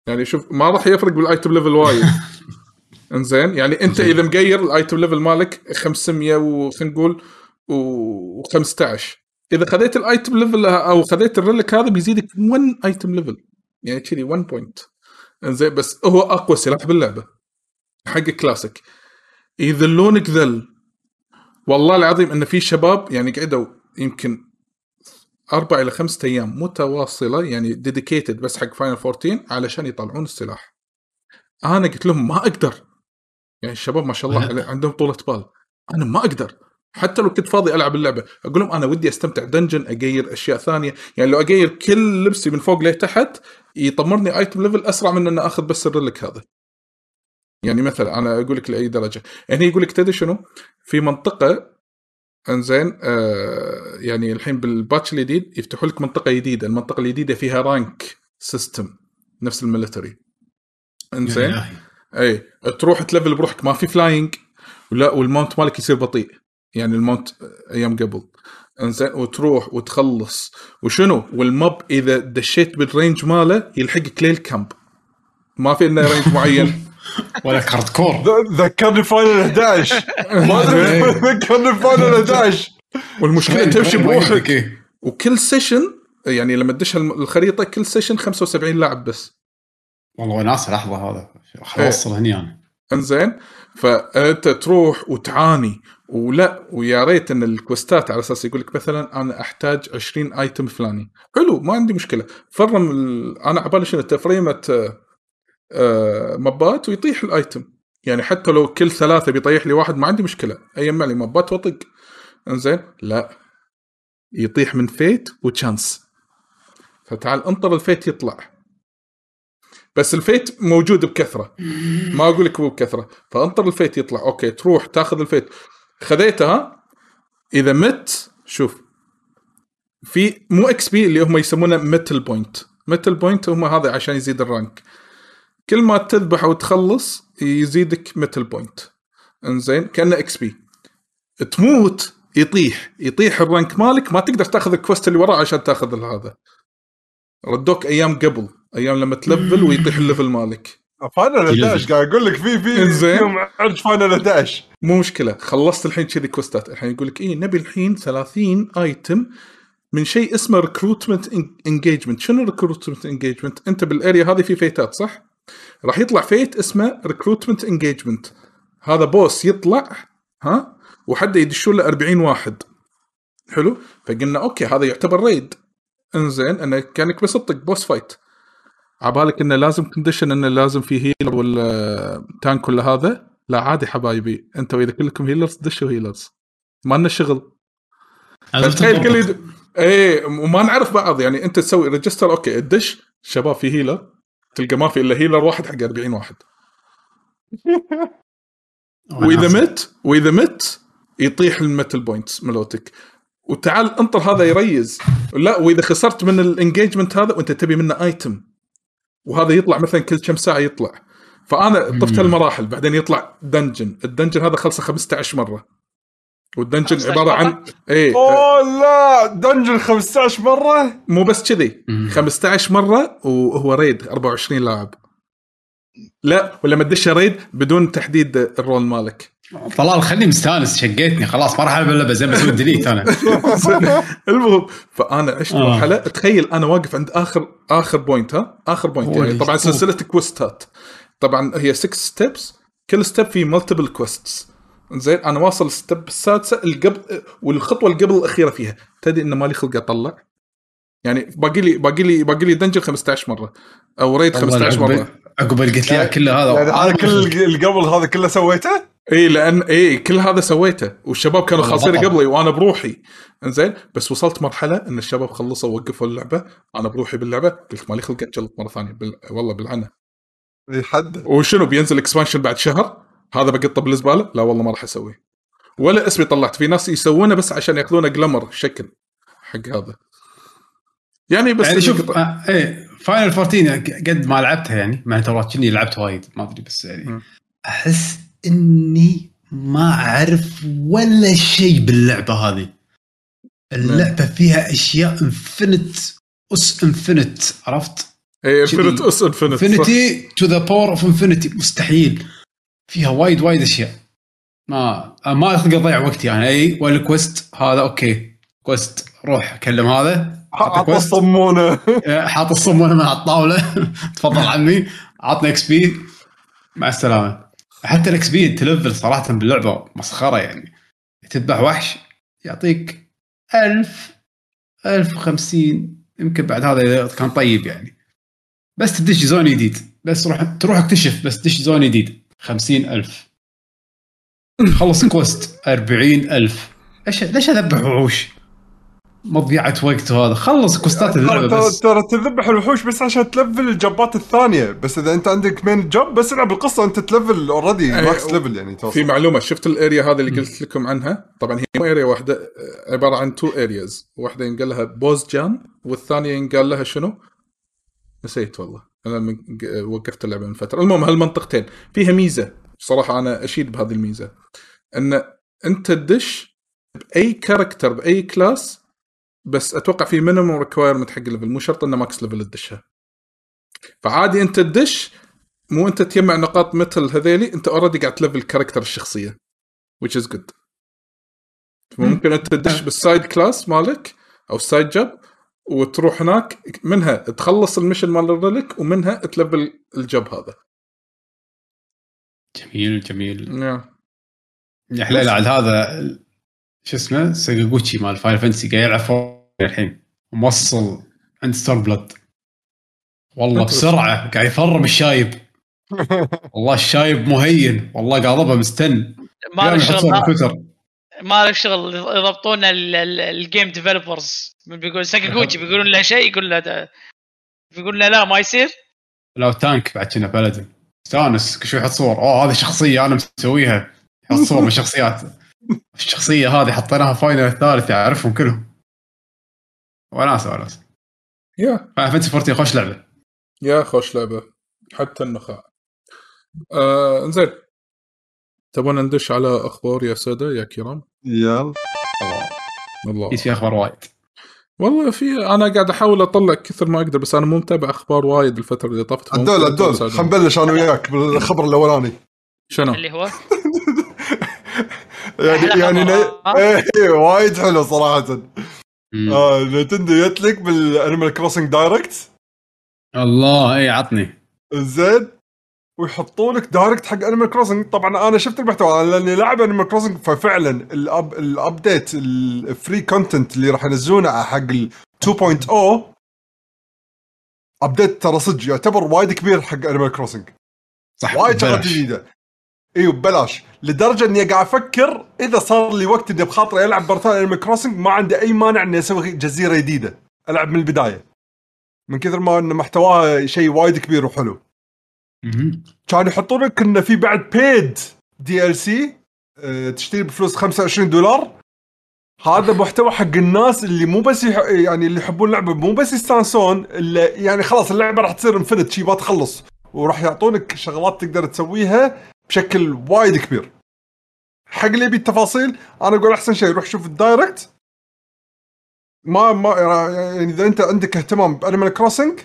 يعني شوف ما راح يفرق بال item level وايد. <laughs> إنزين يعني أنت. إذا مغير ال item level مالك 500 وخلينا نقول و15 إذا خذيت ال item level أو خذيت ال relic هذا بيزيدك 1 item level يعني كذي 1 point انزين بس هو أقوى سلاح باللعبة. حق كلاسيك يذلونك ذل والله العظيم إن في شباب يعني قعدوا يمكن أربع إلى خمسة أيام متواصلة يعني dedicated بس حق Final 14 علشان يطلعون السلاح. أنا قلت لهم ما أقدر. يعني الشباب ما شاء الله عندهم طولة بال. أنا ما أقدر. حتى لو كنت فاضي ألعب اللعبة. أقول لهم أنا ودي أستمتع dungeon أغير أشياء ثانية. يعني لو أغير كل لبسي من فوق لتحت يطمرني item level أسرع من ان أخذ بس ال relic هذا. يعني مثلا أنا أقول لك لأي درجة. يعني يقول لك تدري شنو؟ في منطقة إنزين آه يعني الحين بال patch الجديد يفتحوا لك منطقة جديده المنطقة الجديده فيها rank system نفس ال military إنزين. اي تروح تلفل بروحك ما في flying ولا وال mount مالك يصير بطيء. يعني ال mount أيام قبل. إنزين وتروح وتخلص. وشنو؟ وال mob إذا دشيت بال range ماله يلحقك لل camp ما في انه range <laughs> معين. ولا hardcore ذكرني Final 11 <laughs> ما أدري. <laughs> ذكرني Final 11 والمشكلة تمشي بروحك. إيه. وكل session يعني لما تدش الخريطة كل session 75 لاعب بس. والله وناس لحظة هذا. اوصل هني أنا إنزين فأنت تروح وتعاني. ولا ويا ريت إن الكوستات على أساس يقول لك مثلا أنا أحتاج 20 item فلاني. حلو ما عندي مشكلة. farm ال... أنا عبالي شنو؟ تفريمة آه، مبات ويطيح ال item يعني حتى لو كل ثلاثة بيطيح لي واحد ما عندي مشكلة. ايمع لي مبات وأطق. إنزين؟ لا. يطيح من FATE و chance فتعال انطر ال FATE يطلع. بس ال FATE موجود بكثرة. ما أقول لك بكثرة. فانطر ال FATE يطلع. okay تروح تاخذ ال FATE خذيته ها إذا مت شوف. في مو XP اللي هم يسمونه mettle point mettle point هم هذا عشان يزيد ال rank كل ما تذبح أو تخلص يزيدك mettle point إنزين كأنه XP تموت يطيح. يطيح ال rank مالك ما تقدر تأخذ ال quest اللي وراه عشان تأخذ هذا. ردوك أيام قبل أيام لما تلفل ويطيح ال level مالك. Final 11 قاعد أقول لك في في. فيهم عرج Final 11 مو مشكلة. خلصت الحين كذي كوستات. الحين يقول لك إيه نبي الحين 30 item من شيء اسمه recruitment engagement شنو recruitment engagement أنت بال area هذه في فيتات صح؟ راح يطلع FATE اسمه recruitment engagement هذا boss يطلع ها؟ وحده يدشون له 40 واحد. حلو؟ فقلنا okay هذا يعتبر raid إنزين انه كأنك بس تطق boss fight عبالك إنه لازم condition إنه لازم في healer ولا tank ولا هذا؟ لا عادي حبايبي. أنتوا إذا كلكم healers دشوا healers ما لنا شغل تخيل كل يد... إيه وما نعرف بعض. يعني أنت تسوي register okay الدش شباب في healer تلقى ما في إلا healer واحد حق 40 واحد. <laughs> وإذا مت وإذا مت يطيح ال mettle points مالتك. وتعال انطر هذا ي raise. لا وإذا خسرت من ال engagement هذا وأنت تبي منه item وهذا يطلع مثلا كل كم ساعة يطلع. فأنا طفت المراحل بعدين يطلع dungeon ال dungeon هذا خلصه 15 مرة. وال dungeon 15 عبارة عن إيه أوه لا dungeon 15 مرة؟ مو بس كذي. مم. 15 مرة وهو raid 24 لاعب. لا ولما تدش raid بدون تحديد ال role مالك. طلال خليني مستانس شقيتني خلاص ما راح ألعب اللعبه زين بسوي delete أنا. <laughs> المهم فأنا عشت آه. مرحلة؟ تخيل أنا واقف عند آخر آخر point ها؟ آخر point يعني. طبعا سلسلة quest ات طبعا هي 6 steps كل step فيه multiple quests زين أنا واصل ال step السادسة القبل والخطوة اللي قبل الأخيرة فيها. تدري إن مالي خلق اطلع يعني باقي لي باقي لي باقي لي dungeon 15 مرة. أو raid 15 مرة. عقب اللي قلت لي هذا يعني هذا كل اللي قبل هذا كله سويته؟ اي لأن اي كل هذا سويته. والشباب كانوا خالصين. قبلي وأنا بروحي. إنزين بس وصلت مرحلة إن الشباب خلصوا وقفوا اللعبة. أنا بروحي باللعبة. قلت مالي خلق اجلط مرة ثانية. بال... والله بالعنة. يحدد وشنو بينزل expansion بعد شهر؟ هذا بقطة بالزبالة؟ لا والله ما راح أسويه. ولا اسمي طلعت. في ناس يسوونه بس عشان يأخذونه glamour شكل حق هذا. يعني بس يعني شوف. آه إيه. Final 14 قد ما لعبتها يعني مع ترى كني لعبت وايد ما أدري بس يعني مم. أحس إني ما أعرف ولا شيء باللعبة هذه اللعبة فيها أشياء infinite as infinite عرفت؟ اي. infinite as infinite. infinity to the power of infinity مستحيل فيها وايد وايد أشياء ما ما أقدر اضيع وقتي أنا أي وال quest هذا okay quest روح كلم هذا عطى quest. الصمونة. <laughs> حاط الصمونة من على الطاولة. <laughs> تفضل عمي. عطنا XP. مع السلامة. حتى ال XP تلفل صراحة باللعبة مسخرة يعني. تذبح وحش يعطيك 1000 1050 يمكن بعد هذا إذا كان طيب يعني. بس تدش zone جديد. بس تروح تروح اكتشف. بس تدش zone جديد. 50000 خلص quest. 40000 ليش ليش أذبح وحوش؟ مضيعة وقت وهذا خلص quest ات اللعبة ترى بس. ترى تذبح الوحوش بس عشان تلفل ال job ات الثانية. بس إذا أنت عندك main job بس العب القصة أنت تلفل already max و- level يعني في توصل معلومة شفت ال area هذه اللي قلت لكم عنها؟ طبعا هي مو area واحدة آه، عبارة عن two areas واحدة ينقال لها Bozja والثانية ينقال لها شنو؟ نسيت والله. أنا وقفت اللعبة من فترة. المهم هالمنطقتين. فيها ميزة. صراحة أنا أشيد بهذه الميزة. إن أنت تدش بأي character بأي class بس أتوقع في minimum requirement حق ال level مو شرط إنه max level تدشها فعادي أنت تدش مو أنت تجمع نقاط مثل هذيلي أنت already قاعد تلفل character الشخصية which is good. ممكن أنت تدش بال side class مالك أو ال side job وتروح هناك منها تخلص ال mission مال ال relic ومنها تلفل ال job هذا. جميل جميل. yeah. يا حليل عاد هذا شو اسمه ساكاغوتشي مال Final Fantasy قاعد يلعب fourteen الحين. موصل عند Stormblood. والله <laughs> بسرعة قاعد يفرم الشايب. والله الشايب مهين. والله قاضبه مستن. ما شغل ما له شغل. يضبطون ال- ال- الجيم ديفلوبرز بيقول ساكاغوتشي <laughs> بيقولون له شيء يقول له بيقول له لا ما يصير. لو تانك بعد كنا بلدن استانس كل شوي يحط صور. أوه هذه شخصية أنا مسويها. يحط صور من <laughs> الشخصيات الشخصيه هذه حطيناها فاينل الثالث اعرفهم كلهم. وناسة وناسة. يا. فانتسي 14 خوش لعبة. يا خوش لعبة. حتى النخاع. آه زين تبون ندش على أخبار يا سادة يا كرام؟ يلا. الله. في أخبار وايد. والله في أنا قاعد أحاول أطلع كثر ما أقدر بس أنا مو متابع أخبار وايد الفترة اللي طافت عدول تساعدوني. <laughs> خلينا نبلش أنا وياك بالخبر الأولاني. شنو؟ اللي هو؟ <laughs> يعني يعني ن- ها؟ إيه وايد حلو صراحة. آه Nintendo يتلك بال Animal Crossing Direct الله اي عطني. زين. ويحطوا لك Direct حق Animal Crossing طبعا أنا شفت المحتوى لأني لاعب Animal Crossing ففعلا ال up ال update ال free content اللي راح ينزلونه حق ال 2.0 update ترى صدق يعتبر وايد كبير حق Animal Crossing صح وايد شغلات. جديدة. إيوه ببلاش. لدرجة إني قاعد أفكر إذا صار لي وقت إني بخاطري ألعب برتان Animal Crossing ما عندي أي مانع إني أسوي جزيرة جديدة ألعب من البداية. من كثر ما إن محتواها شيء وايد كبير وحلو. كانوا يحطون لك إنه في بعد paid DLC تشتري بفلوس 25 دولار. هذا محتوى حق الناس اللي مو بس يح... يعني اللي يحبون اللعبة مو بس يستانسون اللي يعني خلاص اللعبة راح تصير infinite شي ما تخلص. وراح يعطونك شغلات تقدر تسويها بشكل وايد كبير حق اللي يبي التفاصيل أنا أقول أحسن شيء روح شوف ال Direct ما ما يعني إذا أنت عندك اهتمام ب Animal Crossing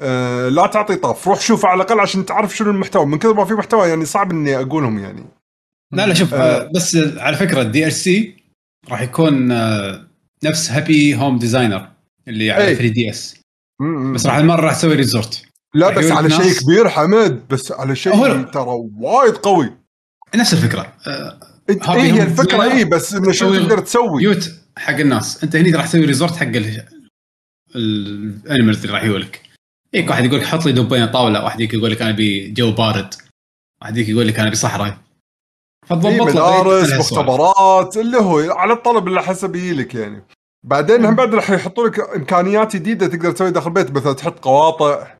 آه لا تعطي طاف روح شوف على الأقل عشان تعرف شنو المحتوى من كثر ما في محتوى يعني صعب إني أقولهم يعني لا لا شوف آه. آه، بس على فكرة ال DLC راح يكون آه، نفس Happy Home Designer اللي على أي. 3DS. بس راح المره راح تسوي resort لا بس على شيء كبير حمد بس على شيء ترى وايد قوي. نفس الفكرة. آه، Happy Home الفكرة Designer اي بس إنه شو تقدر تسوي؟ بيوت حق الناس. أنت هني راح تسوي resort حق ال- ال animals اللي راح يقولك هيك واحد يقول لك حط لي دبين طاولة واحد يقول لك أنا أبي جو بارد. واحد يقول لك أنا أبي صحراء. فتضبط اي له مدارس. مختبرات اللي هو على الطلب اللي حسب يجيلك يعني. بعدين هم بعد راح يحطوا لك إمكانيات جديدة تقدر تسوي داخل البيت مثلا تحط قواطع.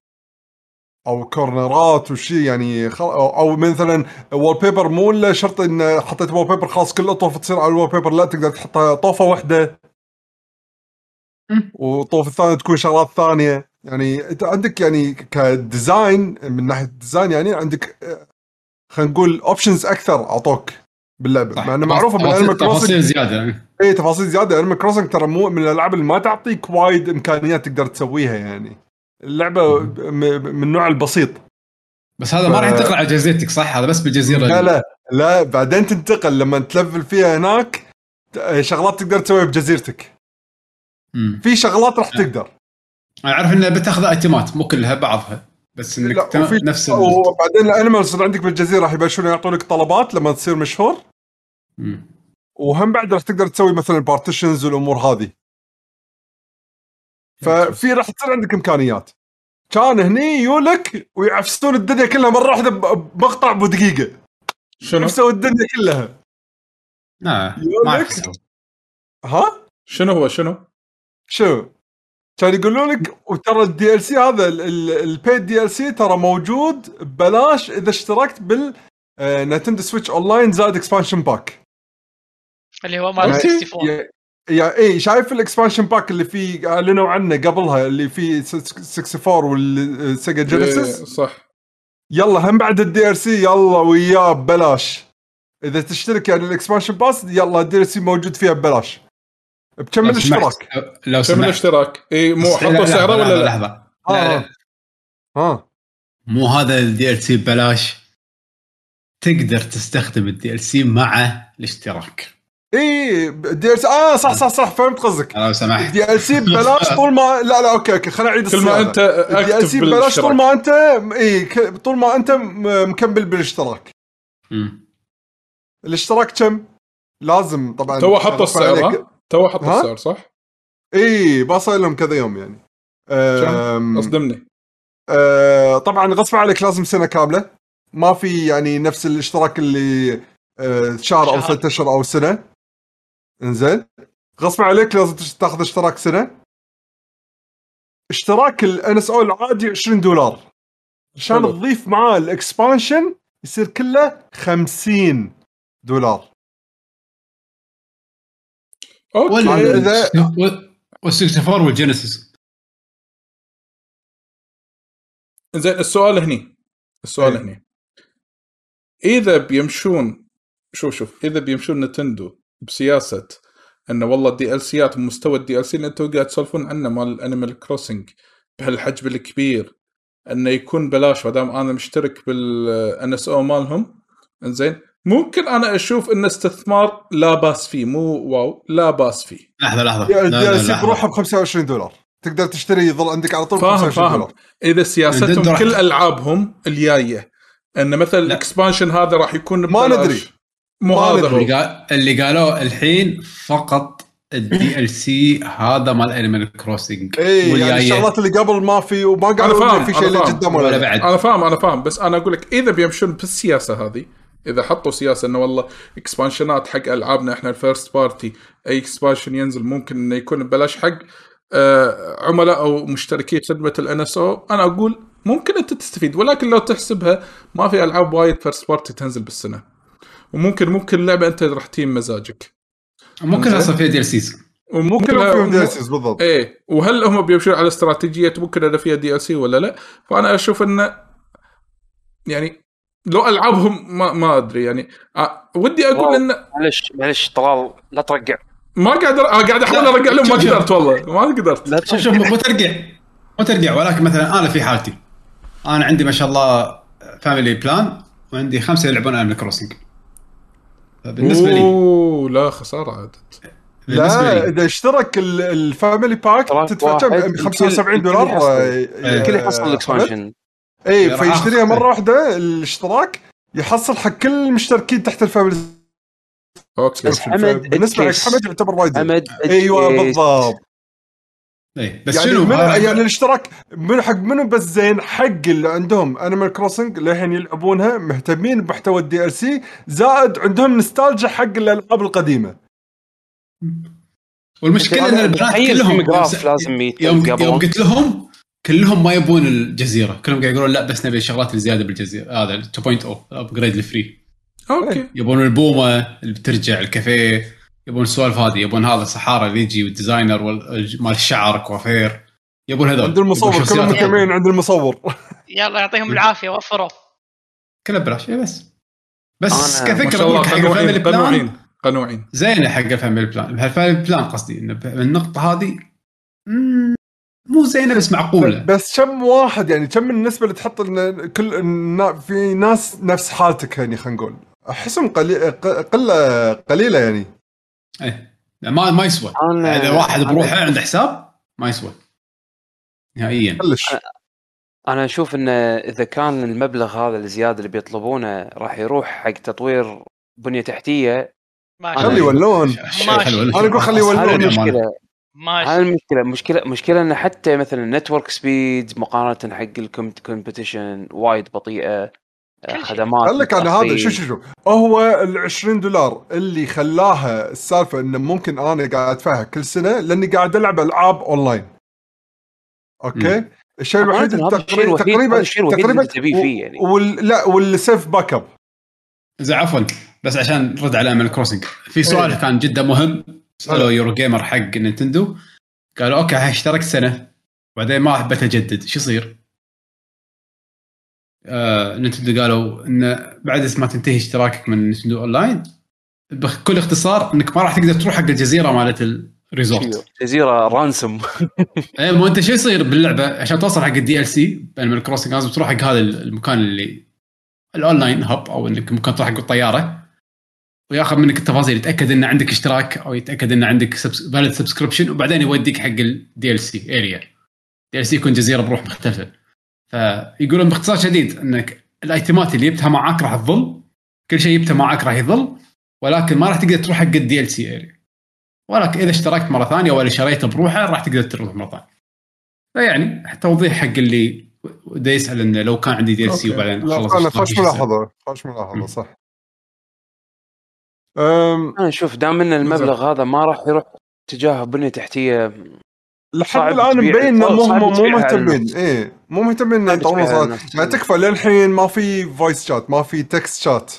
أو كورنرات وشي يعني خل... أو أو مثلا wallpaper مو إلا شرط إن حطيت wallpaper خلاص كل اطوف تصير على ال wallpaper لا تقدر تحطها طوفة واحدة. والطوف الثاني تكون شغلات ثانية. يعني إنت عندك يعني ك design من ناحية ال design يعني عندك خلينا نقول options أكثر أعطوك باللعبة. مع إنه معروفة من تفاصيل- Animal Crossing تفاصيل زيادة. اي تفاصيل زيادة. Animal Crossing ترى مو من الألعاب اللي ما تعطيك وايد إمكانيات تقدر تسويها يعني. اللعبة من النوع البسيط. بس هذا ما راح ينتقل على جزيرتك صح؟ هذا بس بالجزيره لا لا لا بعدين تنتقل. لما تلفل فيها هناك شغلات تقدر تسويها بجزيرتك. مم. في شغلات راح تقدر. أعرف انه بتاخذ آيتمات مو كلها بعضها. بس إنك لا تم- نفس. وبعدين ال animals اللي عندك بالجزيرة راح يبلشون يعطونك طلبات لما تصير مشهور. مم. وهم بعد راح تقدر تسوي مثلا partitions والأمور هذه. ففي راح تصير عندك إمكانيات. كان هني يولك ويعفسون الدنيا كلها مرة واحدة ب- بمقطع بدقيقة. شنو؟ يعفسوا الدنيا كلها. لا ما. ها؟ شنو هو شنو؟ شو؟ كان يقولون لك وترى ال DLC هذا ال paid DLC ترى موجود ببلاش إذا اشتركت بال Nintendo Switch Online زائد Expansion Pack اللي هو مال يعني- 64 يا يا اي شايف ال Expansion Pack اللي فيه أعلنوا عنه قبلها اللي فيه 64 وال Sega إيه، Genesis؟ صح. يلا هم بعد ال DLC يلا وياه ببلاش إذا تشترك يعني ال Expansion Pass يلا ال DLC موجود فيها ببلاش بكم الاشتراك؟ لو سمحت. الاشتراك؟ اي مو حطوا سعره ولا لا؟ لحظة. لا آه. لا. ها مو هذا ال DLC ببلاش تقدر تستخدم ال DLC مع الاشتراك. إي DLC آه صح صح صح فهمت قصدك لو سمحت DLC ببلاش <laughs> طول ما لا لا okay okay خلينا نعيد كل ما. أنت ال DLC ببلاش طول ما أنت إي ك- طول ما أنت م- مكمل بالاشتراك مم. الاشتراك كم؟ لازم طبعا تو غصب السعر عليك. ها؟ تو ها؟ السعر صح؟ إي باصل لهم كذا يوم يعني أصدمني أه طبعا غصب عليك لازم سنة كاملة ما في يعني نفس الاشتراك اللي أه شهر أو. ثلاث أشهر أو سنة إنزين. غصب عليك لازم تاخذ اشتراك سنة. اشتراك ال NSO العادي 20 دولار. عشان. تضيف معاه ال expansion يصير كله 50 دولار. okay. وال إذا- وال 64 وال Genesis زين السؤال هني. السؤال إيه. هني. إذا بيمشون شوف شوف. إذا بيمشون Nintendo بسياسة انه والله ال DLC ات مستوى ال DLC اللي أنتم قاعد تسولفون عنه مال ال Animal Crossing بهالحجم الكبير أنه يكون بلاش ما دام أنا مشترك بال NSO مالهم إنزين ممكن أنا أشوف انه استثمار لا باس فيه مو wow لا باس فيه لحظة لحظة ال DLC. بروحه ب 25 دولار تقدر تشتري يظل عندك على طول ب فاهم 25 فاهم دولار إذا سياستهم كل ألعابهم الجاية إن مثلا لا. ال expansion هذا راح يكون ما ببلاش. ندري. مو هذا. هو اللي قال اللي قالوه الحين فقط ال DLC هذا مال Animal Crossing اي يعني الشغلات اللي قبل ما في وما قالوا إنه في شيء أنا اللي. قدام ولا ولا لا. بعد أنا فاهم أنا فاهم بس أنا أقول لك إذا بيمشون بالسياسة هذه إذا حطوا سياسة إنه والله اكسبانشنات حق ألعابنا إحنا ال first party أي expansion ينزل ممكن إنه يكون ببلاش حق آه عملاء أو مشتركي خدمة ال NSO أنا أقول ممكن أنت تستفيد ولكن لو تحسبها ما في ألعاب وايد first party تنزل بالسنة وممكن ممكن لعبة أنت راح تيم مزاجك. ممكن أصلا فيها DLCs ممكن لو فيهم دي بالضبط. إيه. وهل هم بيمشون على استراتيجية ممكن اذا فيها DLC ولا لا؟ فأنا أشوف انه يعني لو العابهم ما ما أدري. يعني آه ودي أقول. انه معلش معلش طلال لا ترقع ما قاعد آه قاعد أحاول أرجع لهم ما. قدرت والله ما قدرت. لا شوف شوف مو ترقع مو ترقع ولكن مثلا أنا في حالتي. أنا عندي ما شاء الله family plan وعندي خمسة يلعبون Animal Crossing بالنسبة لي. أوه لا خسارة عاد. بالنسبة لا إذا اشترك ال- ال family pack تدفع كم الكل- 75 دولار. الكل يحصل. آه، الكل آه، ال expansion اي فيشتريها. مرة واحدة الاشتراك يحصل حق كل المشتركين تحت ال family. okay. بس حمد بالنسبة حق ال case. حمد يعتبر وايد. حمد أيوه. بالضبط. اي بس يعني شنو؟ من آه، يعني الاشتراك من حق منو بس زين؟ حق اللي عندهم Animal Crossing للحين يلعبونها مهتمين بمحتوى ال DLC زائد عندهم نستالجيا حق الألعاب القديمة. والمشكلة إن البنات كلهم لازم يوم يوم قلت لهم كلهم ما يبون الجزيرة. كلهم قاعد يقولون لا بس نبي الشغلات الزيادة بالجزيرة. هذا 2.0 ال upgrade ال free okay. يبون البومة اللي بترجع الكافيه. يبون السوالف هذه يبون هذا الصحارى اللي يجي وال designer وال- مال الشعر كوافير يبون هذول عند المصور كلهم شخصيات. مجتمعين عند المصور. <laughs> يلا يعطيهم العافية وفروا. كله ببلاش بس. بس كفكرة حق ال family قنوعين plan قنوعين قنوعين. زينة حق ال family plan بهال family plan قصدي انه النقطة هذه مو زينة بس معقولة. بس كم واحد يعني كم النسبة اللي تحط كل في ناس نفس حالتك يعني خلينا نقول. أحسهم قلي... ق- قلة قليلة يعني. إيه. لا، ما ما يسوى. أنا- إذا واحد أنا- بروحه عنده حساب ما يسوى. نهائيا. كلش أنا أشوف إنه إذا كان المبلغ هذا الزيادة اللي بيطلبونه راح يروح حق تطوير بنية تحتية خلي يولون أنا أقول خليه يولون. المشكلة. ماشي هذه المشكلة مشكله مشكلة إنه حتى مثلا network speed مقارنة حق ال competition وايد بطيئة. خدمات قال لك أنا هذا. شو شو شو؟ هو ال 20 دولار اللي خلاها السالفة إنه ممكن أنا قاعد ادفعها كل سنة لأني قاعد ألعب ألعاب online. okay؟ الشيء الوحيد تقريبا تقريبا تبيه فيه يعني. وال لا وال save backup زين عفوا. بس عشان نرد على Animal Crossing في سؤال إيه. كان جدا مهم. سألوا Eurogamer حق نينتندو قالوا okay اشتركت سنة بعدين ما حبيت أجدد. شو يصير؟ آه نتندو قالوا انه بعد ما تنتهي اشتراكك من نتندو أونلاين بكل اختصار إنك ما راح تقدر تروح حق الجزيرة مالت ال resort. جزيرة رانسم. <laughs> إيه مو أنت شو يصير باللعبة؟ عشان توصل حق ال DLC Animal Crossing لازم تروح حق هذا المكان اللي ال online hub أو إنك ممكن تروح حق الطيارة. وياخذ منك التفاصيل يتأكد إن عندك اشتراك أو يتأكد إن عندك valid subscription وبعدين يوديك حق ال DLC area DLC يكون جزيرة بروح مختلفة. فيقولون باختصار شديد إنك ال itemات اللي جبتها معاك راح تظل كل شيء جبته معاك راح يظل ولكن ما راح تقدر تروح حق ال DLC area ولكن إذا اشتركت مرة ثانية ولا شريته بروحه راح تقدر تروح مرة ثانية فيعني توضيح حق اللي دا يسأل إنه لو كان عندي DLC. وبعدين خلص اشتراكي خوش؟ ملاحظة خوش ملاحظة. صح أم أنا شوف دام إن المبلغ هذا ما راح يروح تجاه بنية تحتية لحد الآن مبين إنه مو مهتمين للناس. مو مهتمين إنه صوت. للناس. يعني تكفى للحين ما في voice chat ما في text chat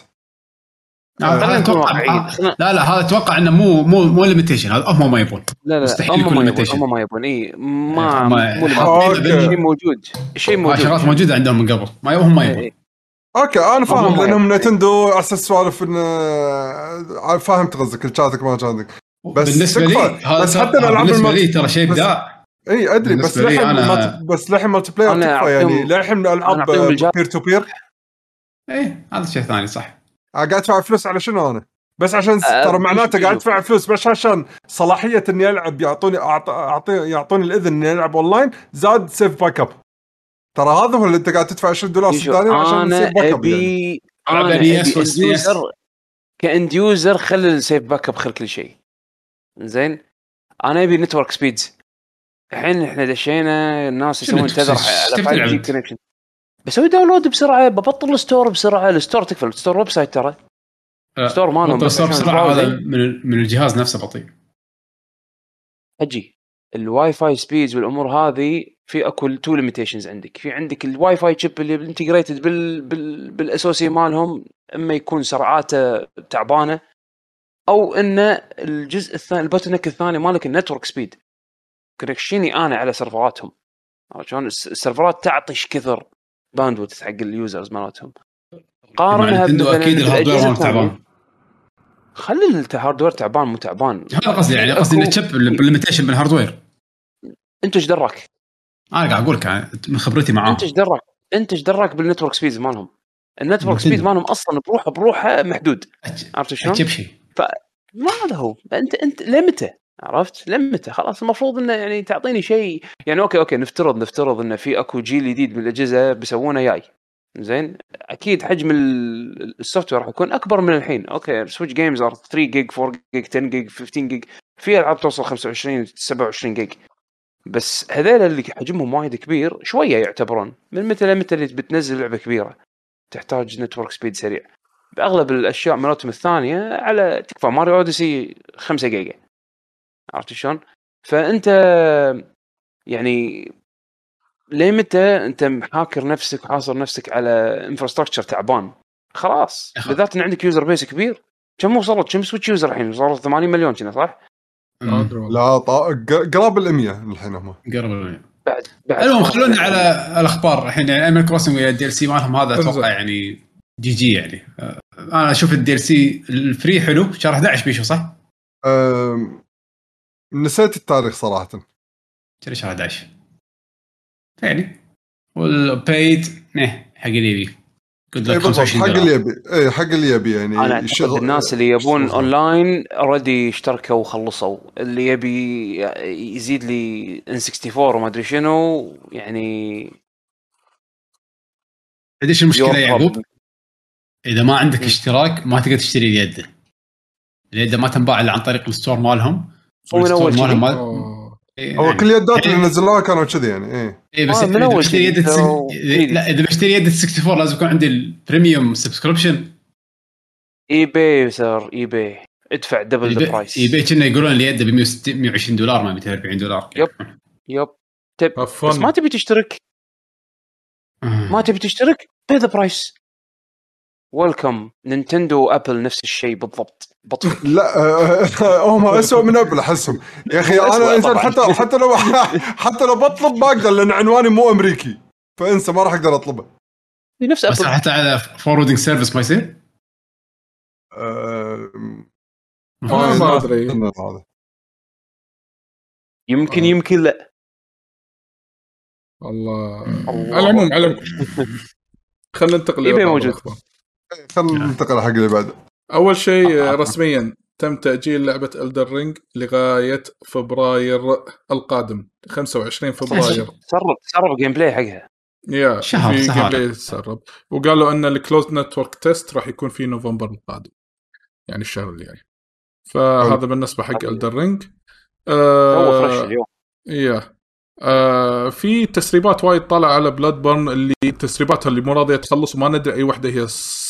لا، خلينا لا لا هذا أتوقع إنه مو مو مو ليميتيشن هذا هم ما يبون. لا لا مستحيل هم يكون ما يبون limitation. هم ما يبون. إي ما هم مو. الشيء موجود هاي موجود. شغلات موجوده عندهم من قبل. ما هم ما يبون. أوكي أنا فاهم هم- لانهم نتندو على أساس سوالف انه فاهم قصدك الشاتك ما شاتك بس بالنسبة لي. هذا بس ترى- حتى الألعاب بالنسبة لي ترى شيء ابداع إي أدري بس للحين أنا- بس للحين مالتي بلاير تكفى يعني أعطيهم- للحين أنا ألعاب أعطيهم الجهاز. بير تو بير إيه هذا شيء ثاني صح قاعد أدفع فلوس على شنو أنا؟ بس عشان أه، ترى معناته قاعد. أدفع فلوس بس عشان صلاحية إني ألعب يعطوني أعط- اعطي يعطوني الإذن إني ألعب اونلاين زاد سيف باك اب ترى هذا هو اللي أنت قاعد تدفع 20 دولار سوداني عشان سيف باك اب يعني. أنا أبي كاند يوزر خلي السيف باك اب خل كل شيء زين أنا أبي نتورك سبيدز الحين إحنا دشينا الناس يسوون تذر على 5 جي؟ كونكشن بسوي داونلود بسرعة ببطل الستور بسرعة الستور تكفى الستور ويب سايت ترى. ستور مالهم بطل بس ستور عشان بسرعة هذا. من من الجهاز نفسه بطيء. حجي الواي فاي سبيدز والأمور هذه في أكو تو ليميتيشنز عندك. في عندك الواي فاي شيب اللي انتجريتد بال بال بالاس أو سي مالهم إما يكون سرعاته تعبانة أو إن الجزء الثاني البوتنك الثاني مالك النتورك سبيد connectionي أنا على serverاتهم عرفت شلون؟ الس- ال serverات تعطش كثر bandwidth حق ال users مالتهم قارنها مثلا أكيد ال hardware. تعبان خلي ال hardware تعبان مو تعبان هذا قصدي يعني قصدي إن ال chip بال limitation بال hardware أنت إيش دراك؟ أنا قاعد أقول لك يعني من خبرتي معاهم أنت إيش دراك؟ أنت إيش دراك بال network speeds مالهم؟ ال network. speed مالهم أصلا بروحه بروحه محدود عرفت شلون؟ شيء ما هذا هو انت أنت لمتى؟ عرفت؟ لمتى؟ خلاص. المفروض إنه يعني تعطيني شيء. يعني okay okay نفترض نفترض انه في أكو جيل جديد من الأجهزة بيسوونه جاي زين؟ أكيد حجم ال- ال software راح يكون أكبر من الحين. okay Switch games are 3 gig 4 gig 10 gig 15 gig في ألعاب توصل 25 27 جيج بس هذول اللي حجمهم وايد كبير شوية يعتبرون. من متى لمتى اللي بتنزل لعبة كبيرة. تحتاج network speed سريع. بأغلب الأشياء مالتهم الثانية على تكفى ماريو اوديسي 5 جيجا عرفت شلون؟ فأنت يعني ليه متى أنت محاكر نفسك وحاصر نفسك على infrastructure تعبان؟ خلاص. بالذات إن عندك user base كبير. كم وصلت؟ كم سويتش user الحين؟ وصلت 80 مليون كنا صح؟ لا قراب ال 100 الحين هم. قرب ال- بعد بعد. المهم خلونا على الأخبار. الحين يعني انيمال كروسنج ويا ال DLC مالهم هذا. أتوقع يعني GG يعني. آه، أنا أشوف ال DLC ال free حلو. شهر 11 بيشو صح؟ أم... نسيت التاريخ صراحة. شري شهر 11 يعني والبيد نه حق اللي يبي. 25 حق اللي يبي. اي حق اللي يبي يعني أنا يشغل- الناس اللي يبون. online already اشتركوا وخلصوا. اللي يبي يزيد ل N64 وما أدري شنو يعني إيش المشكلة يا يعقوب؟ إذا ما عندك. اشتراك ما تقدر تشتري اليد اليد ما تنباع إلا عن طريق ال store مالهم هو من ما أوه. إيه، هو يعني. كل اليدات اللي نزلوها كانوا كذي يعني اي اي بس آه، من اذا بشتري شيء. يد إذا- لا إذا بشتري يد 64 لازم يكون عندي ال premium subscription إي بي سر إي بي. ادفع double the price إي بي كنا يقولون اليد ب 120 دولار ما 240 دولار. yep. Yep. تب Have بس. ما تبي تشترك. آه. ما تبي تشترك؟ pay the price welcome نينتندو وأبل نفس الشيء بالضبط. بطل <laughs> لا آه، هم اسوء من أبل أحسهم يا أخي أنا إنسان. حتى حتى لو <laughs> حتى لو بطلب ما أقدر لأن عنواني مو أمريكي فإنسى ما راح أقدر أطلبه نفس بس أبل حتى على forwarding service ما يصير؟ آه، ما-. هذا. يمكن آه. يمكن لا الله. على العموم على العموم خلينا ننتقل لبعض موجود. الأخبار. خلينا ننتقل على حق اللي بعده أول شيء آه، رسميا تم تأجيل لعبة الدن رينج لغاية فبراير القادم 25 فبراير. تسرب تسرب gameplay حقها. يا شهر، في. game تسرب وقالوا إن ال closed network test راح يكون في نوفمبر القادم يعني الشهر الجاي. فهذا بالنسبة حق. الدن رينج اليوم. Yeah. آه في تسريبات وايد طالعة على بلاد بورن اللي تسريباتها اللي مو راضية تخلص وما ندري أي واحدة هي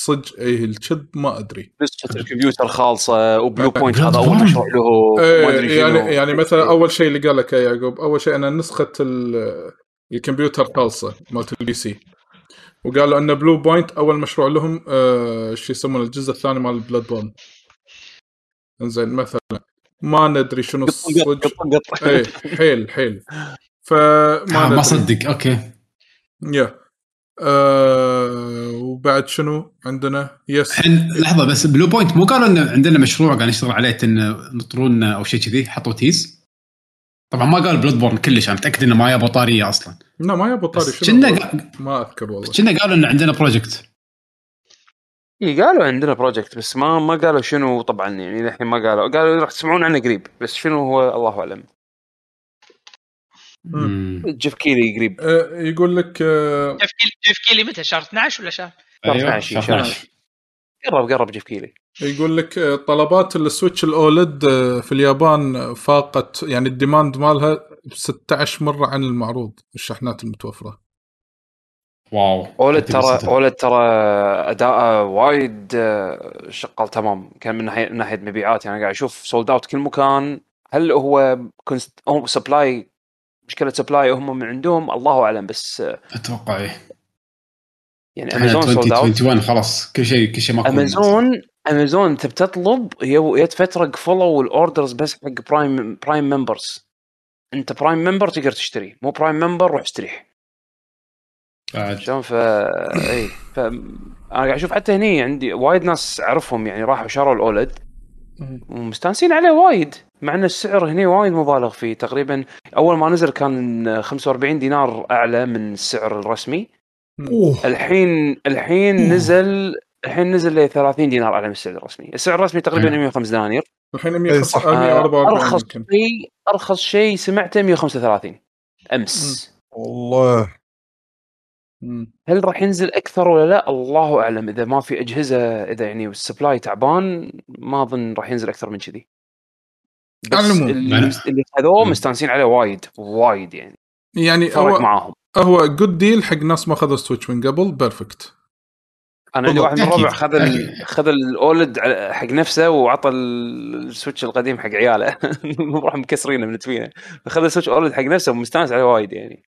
صج اي الكذب ما أدري. نسخه الكمبيوتر خالصة وبلو <laughs> بوينت. هذا أول مشروع له ما إيه أدري يعني. يعني مثلا أول شيء اللي قال لك يا يعقوب أول شيء ان نسخة ال- الكمبيوتر خالصة مالت ال PC وقالوا أن بلو بوينت أول مشروع لهم آه شو يسمونه الجزء الثاني مال بلاد بورن إنزين مثلا ما ندري شنو الصج إيه حيل حيل. فما آه، ما صدق. أوكي. يا آه وبعد شنو عندنا؟ يس الحين لحظة بس بلو بوينت مو قالوا إن عندنا مشروع قاعد نشتغل عليه إن نطرون أو شيء كذي حطوا تيز طبعا ما قال بلود بورن كلش أنا متأكد إنه ما يبغى طارية أصلا. لا ما يبغى طاريه بس شنو كنا قا- ما أذكر والله. كنا قالوا إن عندنا project إيه، قالوا عندنا project بس ما ما قالوا شنو طبعا يعني الحين ما قالوا قالوا راح تسمعون عنه قريب بس شنو هو الله أعلم. جيف كيلي قريب. آه يقول لك آه جيف كيلي جيف كيلي متى؟ شهر 12 ولا شهر؟ شهر أيوة، 12 شهر شهر 12. قرب قرب جيف كيلي. يقول لك آه، طلبات السويتش ال OLED في اليابان فاقت يعني ال demand مالها ب 16 مرة عن المعروض الشحنات المتوفرة. Wow OLED ترى OLED ترى اداءه وايد شغال تمام. كان من ناحيه من ناحية مبيعات يعني قاعد أشوف sold out كل مكان. هل هو constant هو supply مشكلة supply هم من عندهم الله أعلم بس أتوقع إيه. يعني امازون sold out 2021 خلاص كل شيء كل شيء ماكو امازون امازون انت بتطلب جت فتره قفلوا ال orders بس حق prime prime members أنت prime member تقدر تشتري مو prime member روح استريح بعد. شلون؟ ف اي ف أنا قاعد أشوف حتى هني عندي وايد ناس اعرفهم يعني راحوا شروا ال OLED ومستانسين عليه وايد مع إن السعر هني وايد مبالغ فيه. تقريبا أول ما نزل كان 45 دينار أعلى من السعر الرسمي. أوه. الحين الحين أوه. نزل الحين نزل ل 30 دينار أعلى من السعر الرسمي، السعر الرسمي تقريبا أيوة. 105 دنانير. الحين إيه، صح. 144 أرخص يمكن. شيء أرخص شيء سمعته 135 أمس. والله. هل راح ينزل أكثر ولا لا؟ الله أعلم. إذا ما في أجهزة إذا يعني ال supply تعبان ما أظن راح ينزل أكثر من كذي. بس على العموم. اللي, يعني- اللي خذوه. مستانسين عليه وايد وايد يعني. يعني هو معاهم. هو good deal حق ناس ما خذوا سويتش من قبل perfect أنا عندي واحد من. الربع خذ. خذ ال OLED على- حق نفسه وعطى السويتش القديم حق عياله. <laughs> راح مكسرينه من تفينه فخذ السويتش OLED حق نفسه ومستانس عليه وايد يعني.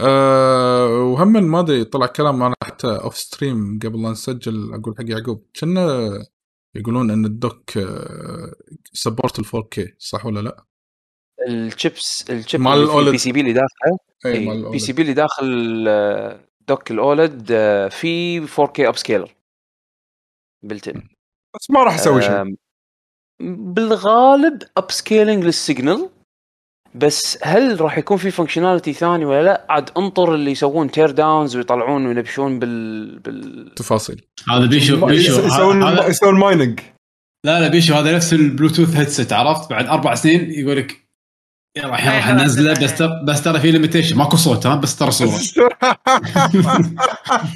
أه وهم ما ادري طلع كلام أنا حتى off stream قبل لا نسجل أقول حق يعقوب كنا يقولون إن ال dock support ال 4K صح ولا لا؟ ال chips ال chip مال. ال PCB اللي داخله اي مال اي ال OLED. PCB اللي داخل آه، dock ال OLED آه، في 4K upscaler built-in بس ما راح أسوي شيء بالغالب upscaling لل signal بس هل راح يكون في functionality ثاني ولا لا؟ عاد انطر اللي يسوون teardowns ويطلعون وينبشون بال بال تفاصيل. هذا بيشو بيشو يس- يسوون هذا يسوون mining لا لا بيشو هذا نفس البلوتوث هيدسет عرفت؟ بعد أربع سنين يقول لك يلا الحين راح ننزله بس بس ترى في limitation ماكو صوت ها؟ بس ترى صوره <laughs>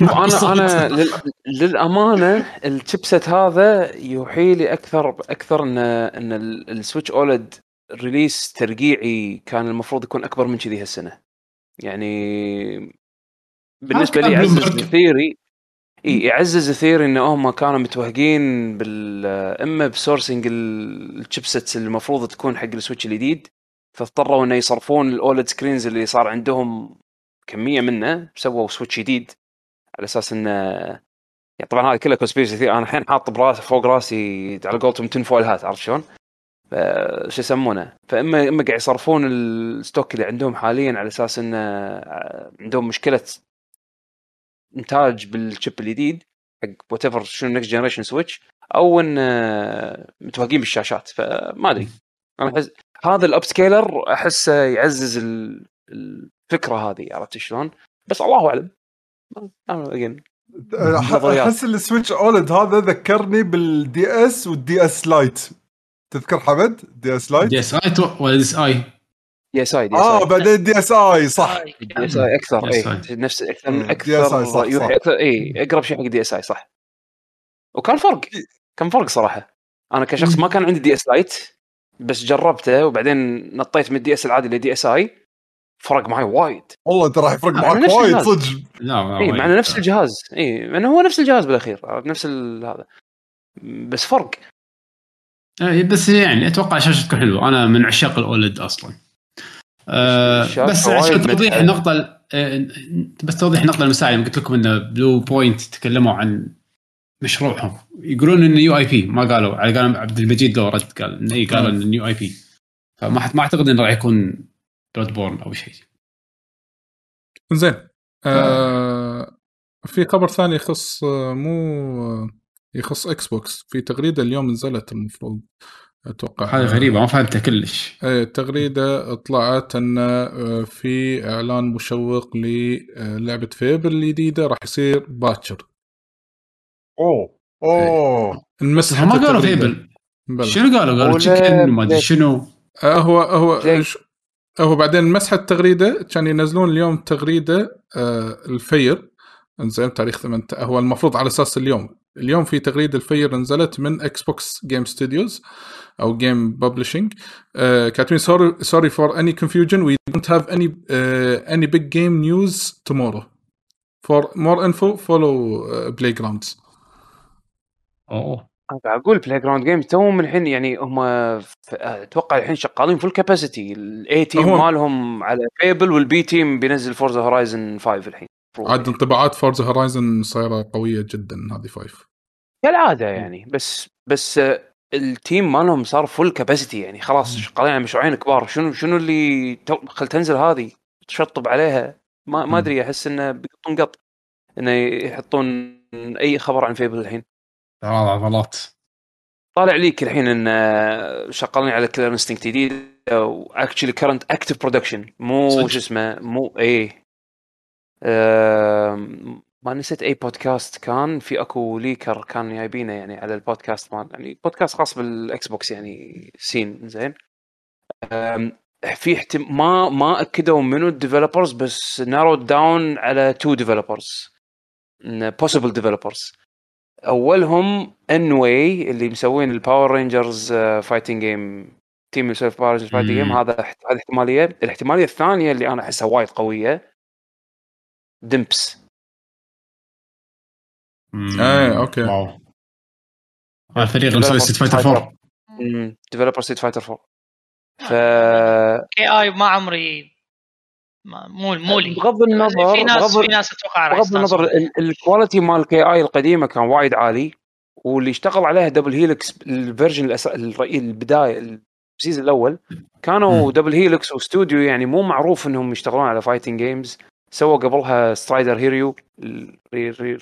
أنا أنا لل... للأمانة ال chipset هذا يوحي لي أكثر أكثر ان إن ال- ال Switch OLED release ترقيعي كان المفروض يكون أكبر من كذي هالسنة. يعني بالنسبة لي يعزز. ال theory. إي يعزز ال theory إن هم كانوا متوهقين بال اما ب sourcing ال chipsets اللي المفروض تكون حق ال Switch الجديد. فاضطروا إنه يصرفون ال OLED screens اللي صار عندهم كمية منه سووا Switch جديد. على أساس إنه يعني طبعا هذا كله conspiracy أنا الحين حاط براس فوق راسي على قولتهم tin foil hat عرفت شلون؟ شو يسمونه؟ فإما إما قاعد يصرفون ال stock اللي عندهم حاليا على أساس انه عندهم مشكلة إنتاج بال chip الجديد حق whatever شنو next generation Switch أو إن آه، متوهقين بالشاشات فما أدري أنا أحس هذا ال upscaler أحسه يعزز ال- الفكرة هذه عرفت شلون؟ بس الله أعلم. أحس ال Switch OLED هذا ذكرني بال DS وال DS Lite تذكر حمد DS Lite DSi ولا دي اس اي دي اس اي دي اس آه اي بعدين DSi صح دي اس اي أكثر. اي نفس أكثر أكثر صح، يوحي صح. أكثر اي اقرب شيء حق DSi صح وكان فرق كان فرق صراحة أنا كشخص ما كان عندي DS Lite بس جربته وبعدين نطيت من ال DS العادي ل DSi فرق معي وايد والله انت راح يفرق معك وايد. صدق لا اي وايد. مع إنه نفس الجهاز اي مع إنه هو نفس الجهاز بالاخير؟ نفس ال- هذا بس فرق إيه، بس يعني أتوقع شاشة تكون حلوة. أنا من عشاق ال OLED أصلا. أه بس عشان توضيح. النقطة ال- آه، بس توضيح النقطة المساعدة قلت لكم ان Bluepoint تكلموا عن مشروعهم. يقولون إنه new IP ما قالوا. على قال عبد المجيد لو رد قال إنه اي قالوا إنه new IP فما حت- ما أعتقد إنه راح يكون Bloodborne أو شيء. زين. آه في خبر ثاني يخص آه، مو يخص Xbox في تغريدة اليوم نزلت المفروض أتوقع. هذه غريبة ما فهمتها كلش. إيه تغريدة طلعت إن آه، في إعلان مشوق للعبة Fable الجديدة راح يصير باكر أوه أوه. نمسح ما قالوا. Fable. بلى. شنو قالوا؟ قالوا chicken ما أدري شنو. آه، هو هو هو بعدين مسح التغريدة كان ينزلون اليوم تغريدة آه الفير. انزين تاريخ 8 هو المفروض على أساس اليوم. اليوم في تغريدة الفير نزلت من Xbox Game Studios أو Game Publishing كاتبين sorry sorry for any confusion. We don't have any uh, any big game news tomorrow. For more info follow uh, playgrounds. أوه. قاعد أقول Playground Games تو من الحين يعني هم ف- أتوقع الحين شغالين full capacity ال A team مالهم على Fable وال B team بينزل Forza Horizon 5 الحين. عاد انطباعات Forza Horizon صايرة قوية جدا هذه five كالعادة يعني بس بس آه، ال team مالهم صار full capacity يعني خلاص شغالين على مشروعين كبار. شنو شنو اللي خل تنزل هذه تشطب عليها؟ ما ما أدري أحس إنه بيقطون قط إنه يحطون أي خبر عن Fable الحين. عضلات طالع ليك الحين إن آه، شغالين على Killer Instinct جديد و actually current active production مو؟ شو اسمه مو إيه. آم، ما نسيت أي بودكاست كان. في أكو leaker كان جايبينه يعني على البودكاست مال يعني بودكاست خاص بال Xbox يعني سين زين. في احتم... ما ما أكدوا منو ال developers بس narrowed down على two developers possible developers أولهم nWay اللي مسوين ال Power Rangers fighting game team يسوي Power Rangers fighting game. هذا هذه احتمالية. الاحتمالية الثانية اللي أنا أحسها وايد قوية Dimps. إيه، أوكي. wow. الفريق اللي مسوي Street Fighter 4 developer Street Fighter 4 ف KI ما عمري ما مو مو لي. بغض النظر في ناس بغض في ناس أتوقع راح بغض النظر ال quality مال KI القديمة كان وايد عالي واللي اشتغل عليها Double Helix ال version الأس... البدايه ال season الأول كانوا. Double Helix واستوديو يعني مو معروف إنهم يشتغلون على fighting games سووا قبلها Strider Hiryu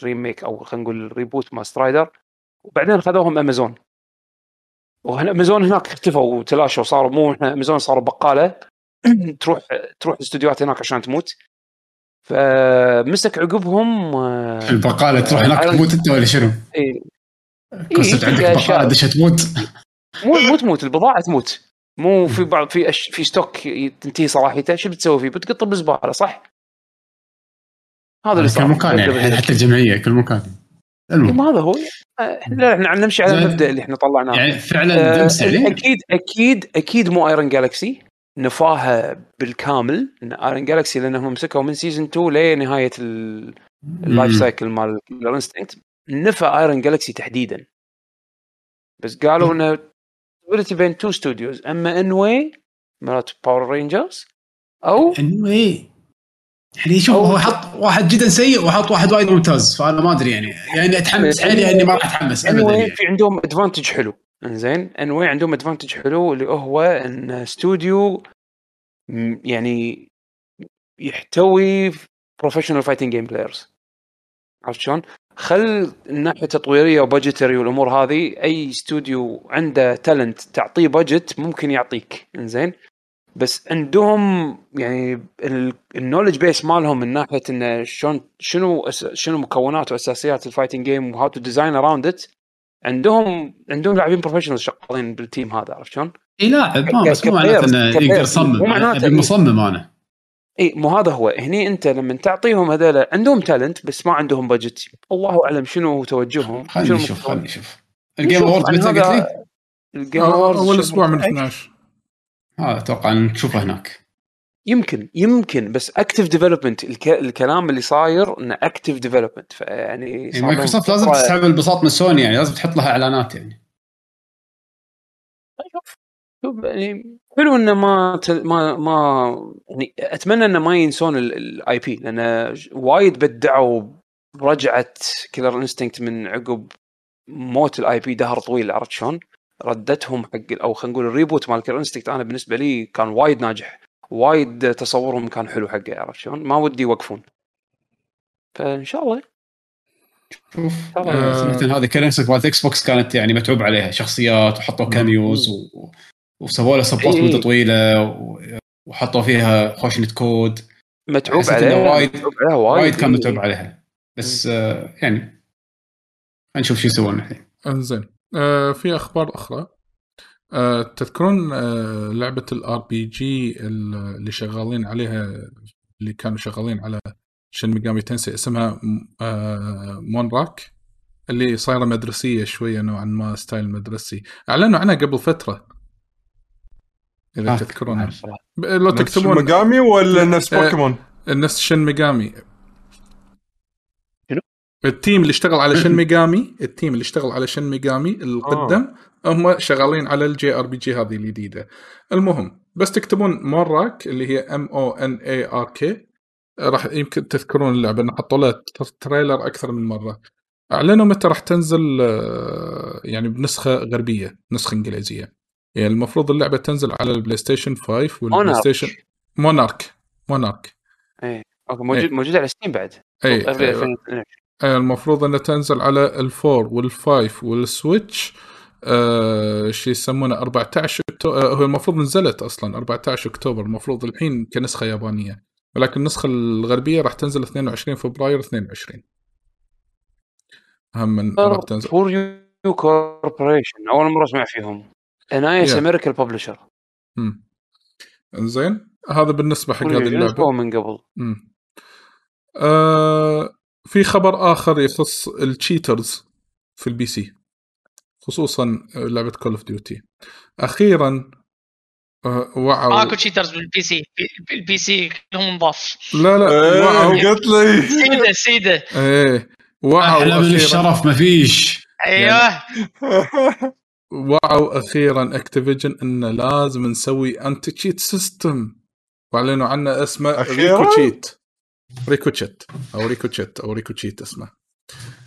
remake أو خلينا نقول reboot مال Strider وبعدين خذوهم امازون وامازون هناك اختفوا وتلاشوا صاروا مو إحنا امازون صاروا بقالة <clears throat> تروح تروح استديوهات هناك عشان تموت فمسك عقبهم آه، البقاله تروح هناك آه، تموت أنت ولا شنو؟ إيه. concept عندك. بقالة دشة تموت مو مو تموت البضاعة تموت مو في بعض في أش... في stock تنتهي صلاحيته شو بتسوي فيه؟ بتقطه بالزبالة صح؟ هذا اللي كل صار. مكان يعني حتى الجمعية كل مكان المهم. ما هذا هو. إحنا إحنا نمشي على. المبدأ اللي إحنا طلعناه. يعني فعلا آه، دمس عليه أكيد أكيد أكيد مو Iron Galaxy نفاها بالكامل. إن Iron Galaxy لانهم مسكوا من season 2 لنهاية ال- اللايف. سايكل مال كيلر انستنكت نفى ايرون جالكسي تحديدا. بس قالوا إنه بين تو ستوديوز أما ان واي مرات باور رينجرز أو انه إيه يعني شوف هو حط واحد جدا سيء وحط واحد وايد ممتاز فأنا ما أدري يعني. يعني أتحمس عليه إني ما راح أتحمس ابدا يعني. في عندهم ادفانتج حلو. إنزين ان واي عندهم ادفانتج حلو اللي هو إن استوديو يعني يحتوي professional fighting game players عرفت شلون؟ خل الناحية التطويرية و budgetary والأمور هذه أي استوديو عنده talent تعطيه budget ممكن يعطيك. إنزين؟ بس عندهم يعني ال knowledge base مالهم من ناحية انه شلون شنو أس- شنو مكونات واساسيات ال fighting game و how to design around it عندهم عندهم لاعبين professional شغالين بال team هذا عرفت شلون؟ إي لاعب ما بس مو معناته إنه. يقدر يصمم مو معناته أبي مصمم أنا إي مو هذا هو هني أنت لما تعطيهم هذول عندهم talent بس ما عندهم budget الله أعلم شنو توجههم خلينا شنو نشوف. خلينا نشوف ال Game Awards عن متى قلت لي؟ ال Game أول أسبوع من 12. 12 هذا أتوقع نشوفه هناك. يمكن يمكن بس active development الك... الكلام اللي صاير إنه active development فيعني يعني مايكروسوفت لازم تستوعب البساط من سوني يعني لازم تحط لها إعلانات يعني. شوف شوف يعني حلو إنه ما تل... ما ما يعني أتمنى إنه ما ينسون ال IP لأن وايد بدعوا رجعه Killer Instinct من عقب موت ال IP دهر طويل عرفت شلون؟ ردتهم حق أو خلينا نقول ال reboot مال Killer Instinct أنا بالنسبة لي كان وايد ناجح. وايد تصورهم كان حلو حقه عرفت شلون؟ ما ودي يوقفون. فإن شاء الله. شوف. آه، سمعت هذه كرنسك مالت إكس بوكس كانت يعني متعوب عليها. شخصيات وحطوا كاميوز و... وسووا لها سبورت إي. مدة طويلة و... وحطوا فيها خوشنه كود متعوب حسيت عليه إنه وايد- متعوب عليه وايد. وايد كان إيه. متعوب عليها. بس آه يعني خلينا نشوف شو يسوون الحين. انزين. آه في أخبار أخرى آه تذكرون آه لعبة الار بي جي اللي شغالين عليها اللي كانوا شغالين على شن ميجامي تنسي اسمها آه مون راك اللي صايرة مدرسية شوية نوعا ما ستايل مدرسي أعلنوا عنها قبل فترة إذا آه،. ب- لو نفس تكتبون مقامي ولا نفس آه، بوكيمون؟ نفس شن ميجامي؟ التيم اللي اشتغل على شن <laughs> ميجامي التيم اللي اشتغل على شن ميجامي القدم هم شغالين على الجي آر بي جي هذه الجديدة. المهم بس تكتبون Monark اللي هي M O N A R K راح يمكن تذكرون اللعبة إنه حطوا لها تر- trailer أكثر من مرة. أعلنوا متى راح تنزل آه، يعني بنسخة غربية نسخة إنجليزية. يعني المفروض اللعبة تنزل على ال PlayStation 5 وال Play Monark. Station Monark Monark أوكي موجود إيه. موجود على Steam بعد. اي آه، 2012. المفروض أنها تنزل على ال four وال five وال Switch آه شو يسمونه 14 أكتو... آه هو المفروض نزلت أصلا 14 أكتوبر المفروض الحين كنسخة يابانية ولكن النسخة الغربية راح تنزل 22 فبراير 22 أهم من راح تنزل فور يو كوربوريشن أول مرة أسمع فيهم انايس Yeah. امريكان ببلشر مم. إنزين هذا بالنسبة حق هذه اللعبة من قبل. آه في خبر آخر يخص ال cheaters في ال PC خصوصا لعبة Call of Duty أخيرا آه وعوا. ماكو cheaters بال PC بال PC كلهم نضاف. لا لا وعوا. إيه قلت لي. سيدة سيدة. إيه وعوا أحلى من الشرف ما فيش. أيوه. <laughs> وعوا أخيرا Activision انه لازم نسوي anti cheat system وأعلنوا عنه اسمه؟ ريكو تشيت ريكو تشيت أو ريكو تشيت أو ريكو تشيت اسمه.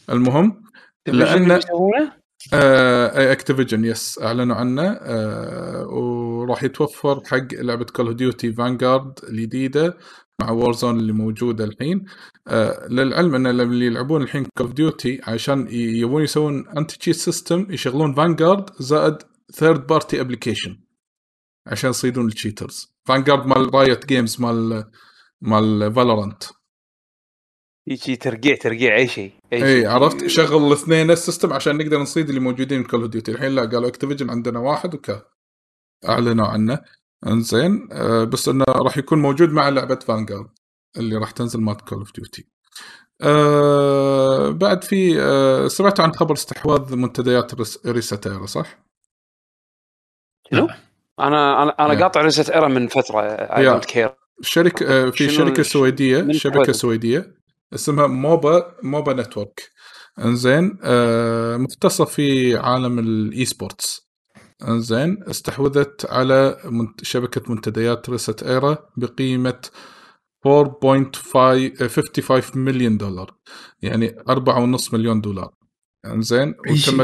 المهم لأن- يسوونه آه Activision yes أعلنوا عنه. آه وراح يتوفر حق لعبة Call of Duty Vanguard الجديدة مع Warzone اللي موجودة الحين. آه للعلم إن اللي يلعبون الحين Call of Duty عشان يبون يسوون anti cheat system يشغلون Vanguard زائد ثيرد بارتي ابلكيشن عشان يصيدون التشيترز فانجارد مال رايت جيمز مال مال فالورانت يجي ترقيع ترقيع أي شيء أي اي شيء إيه، عرفت شغل الاثنين السيستم عشان نقدر نصيد اللي موجودين كول اوف ديوتي الحين لا قالوا اكتيفيجن عندنا واحد وكا أعلنوا عنه إنزين آه بس إنه راح يكون موجود مع لعبة فانجارد اللي راح تنزل مال كول اوف ديوتي آه بعد في آه سمعتوا عن خبر استحواذ منتديات ريس- ريستيرا صح؟ شنو؟ أنا أنا أنا Yeah. قاطع ResetEra من فترة I. don't care شركة آه، في شركة سويدية شبكة؟ سويدية اسمها MOBA MOBA Network. انزين آه، مختصة في عالم ال eSports انزين استحوذت على شبكة منتديات ResetEra بقيمة 4.55 مليون دولار يعني 4.5 مليون دولار. انزين وتم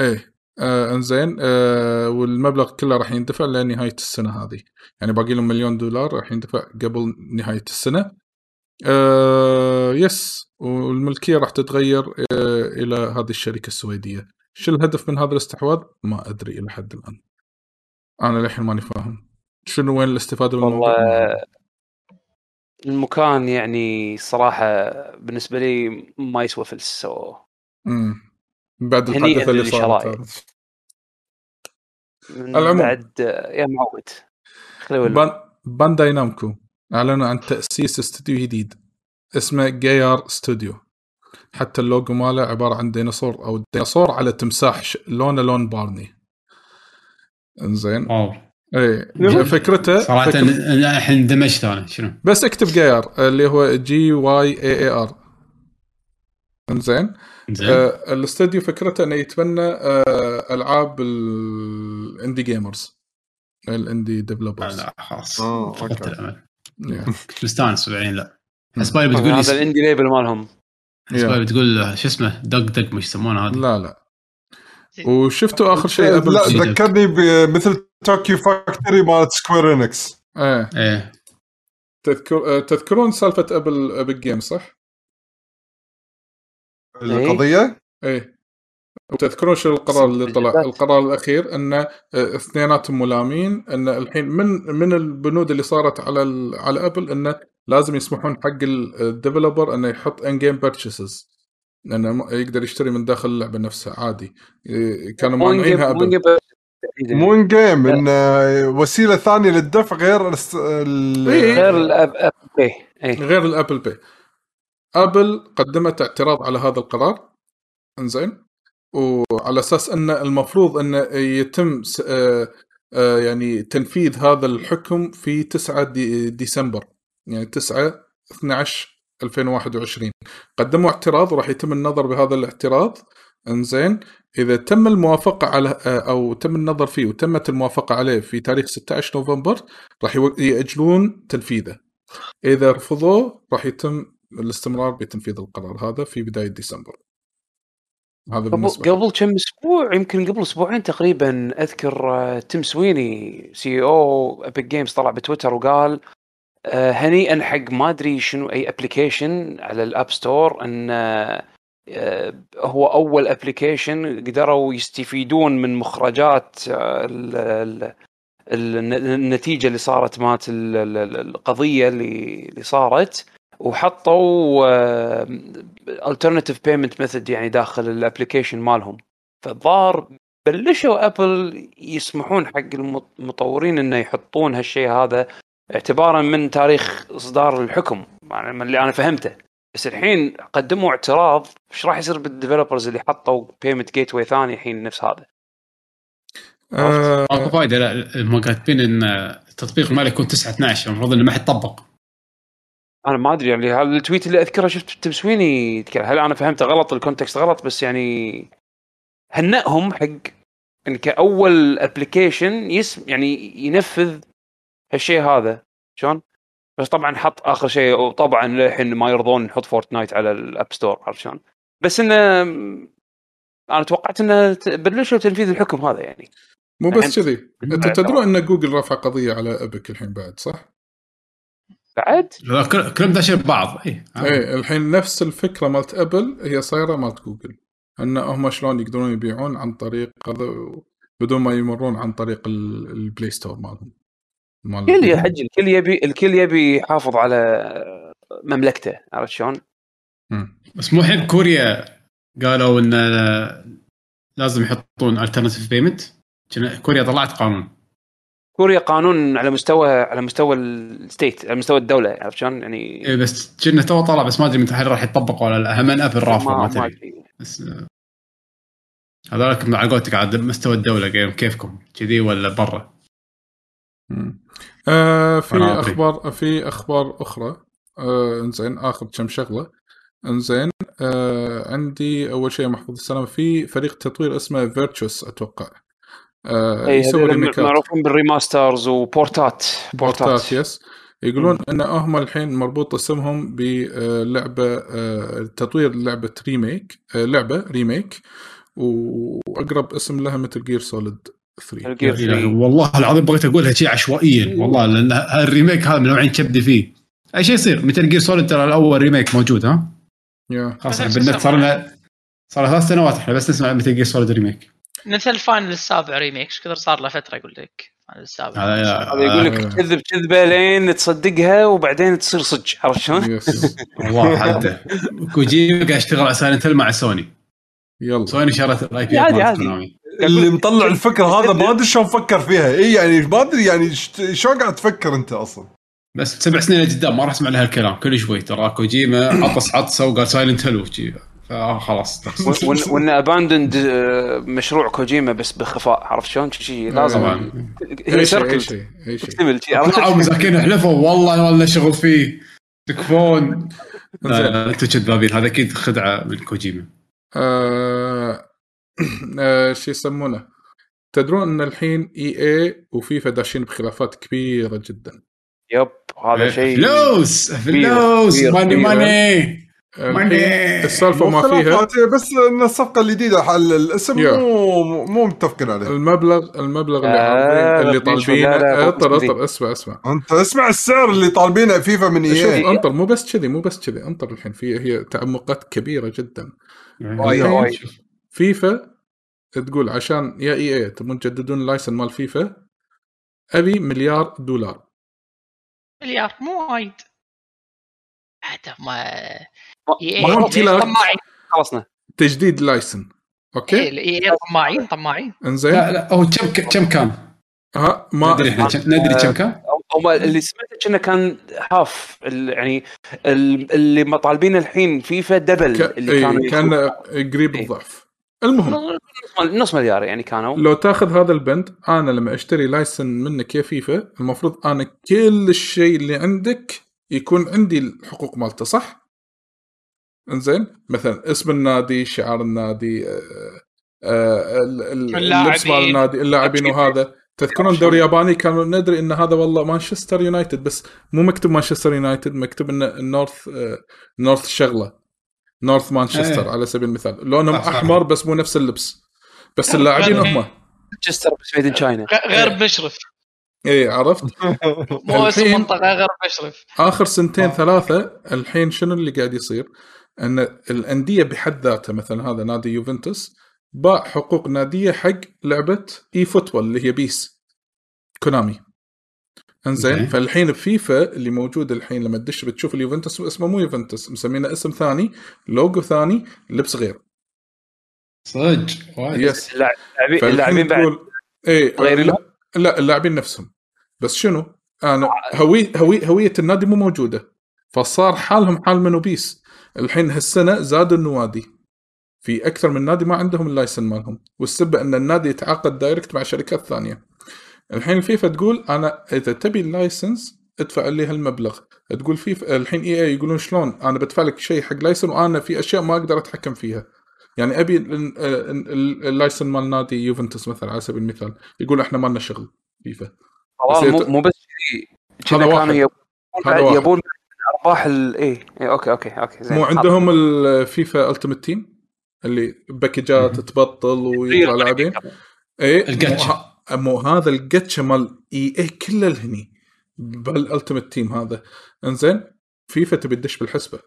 إيه آه انزين آه والمبلغ كله راح يندفع لنهاية السنة هذه. يعني باقي لهم مليون دولار راح يندفع قبل نهاية السنة. آه يس والملكية راح تتغير آه إلى هذه الشركة السويدية. شو الهدف من هذا الاستحواذ؟ ما أدري إلى حد الآن. أنا للحين ماني فاهم. شنو وين الاستفادة من والله المكان يعني صراحة بالنسبة لي ما يسوى فلس so امم بعد الحادثه اللي. من العموم. بعد يا معود. بان Bandai Namco. أعلنوا عن تأسيس استوديو جديد. اسمه GYAAR Studio. حتى اللوجو ماله عبارة عن ديناصور أو ديناصور على تمساح ش- لونه لون بارني. إنزين. واو. إيه فكرته. صراحة فكرة الحين اندمجت أنا شنو؟ بس اكتب GYAAR اللي هو G Y A A R إنزين. زين آه الاستوديو فكرته إنه يتبنى آه ألعاب ال indie gamers ال indie developers لا خلاص. آه، فقدت. الأمل. <laughs> كنت مستانس بعدين لا. حسبالي هذا بتقول هذا ال indie label مالهم. حسبالي بتقول شو اسمه؟ دق دق مش يسمونه هذا؟ لا لا. وشفتوا آخر شيء Apple لا. ذكرني بمثل Tokyo Factory مالت Square Enix إيه. إيه. تذكر تذكرون سالفة Apple Epic Game صح؟ القضية؟ إيه. وتذكرون شو القرار اللي طلع. القرار الأخير أن آه، اثنيناتهم ملامين أن الحين من من البنود اللي صارت على ال- على Apple انه لازم يسمحون حق ال developer انه يحط in-game purchases لأنه يقدر يشتري من داخل اللعبة نفسها عادي. إيه، كانوا مانعينها Apple. مو in game إن آه، وسيلة ثانية للدفع غير ال- إيه. غير ال app app إيه إيه. غير ال Apple Pay Apple قدمت اعتراض على هذا القرار. إنزين. وعلى أساس أن المفروض أن يتم آه، آه، يعني تنفيذ هذا الحكم في 9 دي ديسمبر يعني 9 12 2021 قدموا اعتراض وراح يتم النظر بهذا الاعتراض. إنزين. إذا تم الموافقة على آه، أو تم النظر فيه وتمت الموافقة عليه في تاريخ 16 نوفمبر راح يأجلون تنفيذه. إذا رفضوه راح يتم الاستمرار بتنفيذ القرار هذا في بداية ديسمبر. هذا قبل بالنسبة قبل كم أسبوع يمكن قبل أسبوعين تقريبا أذكر آه، Tim Sweeney CEO Epic Games طلع بتويتر وقال آه، هنيئا حق ما أدري شنو أي application على ال App Store إن آه، هو أول application قدروا يستفيدون من مخرجات ال- ال- ال- النتيجة اللي صارت مالت ال- ال- القضية اللي صارت. وحطوا alternative payment method يعني داخل ال application مالهم. فالظاهر بلشوا Apple يسمحون حق المطورين إنه يحطون هالشيء هذا اعتبارا من تاريخ إصدار الحكم. يعني من اللي أنا فهمته. بس الحين قدموا اعتراض إيش راح يصير بال developers اللي حطوا payment gateway ثاني الحين نفس هذا؟ آه ماكو فايدة لا هم كاتبين إن التطبيق ماله يكون 9 12 المفروض إنه ما حيطبق أنا ما أدري يعني هذا ال tweet اللي أذكره شفت Tim Sweeney يتكلم هل أنا فهمته غلط ال context غلط بس يعني هنأهم حق إن كأول application يسم يعني ينفذ هالشيء هذا شلون؟ بس طبعا حط آخر شيء وطبعا للحين ما يرضون نحط Fortnite على ال App Store عرفت شلون؟ بس إنه أنا توقعت إنه بلشوا تنفيذ الحكم هذا يعني مو بس كذي أنت تدرون إن جوجل رفع قضية على Epic الحين بعد صح؟ بعد؟ كلهم داشين ببعض اي إيه الحين نفس الفكرة مالت Apple هي صايرة مالت جوجل إن هم شلون يقدرون يبيعون عن طريق هذا بدون ما يمرون عن طريق ال- ال Play Store مالهم. مال الكل يا حجي الكل يبي الكل يبي يحافظ على مملكته عرفت شلون؟ بس مو الحين كوريا قالوا إن لازم يحطون alternative payment كوريا طلعت قانون. كوريا قانون على مستوى على مستوى ال state على مستوى الدولة عرفت شلون؟ يعني إيه بس كنا تو طلع بس ما أدري متى هل راح يطبق ولا لا. هم Apple رافض ما, ما أدري. بس آه، هذولك على قولتك على مستوى الدولة كيف- كيفكم؟ كذي ولا برا. آه في. أخبار في أخبار أخرى. آه إنزين اخر كم شغلة. إنزين آه عندي أول شيء محفوظ السلامه في فريق تطوير اسمه Virtuos أتوقع. آه اي يسوي ريميكات معروفين بال remasters وبورتات بورتات. يس يقولون إن هم الحين مربوط اسمهم بلعبه آه، تطوير لعبة ريميك آه، لعبة ريميك وأقرب اسم لها مثل جير سوليد 3 الجير إلهي، 3 والله العظيم بغيت أقولها شيء عشوائيا والله لأن الريميك هذا من نوعين كبدي فيه. اي شيء يصير؟ متل جير سوليد ترى الأول ريميك موجود ها؟ يا خلاص بالنت صار. لنا صار لنا ثلاث سنوات إحنا بس نسمع متل جير سوليد ريميك مثل الفاينل السابع remake إيش كثر صار له فترة أقول لك. الفاينل السابع. هذا هذا يقول لك آه. تكذب كذبه لين تصدقها وبعدين تصير صدق عرفت شلون؟ <laughs> والله حتى <laughs> كوجيما قاعد يشتغل على Silent Hill مع سوني يلا. سوني شرت ال IP عادي، عادي. اللي مطلع الفكرة هذا ما أدري شلون فكر فيها. اي يعني ما أدري يعني شلون قاعد تفكر أنت أصلا؟ بس سبع سنين لقدام ما راح أسمع لها الكلام. كل شوي ترى كوجيما عطس عطسة وقال Silent Hill وشي فخلاص <laughs> وان اباندند مشروع كوجيما بس بخفاء. عرفت شلون؟ شي لازم. طبعا. هي شيء سيركل شيء أي شيء. تكتمل؟ طلعوا مساكين حلفوا والله ما لنا شغل فيه. تكفون. لا زين. لا أنتم كذابين هذا أكيد خدعة من كوجيما. آه، آه، شو يسمونه. تدرون إن الحين إي اي وفيفا داشين بخلافات كبيرة جدا. يب هذا شيء فلوس فلوس. ماني ماني. السالفة ما مو فيها. خلافات، بس إن الصفقة الجديدة حق الاسم يا. مو مو متفقين عليه. المبلغ المبلغ اللي آه، اللي طالبينه. اطر اطر اسمع اسمع. أنت اسمع السعر اللي طالبينه فيفا من شوف اي انطر مو بس كذي مو بس كذي. انطر الحين في هي تعمقات كبيرة جدا. وايد. فيفا تقول عشان يا EA تبون تجددون ال license مال فيفا أبي مليار دولار. مليار مو وايد. حتى ما إيه، إيه،. طماعين خلصنا تجديد license أوكي إيه، طماعين طماعين إنزين لا لا هو كم كم كان؟ ها ما ندري إحنا كم- ندري كم كان؟ هم اللي سمعته كأنه كان half ال- يعني ال- اللي مطالبين الحين فيفا double ك... اللي كانوا كان. قريب. الضعف المهم نص مليار يعني كانوا لو تاخذ هذا البند أنا لما أشتري license منك يا فيفا المفروض أنا كل الشيء اللي عندك يكون عندي الحقوق مالته صح؟ إنزين مثلا اسم النادي شعار النادي آه، آه، ال- ال- اللبس مال. النادي اللاعبين وهذا. تذكرون الدوري الياباني كانوا ندري إن هذا والله مانشستر يونايتد بس مو مكتوب مانشستر يونايتد مكتوب إنه ال north آه، north شغلة. north مانشستر إيه. على سبيل المثال. لونهم. أحمر بس مو نفس اللبس. بس اللاعبين هم. مانشستر بس made in China غير مشرف اي عرفت؟ مو اسم منطقة غير مشرف آخر سنتين ثلاثة الحين شنو اللي قاعد يصير؟ أن الأندية بحد ذاتها مثلا هذا نادي يوفنتوس باع حقوق نادية حق لعبة eFootball اللي هي بيس كونامي. إنزين أوكي. فالحين بفيفا اللي موجود الحين لما تدش بتشوف اليوفنتوس اسمه مو يوفنتوس مسمينه اسم ثاني لوجو ثاني لبس غير. صدق؟ وايد. yes اللاعبين بعد. تقول إيه غير لا, لا اللاعبين نفسهم. بس شنو؟ أنا هوي هوي هوية النادي مو موجودة فصار حالهم حال منو PES الحين هالسنة زادوا النوادي. في أكثر من نادي ما عندهم ال license مالهم. والسبب أن النادي يتعاقد direct مع شركات ثانية. الحين الفيفا تقول أنا إذا تبي ال license ادفع لي هالمبلغ. تقول فيفا الحين EA يقولون شلون؟ أنا بدفع لك شيء حق license وأنا في أشياء ما أقدر أتحكم فيها. يعني أبي ال- ال- ال- ال license مال نادي يوفنتوس مثلا على سبيل المثال. يقول إحنا ما لنا شغل فيفا. مو بس هذا كذا واحد. كانوا يبون ارباح ال اي إيه، أوكي أوكي أوكي زين. مو عندهم الفيفا Ultimate Team اللي package ات تبطل ويطلع لاعبين؟ اي الجاتشا. مو, ه- مو هذا الجاتشا مال EA كله الهني بال Ultimate Team هذا. إنزين فيفا تبي تدش بالحسبة.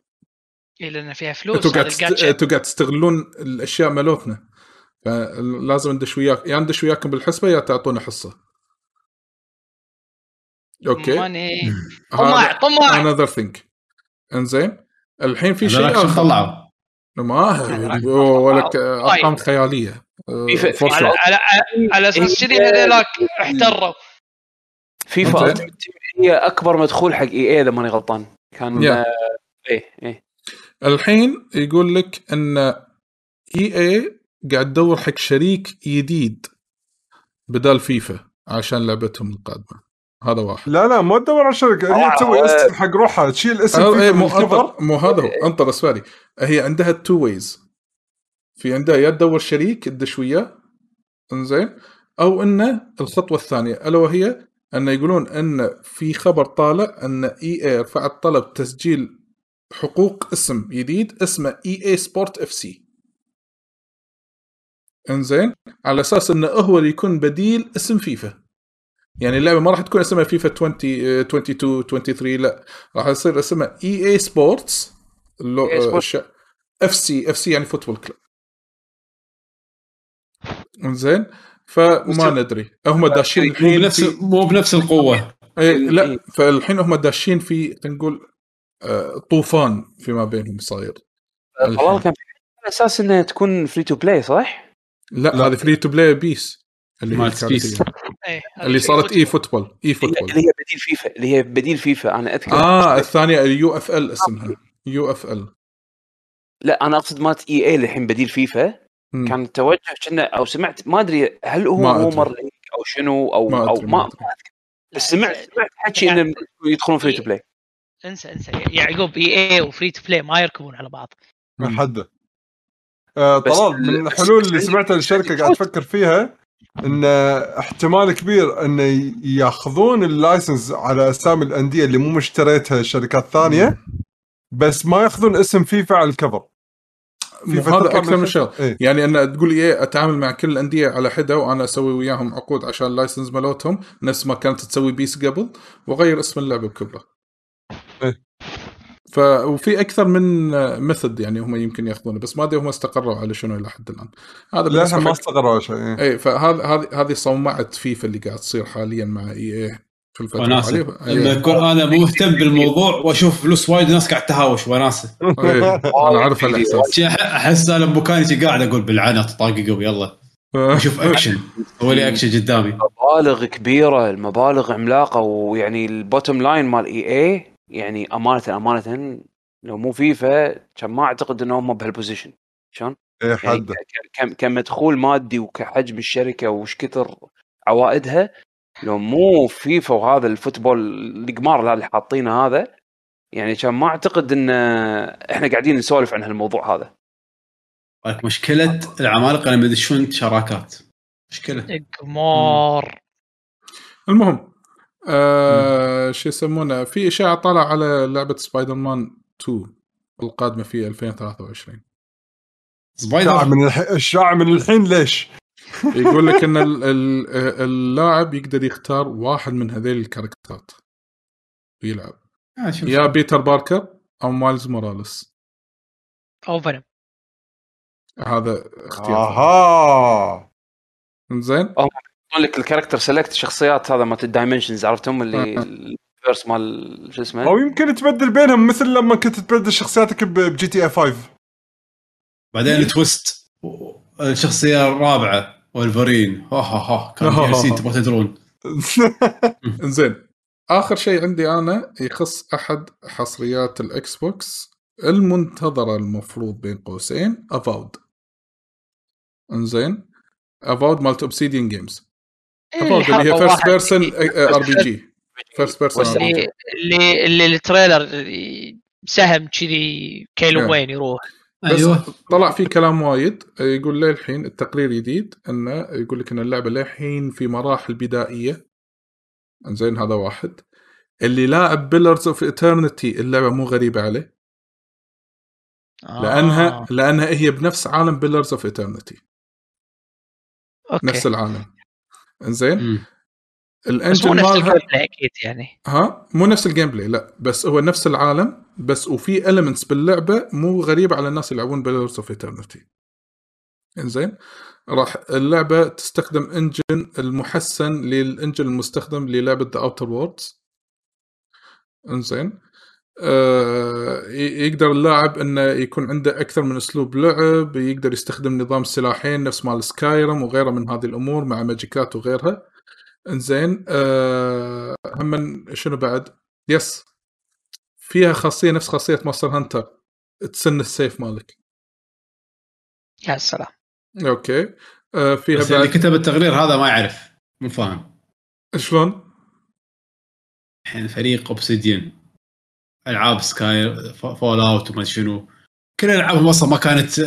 إيه، لأن فيها فلوس أنتوا قاعد. أنتوا قاعد تستغلون الأشياء مالتنا. فلازم ندش وياك يا ندش وياكم بالحسبة يا تعطونا حصة. أوكي. ماني طماع طماع انذر ثينك إنزين الحين في شيء آخر. طلعوا ما ولك أرقام خيالية. في- فور على. على على أساس كذي هذولاك احتروا. فيفا هي أكبر مدخول حق EA إذا ماني غلطان. كان يا. آه، إيه إيه. الحين يقول لك إن EA قاعد تدور حق شريك جديد بدال فيفا عشان لعبتهم القادمة. هذا واحد. لا لا ما تدور على شركة. هي آه، تسوي. اسم حق روحها. تشيل اسم إيه فيفا مو انطر مو هذا هو. أنطر as far as I هي عندها two ways في عندها يا تدور شريك تدش وياه. إنزين. أو إنه الخطوة الثانية. ألا وهي أن يقولون إن في خبر طالع إن EA رفعت طلب تسجيل حقوق اسم جديد اسمه EA Sports FC إنزين. على أساس انه هو اللي يكون بديل اسم فيفا. يعني اللعبة ما راح تكون اسمها فيفا 20 آه، 22 23 لا راح يصير اسمها EA Sports EA Sports. اف سي اف سي يعني فوتبول كلوب زين فما ندري هم داشين مو الحين بنفس في... مو بنفس القوة إيه لا فالحين هم داشين في نقول آه، طوفان فيما بينهم صاير طلال كان على أساس إنها تكون فري تو بلاي صح؟ لا, لا. هذه فري تو بلاي بيس اللي هي مالت بيس. إيه، هذا اللي صارت اي فوتبول. اي فوتبول اللي هي بديل فيفا اللي هي بديل فيفا. أنا أذكر آه الثانية اليو اف ال اسمها UFL لا أنا أقصد مالت EA الحين بديل فيفا. كان التوجه كنا أو سمعت ما أدري هل هو ما. rumor leak أو شنو أو ما أو أدري، ما, ما ما. بس سمعت سمعت حكي انهم يدخلون free to play انسى انسى. يعقوب EA و free to play ما يركبون على بعض. من حده آه طلال ال- من الحلول اللي سمعتها الشركة قاعد تفكر فيها إن احتمال كبير إن ياخذون ال license على أسامي الأندية اللي مو مشتريتها شركات ثانية بس ما ياخذون اسم فيفا على ال cover فيفا هذا أكثر من من شغله إيه. يعني إن تقول إيه أتعامل مع كل الأندية على حدة وأنا أسوي وياهم عقود عشان ال license مالتهم نفس ما كانت تسوي PES قبل واغير اسم اللعبة بكبرة. إيه. ف وفي أكثر من method يعني هم يمكن يأخذونه بس ما أدري هم استقروا على شنو إلى حد الآن. هذا لا ما حق استغربوا شيء إيه. اي فهذا هذه هذه معمعة فيفا اللي قاعد تصير حاليا مع EA في الفترة وناسة عليه- لما إيه. اكون أنا مهتم بالموضوع وأشوف فلوس وايد ناس قاعد تهاوش وناسة إيه. أنا أعرف <laughs> الاحساس أحس أنا بمكاني قاعد أقول بالعنى طاققوا يلا أشوف اكشن سوي لي اكشن قدامي مبالغ كبيرة المبالغ عملاقة ويعني ال bottom line مال EA يعني أمانة أمانة لو مو فيفا كان ما أعتقد انهم بهال position شلون؟ يعني حده ك- ك- كمدخول مادي وكحجم الشركة وش كثر عوائدها لو مو فيفا وهذا ال football القمار اللي حاطينه هذا يعني كان ما أعتقد إن إحنا قاعدين نسولف عن هالموضوع هذا. لك مشكلة العمالقة لما يدشون شراكات. مشكلة. قمار المهم آه شو يسمونه؟ في اشاعه طالع على لعبة سبايدر مان 2 القادمة في 2023 الاشاعة Spider من الحين الاشاعة من الحين ليش؟ <laughs> يقول لك إن ال- ال- اللاعب يقدر يختار واحد من هذيل ال character ات. ويلعب آه،. يا بيتر باركر أو مايلز موراليس. أو فينوم هذا اختيار. آها. زين لك ال character select شخصيات هذا مالت ال dimensions عرفتهم اللي ال verse مال شو اسمه؟ أو يمكن تبدل بينهم مثل لما كنت تبدل شخصياتك ب- ب GTA 5 بعدين twist الشخصيه الرابعه ولفرين ها ها ها كان تبغى تدرون. <laughs> زين. آخر شيء عندي أنا يخص أحد حصريات ال Xbox المنتظرة المفروض بين قوسين Avowed إنزين. Avowed مالت Obsidian Games Avowed اللي هي first person RPG first person RP اللي G اللي اللي ال trailer سهم كذي كيلو إيه. وين يروح. بس أيوه طلع في كلام وايد. يقول للحين التقرير جديد إنه يقول لك إن اللعبة للحين في مراحل بدائية. إنزين هذا واحد. اللي لاعب Pillars of Eternity اللعبة مو غريبة عليه. لانها آه. لأنها هي بنفس عالم Pillars of Eternity okay. نفس العالم. إنزين. بس مو ال engine نفس ال game play أكيد يعني. ها؟ مو نفس ال gameplay لا. بس هو نفس العالم بس وفي elements باللعبة مو غريبة على الناس اللي يلعبون Pillars of Eternity إنزين؟ راح اللعبة تستخدم engine المحسن لل engine المستخدم للعبة The Outer Worlds إنزين؟ يقدر اللاعب إنه يكون عنده أكثر من أسلوب لعب يقدر يستخدم نظام سلاحين نفس مال Skyrim وغيره من هذه الأمور مع magic ات وغيرها. إنزين آه هم شنو بعد؟ yes. فيها خاصية نفس خاصية Monster Hunter. تسن السيف مالك. يا سلام. okay. آه فيها بس اللي بعد كتب التقرير هذا ما يعرف مو فاهم. شلون؟ الحين فريق Obsidian ألعاب Sky Fallout وما شنو. كل العابهم أصلا ما كانت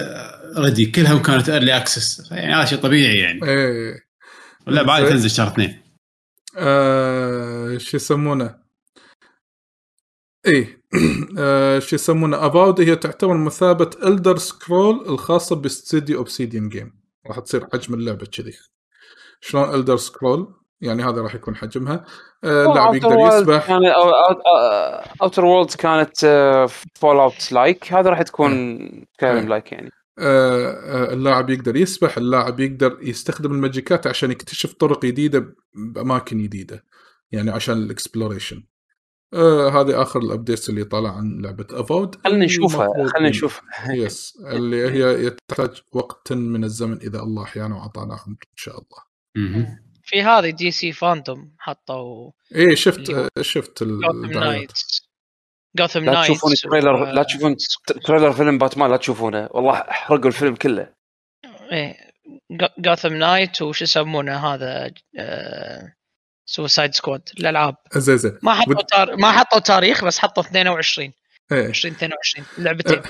ready كلها كانت early access يعني هذا شيء طبيعي يعني. إيه. اللعبه عادي زين. تنزل شهر اثنين. آه شو يسمونه؟ إيه. <clears throat> آه شو يسمونه؟ Avowed هي تعتبر مثابة Elder Scroll الخاصة باستديو Obsidian Game راح تصير حجم اللعبة كذي. شلون Elder Scroll يعني هذا راح يكون حجمها. آه، اللاعب يقدر يسبح. Outer Worlds كانت Fallout like هذا راح تكون Skyrim إيه. like يعني. آه، آه، اللاعب يقدر يسبح. اللاعب يقدر يستخدم ال magic ات عشان يكتشف طرق جديدة بأماكن جديدة يعني عشان ال exploration آه هذه آخر ال updates اللي طالع عن لعبة Avowed خلينا نشوفها خلينا نشوفها. yes اللي هي تحتاج وقت من الزمن إذا الله أحيانا وأعطانا عمر إن شاء الله. في هذه DC FanDome حطوا إيه شفت آه، شفت جوثم الدعايات جوثم لا تشوفون trailer لا تشوفون trailer فيلم باتمان لا تشوفونه. والله احرقوا الفيلم كله. إيه Gotham Knight وش يسمونه هذا Suicide Squad الألعاب. زين زين. ما حطوا تار... ما حطوا تاريخ بس حطوا 22 إيه. 2022 لعبتين.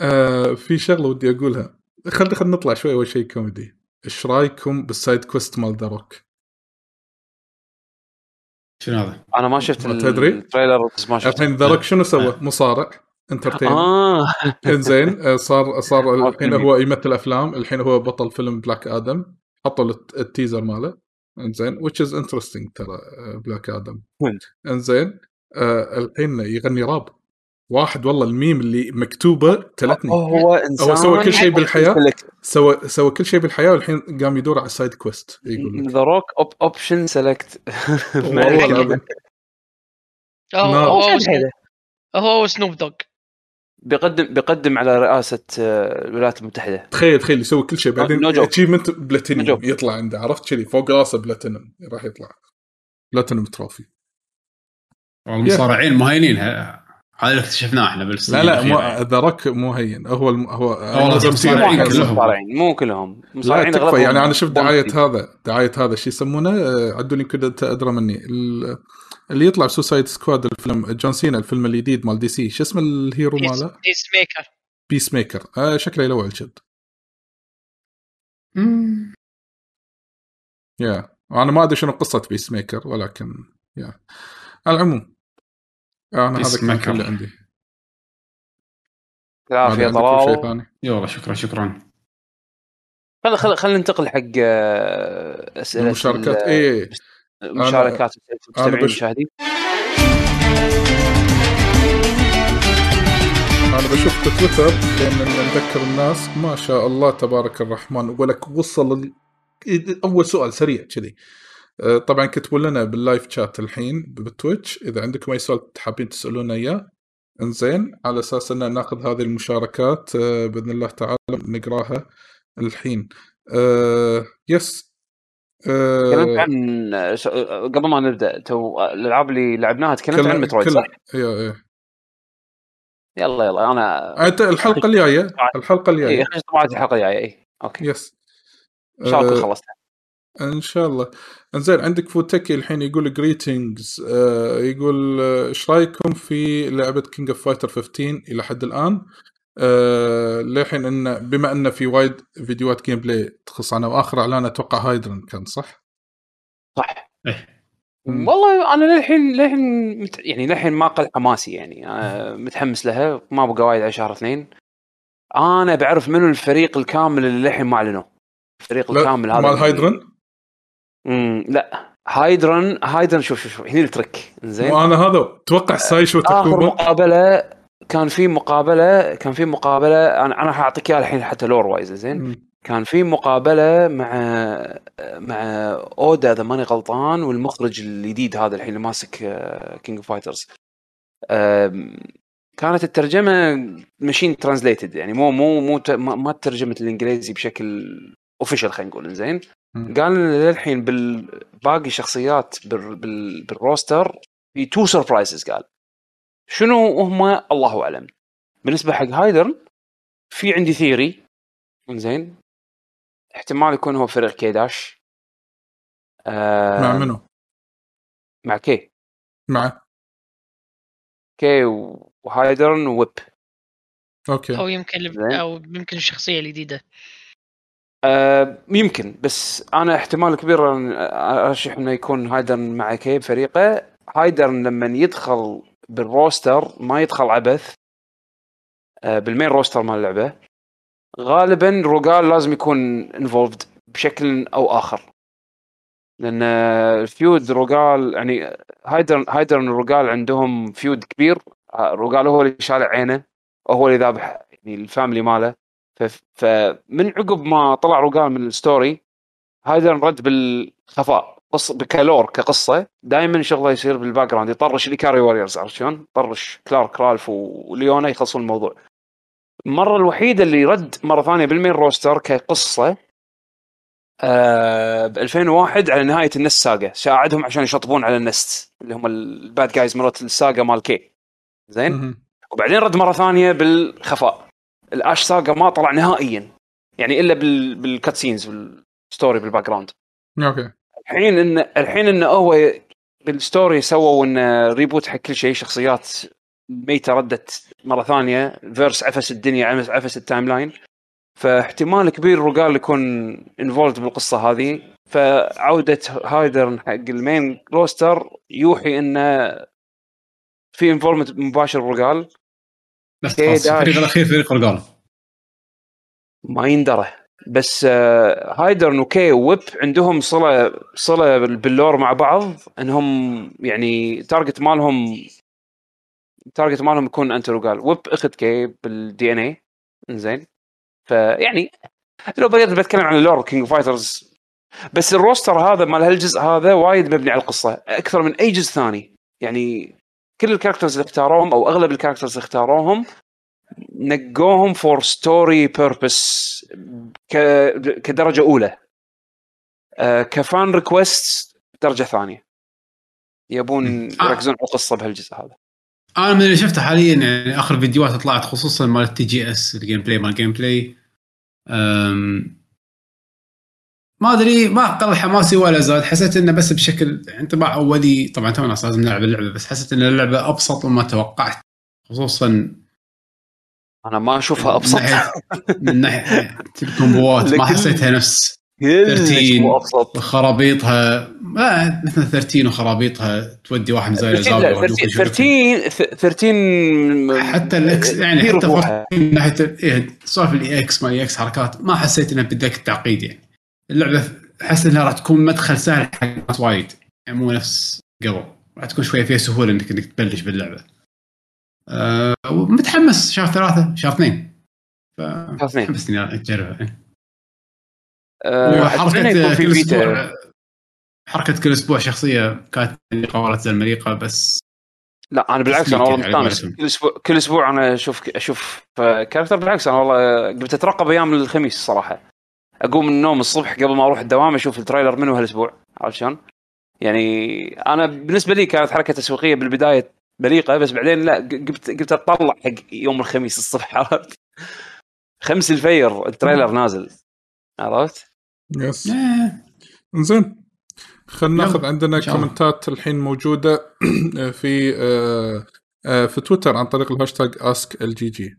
آه في شغلة ودي أقولها. خلينا خلينا نطلع شوي أول شيء كوميدي. إيش رأيكم بال side quest مال The Rock؟ شنو هذا؟ أنا ما شفت ما تدري؟ ال trailer بس ما شفت الحين The Rock شنو سوى؟ مصارع entertainer <laughs> إنزين آه، صار صار <laughs> الحين. هو يمثل أفلام الحين هو بطل فيلم Black Adam حطوا ال teaser ماله إنزين which is interesting ترى Black Adam وين؟ إنزين آه الحين يغني راب واحد والله الميم اللي مكتوبة تلتني. هو انسان هو سوى كل شيء بالحياة. سوى سوى كل شيء بالحياة والحين قام يدور على ال side quest يقول The Rock option والله العظيم. هو. هو Snoop Dogg بيقدم بيقدم على رئاسة آه، الولايات المتحدة. تخيل تخيل يسوي كل شيء بعدين No joke. achievement platinum. يطلع عنده. عرفت كذي فوق راسه بلاتينيوم راح يطلع. platinum trophy المصارعين مهينين ه- هذا اللي اكتشفناه إحنا بالسنين لا لا. The Rock مو هين. هو الم... هو مصارعين. مو كلهم. مصارعين مو كلهم. لا مصارعين تكفى يعني أنا شفت دعاية. هذا دعاية هذا شو يسمونه؟ آه، عدوا لي كذا أنت أدرى مني. ال- اللي يطلع Suicide Squad الفيلم John Cena الفيلم الجديد مال DC. شو اسم ال hero ماله؟ Peacemaker Peacemaker آه شكله يلوع الجد. يا أنا ما أدري شنو قصة Peacemaker ولكن يا على العموم. أنا هذا كان Peacemaker. كل اللي عندي. العافية طلال؟ يلا شكرا شكرا. خل خل خلينا ننتقل حق آه، أسئلة المشاركات. ال- إيه. مشاركات المستمعين بش- المشاهدين. أنا بشوف بتويتر لأن نذكر الناس ما شاء الله تبارك الرحمن. ولك وصل ال... أول سؤال سريع كذي. طبعا كتبوا لنا بال live chat الحين بال Twitch إذا عندكم أي سؤال حابين تسألونا إياه إنزين على أساس ان نأخذ هذه المشاركات أه، بإذن الله تعالى نقراها الحين. أه yes تكلمت عن آه، آه، قبل ما نبدأ to آه، الألعاب اللي لعبناها تكلمت عن Metroid صح؟ أيوه إيه يلا يلا أنا أنت الحلقة الجاية الحلقة اي الجايه طبعا الحلقة الجاية اي okay. yes إن شاء الله خلصتها إن شاء الله. إنزين عندك فوتكي الحين يقول greetings آه يقول آه، إيش رأيكم في لعبة King of Fighter 15 إلى حد الآن؟ آه للحين إن بما إن في وايد فيديوهات gameplay تخص عنها وآخر إعلان أتوقع هايدرن كان صح؟ صح. إيه. والله أنا للحين للحين مت... يعني للحين ما قل حماسي يعني أنا متحمس لها ما بقى وايد على شهر اثنين. أنا بعرف منو الفريق الكامل اللي للحين ما أعلنوه. الفريق الكامل هذا مال اللي- هايدرن امم لا. هايدرن هايدرن شوف شوف شوف هنا الترك زين. وأنا هذا توقع سايشو آخر تاكوما مقابلة كان في مقابلة كان في مقابلة أنا أنا حأعطيك إياها الحين حتى lore wise زين. كان في مقابلة مع مع أودا إذا ماني غلطان والمخرج الجديد هذا الحين اللي ماسك King of Fighters كانت الترجمة machine translated يعني مو مو مو ما ترجمت الإنجليزي بشكل official خلينا نقول زين. قال لنا للحين بالباقي الشخصيات بال بال بال roster في two surprises قال. شنو هم؟ الله أعلم. بالنسبة حق هايدرن في عندي theory زين احتمال يكون هو فريق كي داش. آه مع منو؟ مع كي. مع؟ كي وهايدرن وويب. okay. أو يمكن. أو يمكن الشخصية الجديدة. آه يمكن بس أنا احتمال كبير أرشح إنه يكون هايدرن مع كي بفريقه هايدرن لما يدخل بال roster ما يدخل عبث آه بال main roster مال اللعبه غالبا روجال لازم يكون involved بشكل أو آخر. لأن ال feud روجال يعني هايدر هايدر روجال عندهم feud كبير. آه، روجال هو اللي شالع عينه وهو اللي ذابح يعني ال family ماله. فمن عقب ما طلع روجال من ال story هايدر رد بالخفاء قص ب ك lore كقصة دائما شغله يصير بال background يطرش ال Ikari Warriors عرفت شلون؟ طرش كلارك رالف وليونا يخلصون الموضوع. المرة الوحيدة اللي رد مرة ثانية بال main roster كقصة آه ب 2001 على نهاية ال NESTS saga ساعدهم عشان يشطبون على ال NESTS اللي هم ال bad guys مرات ال saga مال كي زين. وبعدين رد مرة ثانية بالخفاء ال Ash saga ما طلع نهائيا يعني إلا بال بال cutscenes بال story بال background okay. الحين ان الحين انه هو بال story سووا انه reboot حق كل شيء شخصيات ميتة ردت مرة ثانية فيرس عفس الدنيا عفس, عفس ال timeline فاحتمال كبير روجال يكون involved بالقصة هذه. فعودة هايدر حق ال main roster يوحي انه في involvement مباشر روجال بس إيه، خلاص داش. الفريق الأخير فريق رجال ما يندرى. بس آه، هايدرن وكي وويب عندهم صلة صلة بال- بال lore مع بعض إنهم يعني target مالهم target مالهم يكون انت روجال ويب أخذ كي بال DNA انزين فيعني لو بقيت بتكلم عن ال lore King Fighters بس ال roster هذا مال هالجزء هذا وايد مبني على القصة أكثر من أي جزء ثاني. يعني كل ال characters اللي اختاروهم أو أغلب ال characters اللي اختاروهم نقوهم for story purpose كدرجة أولى. آه، ك fan request درجة ثانية. يبون آه. يركزون على القصة بهالجزء هذا. أنا من اللي شفته حاليا يعني آخر فيديوهات طلعت خصوصا مال ال TGS ال gameplay مال gameplay أم، ما أدري ما قل حماسي ولا زاد. حسيت إنه بس بشكل انطباع أولي. طبعا تونا لازم نلعب اللعبه بس حسيت إن اللعبة أبسط مما توقعت خصوصا أنا ما أشوفها أبسط. من ناحية ال combo ات ما حسيتها نفس كلش 13 مو أبسط. خرابيطها ما مثل 13 وخرابيطها تودي واحد زي الزاويه لا، 13 13 13 حتى ال EX يعني حتى من ناحية ال- إيه، سوالف الاي إكس ما اي إكس حركات ما حسيت إنها بدك التعقيد يعني. اللعبة أحس إنها راح تكون مدخل سهل حق ناس وايد. يعني مو نفس قبل. راح تكون شوية فيها سهولة انك إنك تبلش باللعبة. أه ومتحمس. شهر ثلاثة شهر اثنين. شهر اثنين. متحمس اني أجربها. إيه. آه، وحركة في كل أسبوع حركة كل أسبوع شخصية كانت مليقه ورا تزال مليقه بس لا أنا بالعكس أنا والله يعني مستانس. كل أسبوع كل أسبوع أنا أشوف أشوف كاركتر بالعكس أنا والله قمت أترقب أيام الخميس الصراحه أقوم من النوم الصبح قبل ما أروح الدوام أشوف ال trailer منه هالأسبوع عرفت شلون؟ يعني أنا بالنسبة لي كانت حركة تسويقية بالبداية مليقه بس بعدين لا قمت قمت أطلع حق يوم الخميس الصبح <laughs> عرفت؟ خمس الفير ال trailer نازل عرفت؟ yes إيه. زين خلينا ناخذ عندنا. comment ات الحين موجودة <clears throat> في آه، آه، في تويتر عن طريق الهاشتاج Ask LGG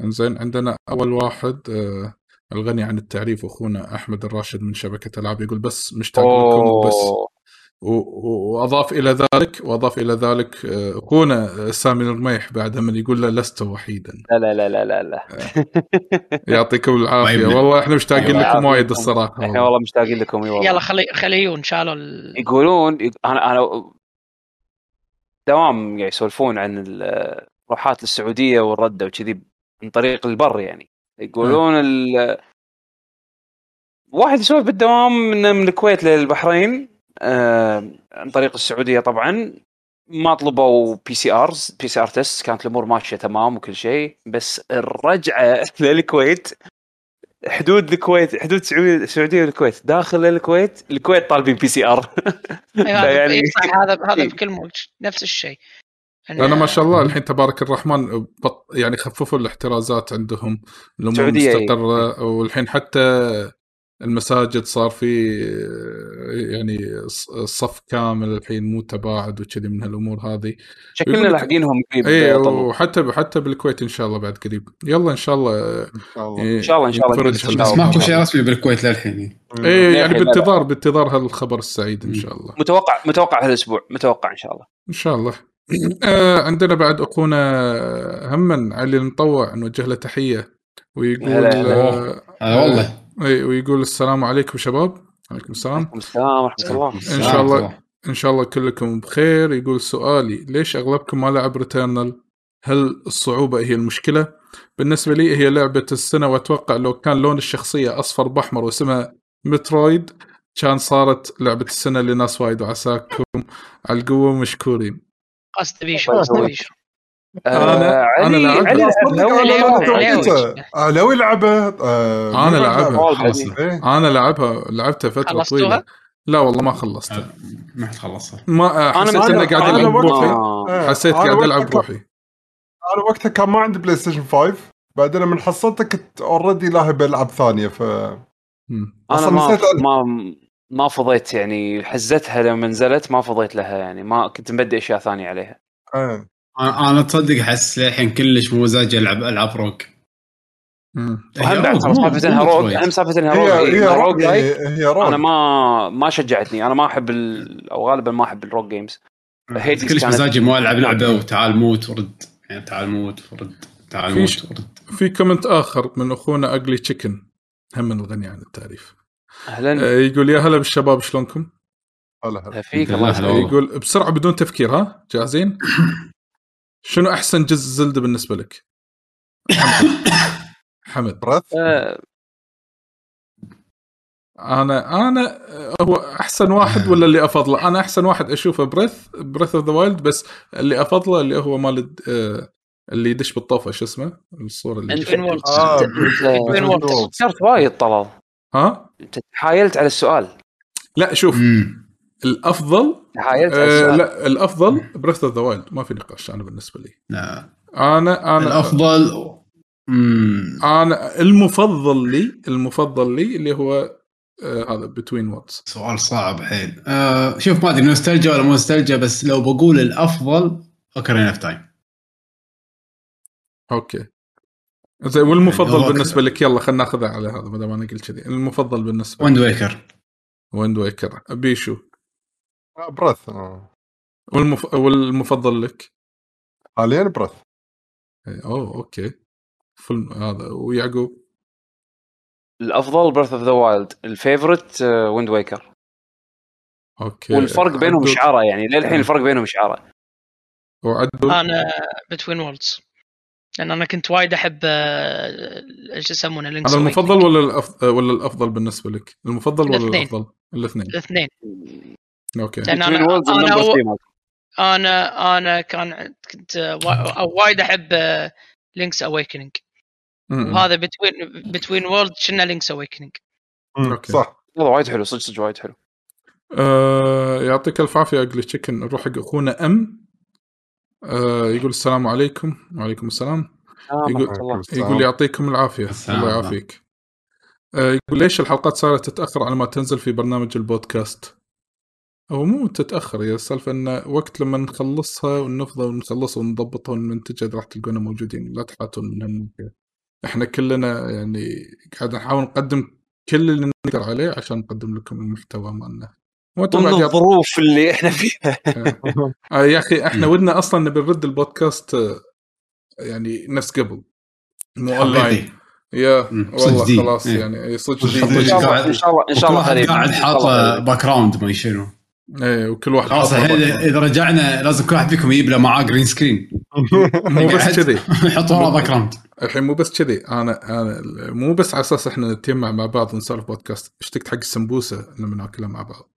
إنزين عندنا أول واحد آه، الغني عن التعريف أخونا أحمد الراشد من شبكة ألعاب يقول بس مشتاق لكم و- وأضاف إلى ذلك وأضاف إلى ذلك آه، أخونا سامي الرميح بعد من يقول له لست وحيدا. لا لا لا لا لا لا. يعطيكم العافية. طيب. والله إحنا مشتاقين لكم وايد. الصراحة. إحنا والله. والله مشتاقين لكم إي والله. يلا خلي خليون شالوا ال... يقولون أنا أنا دوام قاعد يسولفون عن الروحات السعودية والردة وكذي من طريق البر يعني. يقولون ال... واحد يسولف بالدوام من من الكويت للبحرين آه عن طريق السعودية طبعا. ما طلبوا بي سي ارز بي سي ار تيست كانت الأمور ماشية تمام وكل شيء. بس الرجعة <laughs> للكويت حدود الكويت حدود السعوديه والكويت. داخل الكويت الكويت طالبين PCR هذا <laughs> يعني- هذا هذا إيه. بكل م- نفس الشيء. لأن ما شاء الله الحين تبارك الرحمن بط يعني خففوا الاحترازات عندهم الأمور السعودية إيه. مستقرة والحين حتى المساجد صار في يعني صف كامل الحين مو تباعد وكذي من هالأمور هذه شكلنا لاحقينهم قريب اي. وحتى حتى بالكويت إن شاء الله بعد قريب يلا إن شاء الله إن شاء الله إن شاء الله- إن شاء الله بس. ماكو شيء رسمي بالكويت للحين يعني. اي يعني. بانتظار بانتظار هالخبر السعيد إن شاء الله متوقع متوقع هالأسبوع متوقع إن شاء الله إن شاء الله عندنا بعد أخونا هم علي المطوع نوجه له تحية ويقول هلا هلا. آه والله. ويقول السلام عليكم شباب. عليكم السلام. عليكم السلام ورحمة الله. إن شاء الله إن شاء الله كلكم بخير. يقول سؤالي ليش أغلبكم ما لعب ريتيرنال هل الصعوبة هي المشكلة؟ بالنسبة لي هي لعبة السنة وأتوقع لو كان لون الشخصية أصفر بأحمر واسمها مترويد كان صارت لعبة السنة لناس وايد وعساكم على القوة مشكورين. قصد بيشو قصد بيشو أنا- أنا لعبت. علي صدق لعبها أنا ما آه، لعبها. أنا لعبها لعبتها فترة خلصتوها؟ طويلة. لا والله ما خلصتها. ما حد خلصها ما حسيت أنا- إني قاعد ألعب وقتها- بروحي. إيه. حسيت قاعد ألعب كان- بروحي. أنا وقتها كان ما عندي PlayStation 5 بعدين لما حصلته كنت already لاهي بألعاب ثانية ف. أنا ما. ما ما فضيت يعني حزتها لما نزلت ما فضيت لها يعني ما كنت مبدي أشياء ثانية عليها. إيه. أنا أنا تصدق أحس للحين كلش مو مزاجي ألعب العاب rogue. وهم بعد ترى سالفه انها rogue هم سالفه انها rogue هي rogue rogue أنا ما ما شجعتني أنا ما أحب ال... أو غالبا ما أحب ال rogue games كلش كانت- مزاجي مو ألعب لعبة وتعال موت ورد. يعني تعال موت ورد تعال موت ورد. في comment آخر من أخونا Ugly Chicken هم من الغني عن التعريف. أهلا آه، يقول يا هلا بالشباب شلونكم؟ هلا هلا فيك الله يسلمك والله. يقول بسرعة بدون تفكير ها جاهزين؟ <coughs> شنو أحسن جزء Zelda بالنسبة لك؟ حمد Breath آه، أنا أنا هو أحسن واحد ولا اللي أفضله؟ أنا أحسن واحد أشوفه Breath Breath of the Wild بس اللي أفضله اللي هو مال آه، اللي يدش بالطوفة شو اسمه؟ الصورة اللي. آه، Between Worlds. فكرت وايد طلال ها؟ انت تحايلت على السؤال. لا شوف أمم. الأفضل تحايلت على آه السؤال. لا الأفضل Breath of the Wild ما في نقاش أنا بالنسبة لي. لا. أنا أنا الافضل أمم. أنا المفضل لي المفضل لي اللي هو آه هذا Between Worlds سؤال صعب حيل. آه شوف ما أدري نوستالجيا ولا مو نوستالجيا بس لو بقول الأفضل Ocarina of Time. Okay. زين والمفضل يعني هو بالنسبة لك يلا خلينا ناخذها على هذا ما دام أنا قلت كذي. المفضل بالنسبة Wind Waker. Wind Waker. بيشو آه، Breath. آه. والمف... والمفضل لك؟ حاليا Breath. إيه، أوه okay. فيلم هذا ويعقوب؟ الأفضل Breath of the Wild ال favorite Wind Waker. Okay. والفرق بينهم شعرة يعني للحين الفرق بينهم شعرة وعدول أنا Between Worlds لأن أنا كنت وايد أحب آه، إيش يسمونه Link's هذا المفضل ولا الافضل ولا الأفضل بالنسبة لك؟ المفضل ولا الاثنين. الأفضل؟ الاثنين الاثنين okay لأن أنا أنا ال number أو- 3 مالته. أنا أنا كان كنت آه، وايد أحب Link's Awakening م-م. وهذا Between Between Worlds شنا Link's Awakening مم، okay. صح هذا وايد حلو صدق صدق وايد حلو آه يعطيك الف عافية Ugly Chicken نروح حق أخونا أم آه يقول السلام عليكم وعليكم السلام آه، يقول- الله. يقول يعطيكم العافية الله. يعافيك آه يقول ليش الحلقات صارت تتأخر على ما تنزل في برنامج البودكاست هو مو تتأخر هي السالفة إن وقت لما نخلصها ونفضل ونخلصها ونضبطها ونمنتجها راح تلقونا موجودين لا تحاتون من هالناحية. إحنا كلنا يعني قاعد نحاول نقدم كل اللي نقدر عليه عشان نقدم لكم المحتوى مالنا وأنتم الظروف اللي إحنا فيها. آه يا أخي إحنا ودنا أصلا نبي نرد البودكاست آه، يعني نفس قبل. مو أونلاين. يا. والله. خلاص إيه. يعني إيه، صدق إن شاء الله إن شاء الله إن شاء الله وكل واحد قريب. قاعد إن شاء حاط الله قريب. background ما شنو. إيه وكل واحد خلاص إذا رجعنا لازم كل واحد فيكم يجيب له معاه green screen <laughs> مو بس كذي. يحط وراه background الحين مو بس كذي. أنا أنا مو بس على أساس إحنا نتجمع مع بعض ونسولف بودكاست. اشتقت حق السمبوسة لما ناكلها مع بعض.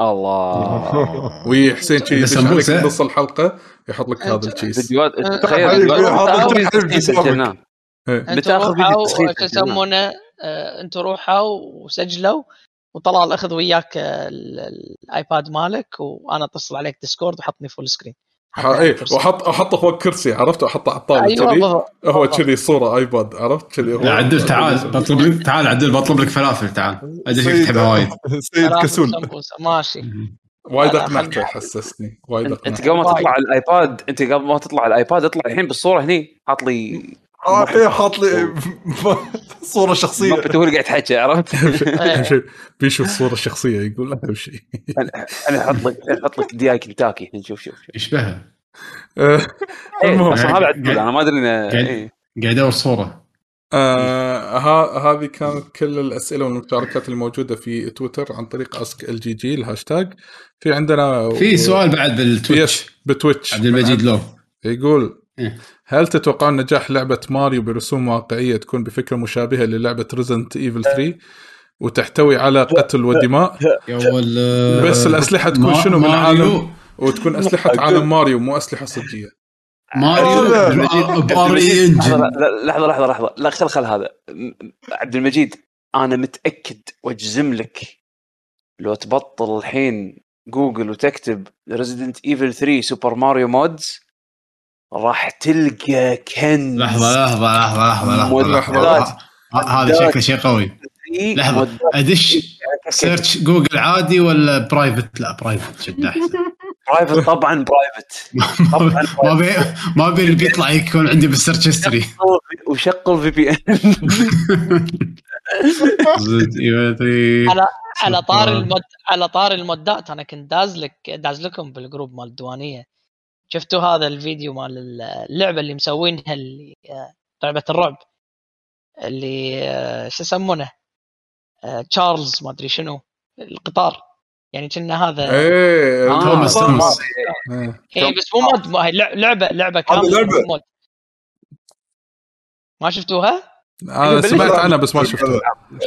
الله. وي حسين شي يدش؟ بنص الحلقة يحط لك هذا ال cheese فيديوات تخيل أنتوا روحوا تسخين شو يسمونه أنتوا روحوا وسجلوا وطلال اخذ وياك آه، ال- ال iPad مالك وأنا أتصل عليك Discord وحطني full screen إيه وحط أحطه فوق كرسي عرفت؟ أحطه على الطاولة أيوه كذي. هو. كذي صورة iPad عرفت؟ كذي هو. لا عدل تعال بطلب لك تعال عدل بطلب لك فلافل تعال. ادري فيك تحبها وايد. سيد كسول ماشي. وايد اقنعته حسسني وايد أنت اقنعته قبل ما تطلع ال iPad أنت قبل ما تطلع ال iPad اطلع الحين بالصورة هني. حاط لي آه الحين حاط لي <laughs> صورة شخصية. مبته هو اللي قاعد يحكي عرفت؟ <laughs> بيشوف الصورة الشخصيه يقول أهم شيء. أنا أحط لك أحط لك دياي كنتاكي. نشوف شوف شوف يشبهها. <laughs> إيه، المهم. أصلا هذا أنا ما أدري انه قاعد- إيه. أدور صورة. آه ها هذه كانت كل الأسئلة والمشاركات الموجودة في تويتر عن طريق Ask LGG الهاشتاج. في عندنا في سؤال بعد بالتويتش yes بتويتش. عبد المجيد لو يقول إيه. هل تتوقعون نجاح لعبة ماريو برسوم واقعية تكون بفكرة مشابهة للعبة Resident Evil 3 وتحتوي على قتل ودماء؟ بس الأسلحة تكون شنو من. عالم وتكون أسلحة عالم ماريو مو أسلحة صجية. ماريو؟ هذا. بار لحظة، engine لا- لحظة لحظة لحظة لا خل خل هذا. عبد المجيد أنا متأكد وأجزم لك لو تبطل الحين جوجل وتكتب Resident Evil 3 Super Mario mods راح تلقى كنز. لحظة لحظة لحظة لحظة لحظة. لحظة. ه- هذا شكله شيء قوي. لحظة. مودات. أدش search جوجل عادي ولا private لا private شد احسن private طبعا private <laughs> طبعا ما بي ما بي اللي بيطلع يكون عندي بال search history وشغل في VPN على على طار. ال mod على طار المودات أنا كنت داز لك داز لكم بال group مال الديوانية. شفتوا هذا الفيديو مال اللعبة اللي مسوينها اللي آه، لعبة الرعب اللي آه، شو يسمونه آه، تشارلز ما أدري شنو القطار يعني كنا هذا إيه آه، توماس. توماس. إيه. اي بس مو mod لع- لعبة لعبة كاملة لعبة. مو mod ما شفتوها؟ أنا سمعت عنها بس ما شفتها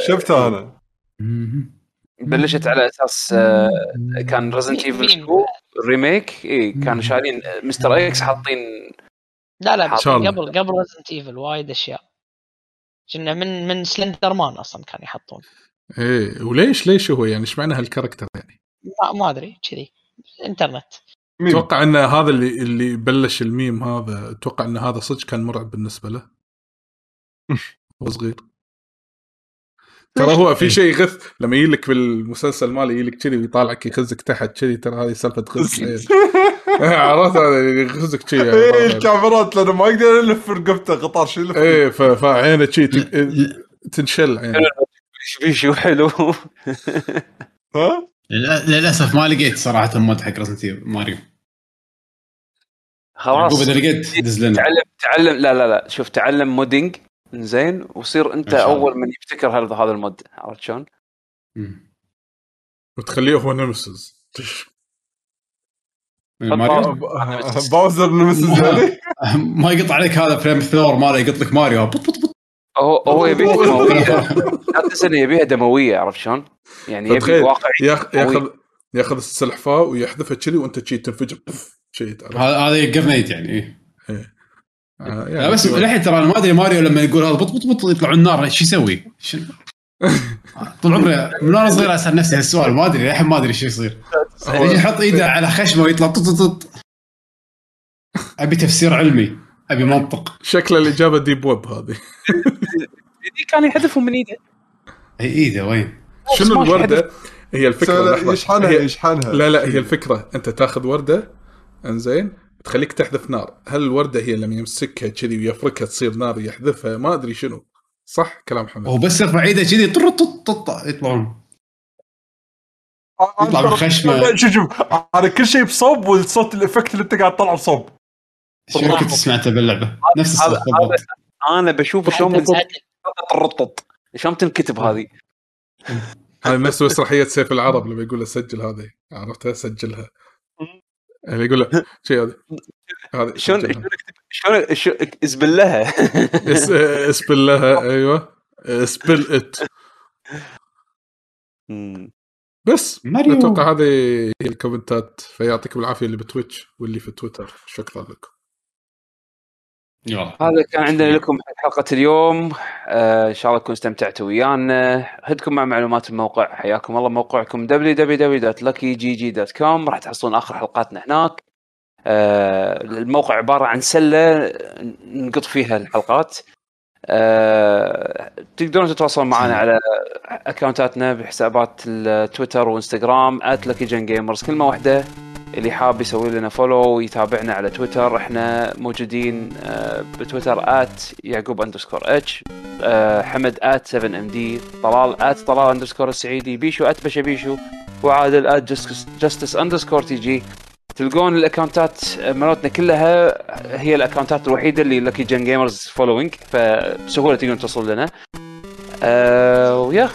شفتها أنا بلشت على أساس آه، كان Resident Evil مين؟ 2 remake اي كانوا شايلين Mr. X حاطين لا لا. قبل قبل Resident Evil وايد أشياء. كنا من من Slender Man أصلا كانوا يحطون. إيه وليش ليش هو؟ يعني إيش معنى ه ال character يعني؟ ما, ما أدري كذي. انترنت؟ أتوقع إن هذا اللي اللي بلش الميم هذا أتوقع إن هذا صدق كان مرعب بالنسبة له. <laughs> هو صغير. ترى هو في شيء يغث. لما يجي لك بالمسلسل ماله يجي لك كذي ويطالعك يخزك تحت كذي ترى هذه سالفة غث إيه، <laughs> عرفت؟ يغزك كذي إيه الكاميرات لأنه ما يقدر يلف رقبته قطار شو يلف. إيه ف- فعينه تن- تنشل عينه. <laughs> شيء حلو ها؟ للأسف ما لقيت صراحة mod حق Resident ماريو. خلاص. تعلم تعلم لا لا لا. شوف تعلم modding زين وصير انت. أول من يبتكر هذا هذا ال mod. عرفت شلون؟ وتخليه هو Nemesis ماريو؟ Bowser Nemesis <laughs> ما يقطع عليك هذا flamethrower ماله يقط لك ماريو. بط بط بط. هو هو يبيها دموية. لا تنسى انه يبيها دموية عرفت شلون؟ يعني يبي واقعي ياخ- ياخذ ياخذ السلحفاة ويحذفها كذي وانت شي تنفجر. هذا هذا grenade يعني إيه. آه، لا بس للحين ترى أنا ما أدري ماريو لما يقول هذا بط بط بط يطلعون النار شو يسوي؟ شو- <laughs> طول عمري من وأنا صغير أسأل نفسي هالسؤال ما أدري للحين ما أدري شو يصير. هو- يجي يحط إيده على خشمه ويطلع طط طط أبي تفسير علمي أبي منطق. شكل الاجابه deep web هذه. دي <laughs> كان يحذفهم من إيده. إي إيده وين؟ شنو الوردة؟ هي الفكرة. يشحنها يشحنها. لا لا هي الفكرة. أنت تاخذ وردة إنزين. تخليك تحذف نار. هل الوردة هي لما يمسكها كذي ويفركها تصير نار يحذفها؟ ما أدري شنو. صح كلام حمد. هو بس يرفع إيده كذي طر طط طط يطلعون. يطلع بالخشمة. لا، شوف شوف أنا كل شيء بصوب والصوت الافكت اللي انت قاعد تطلع بصوب. شنو كنت سمعته باللعبة؟ نفس الصوت أنا بشوف شلون. ترطط شلون تنكتب هذه؟ هذا نفس مسرحيه سيف العرب لما يقول له سجل هذه. عرفتها سجلها اللي يقول له <laughs> شيء هذه هذه <laughs> شلون. شلون اكتب شلون شو- اسبل لها اس- اسبل لها أيوه. spell it. <laughs> بس. ماريو. أتوقع هذه هي ال comment ات. فيعطيكم العافية اللي بتويتش واللي في تويتر. شكرا لكم. هذا كان عندنا لكم حلقة اليوم. آه إن شاء الله تكونوا استمتعتوا ويانا. هدكم مع معلومات الموقع. حياكم الله موقعكم www.luckygg.com راح تحصلون آخر حلقاتنا هناك. آه الموقع عبارة عن سلة نقط فيها الحلقات. آه تقدرون تتواصلون معنا على account اتنا بحسابات التويتر وإنستغرام @luckygengamers كلمة واحدة. اللي حاب يسوي لنا follow ويتابعنا على تويتر إحنا موجودين آه، بتويتر at يعقوب underscore H حمد at 7MD طلال at طلال underscore السعيدي بيشو at بشا بيشو وعادل at Justice underscore TG تلقون الاكونتات مالتنا كلها هي الاكونتات الوحيدة اللي Legion Gamers following فبسهولة تقدرون توصلون لنا. آه ويا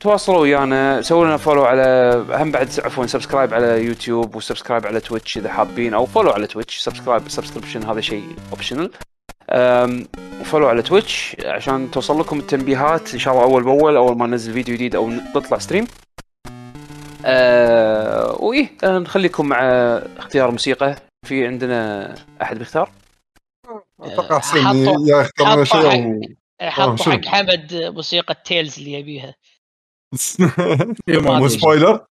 تواصلوا ويانا سووا لنا follow على هم بعد عفوا subscribe على يوتيوب و subscribe على تويتش إذا حابين أو follow على تويتش subscribe subscription هذا شيء optional و follow على تويتش عشان توصل لكم التنبيهات إن شاء الله أول بأول أول ما ننزل فيديو جديد أو نطلع stream آه وإيه آه، نخليكم مع اختيار موسيقى. في عندنا أحد بيختار؟ أتوقع حسين يختار لنا شيء حطوا شنو؟ حق حمد موسيقى Tales اللي يبيها. <laughs> ما مو. spoiler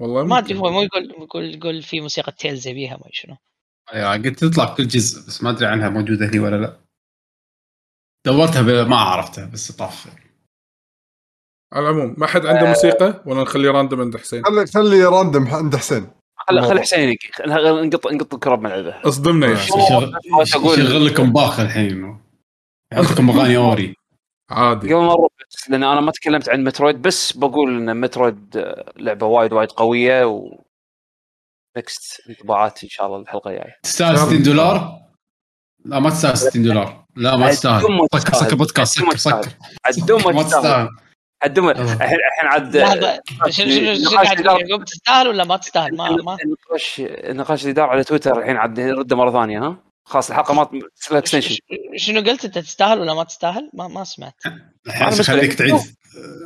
والله ما أدري. هو مو يقول يقول يقول في موسيقى Tales يبيها ما شنو. يا قلت تطلع كل جزء بس ما أدري عنها موجودة هني ولا لا. دورتها ب- ما عرفتها بس طاف. على العموم ما حد عنده موسيقى؟ ولا نخليه random عند حسين؟ خلي خلي random عند حسين. خل. خل حسين نقط نقط الكره بملعبه اصدمنا يا حسين. يشغل لكم باخ الحين. يحط لكم اغاني Ori. عادي. قبل ما نروح بس لأن أنا ما تكلمت عن Metroid بس بقول إن Metroid لعبة وايد وايد قوية و next انطباعات إن شاء الله الحلقة الجاية. تستاهل 60 دولار؟ لا ما تستاهل 60 دولار. لا ما تستاهل. سكر. سكر بودكاست سكر. سكر عدوم ما تستاهل. عدوم. الحين الحين عاد لحظه شنو شنو شنو نقاش قاعد الإدارة- تقول يعقوب تستاهل ولا ما تستاهل؟ ما ما النقاش نقاش الاداره على تويتر الحين عاد نرده مرة ثانية ها؟ خلاص الحلقة ما extension شنو قلت؟ أنت تستاهل ولا ما تستاهل؟ ما ما سمعت. الحين خليك. تعيد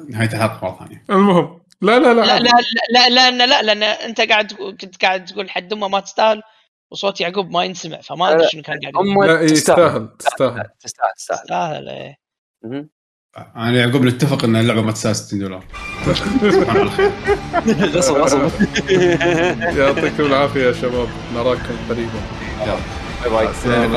نهاية الحلقة مرة ثانية. المهم. لا لا لا, لا. لا لا لا لا لا لأن أنت قاعد كنت قاعد تقول حد أمه ما تستاهل وصوت يعقوب ما ينسمع فما أدري شنو كان قاعد يقول. هم لا تستاهل. يستاهل تستاهل. تستاهل تستاهل. تستاهل إيه. أنا يعقوب نتفق إن اللعبة ما تستاهل 60 دولار. <laughs> غصب غصب. يعطيكم العافية يا شباب. نراكم قريبا. 拜拜，再见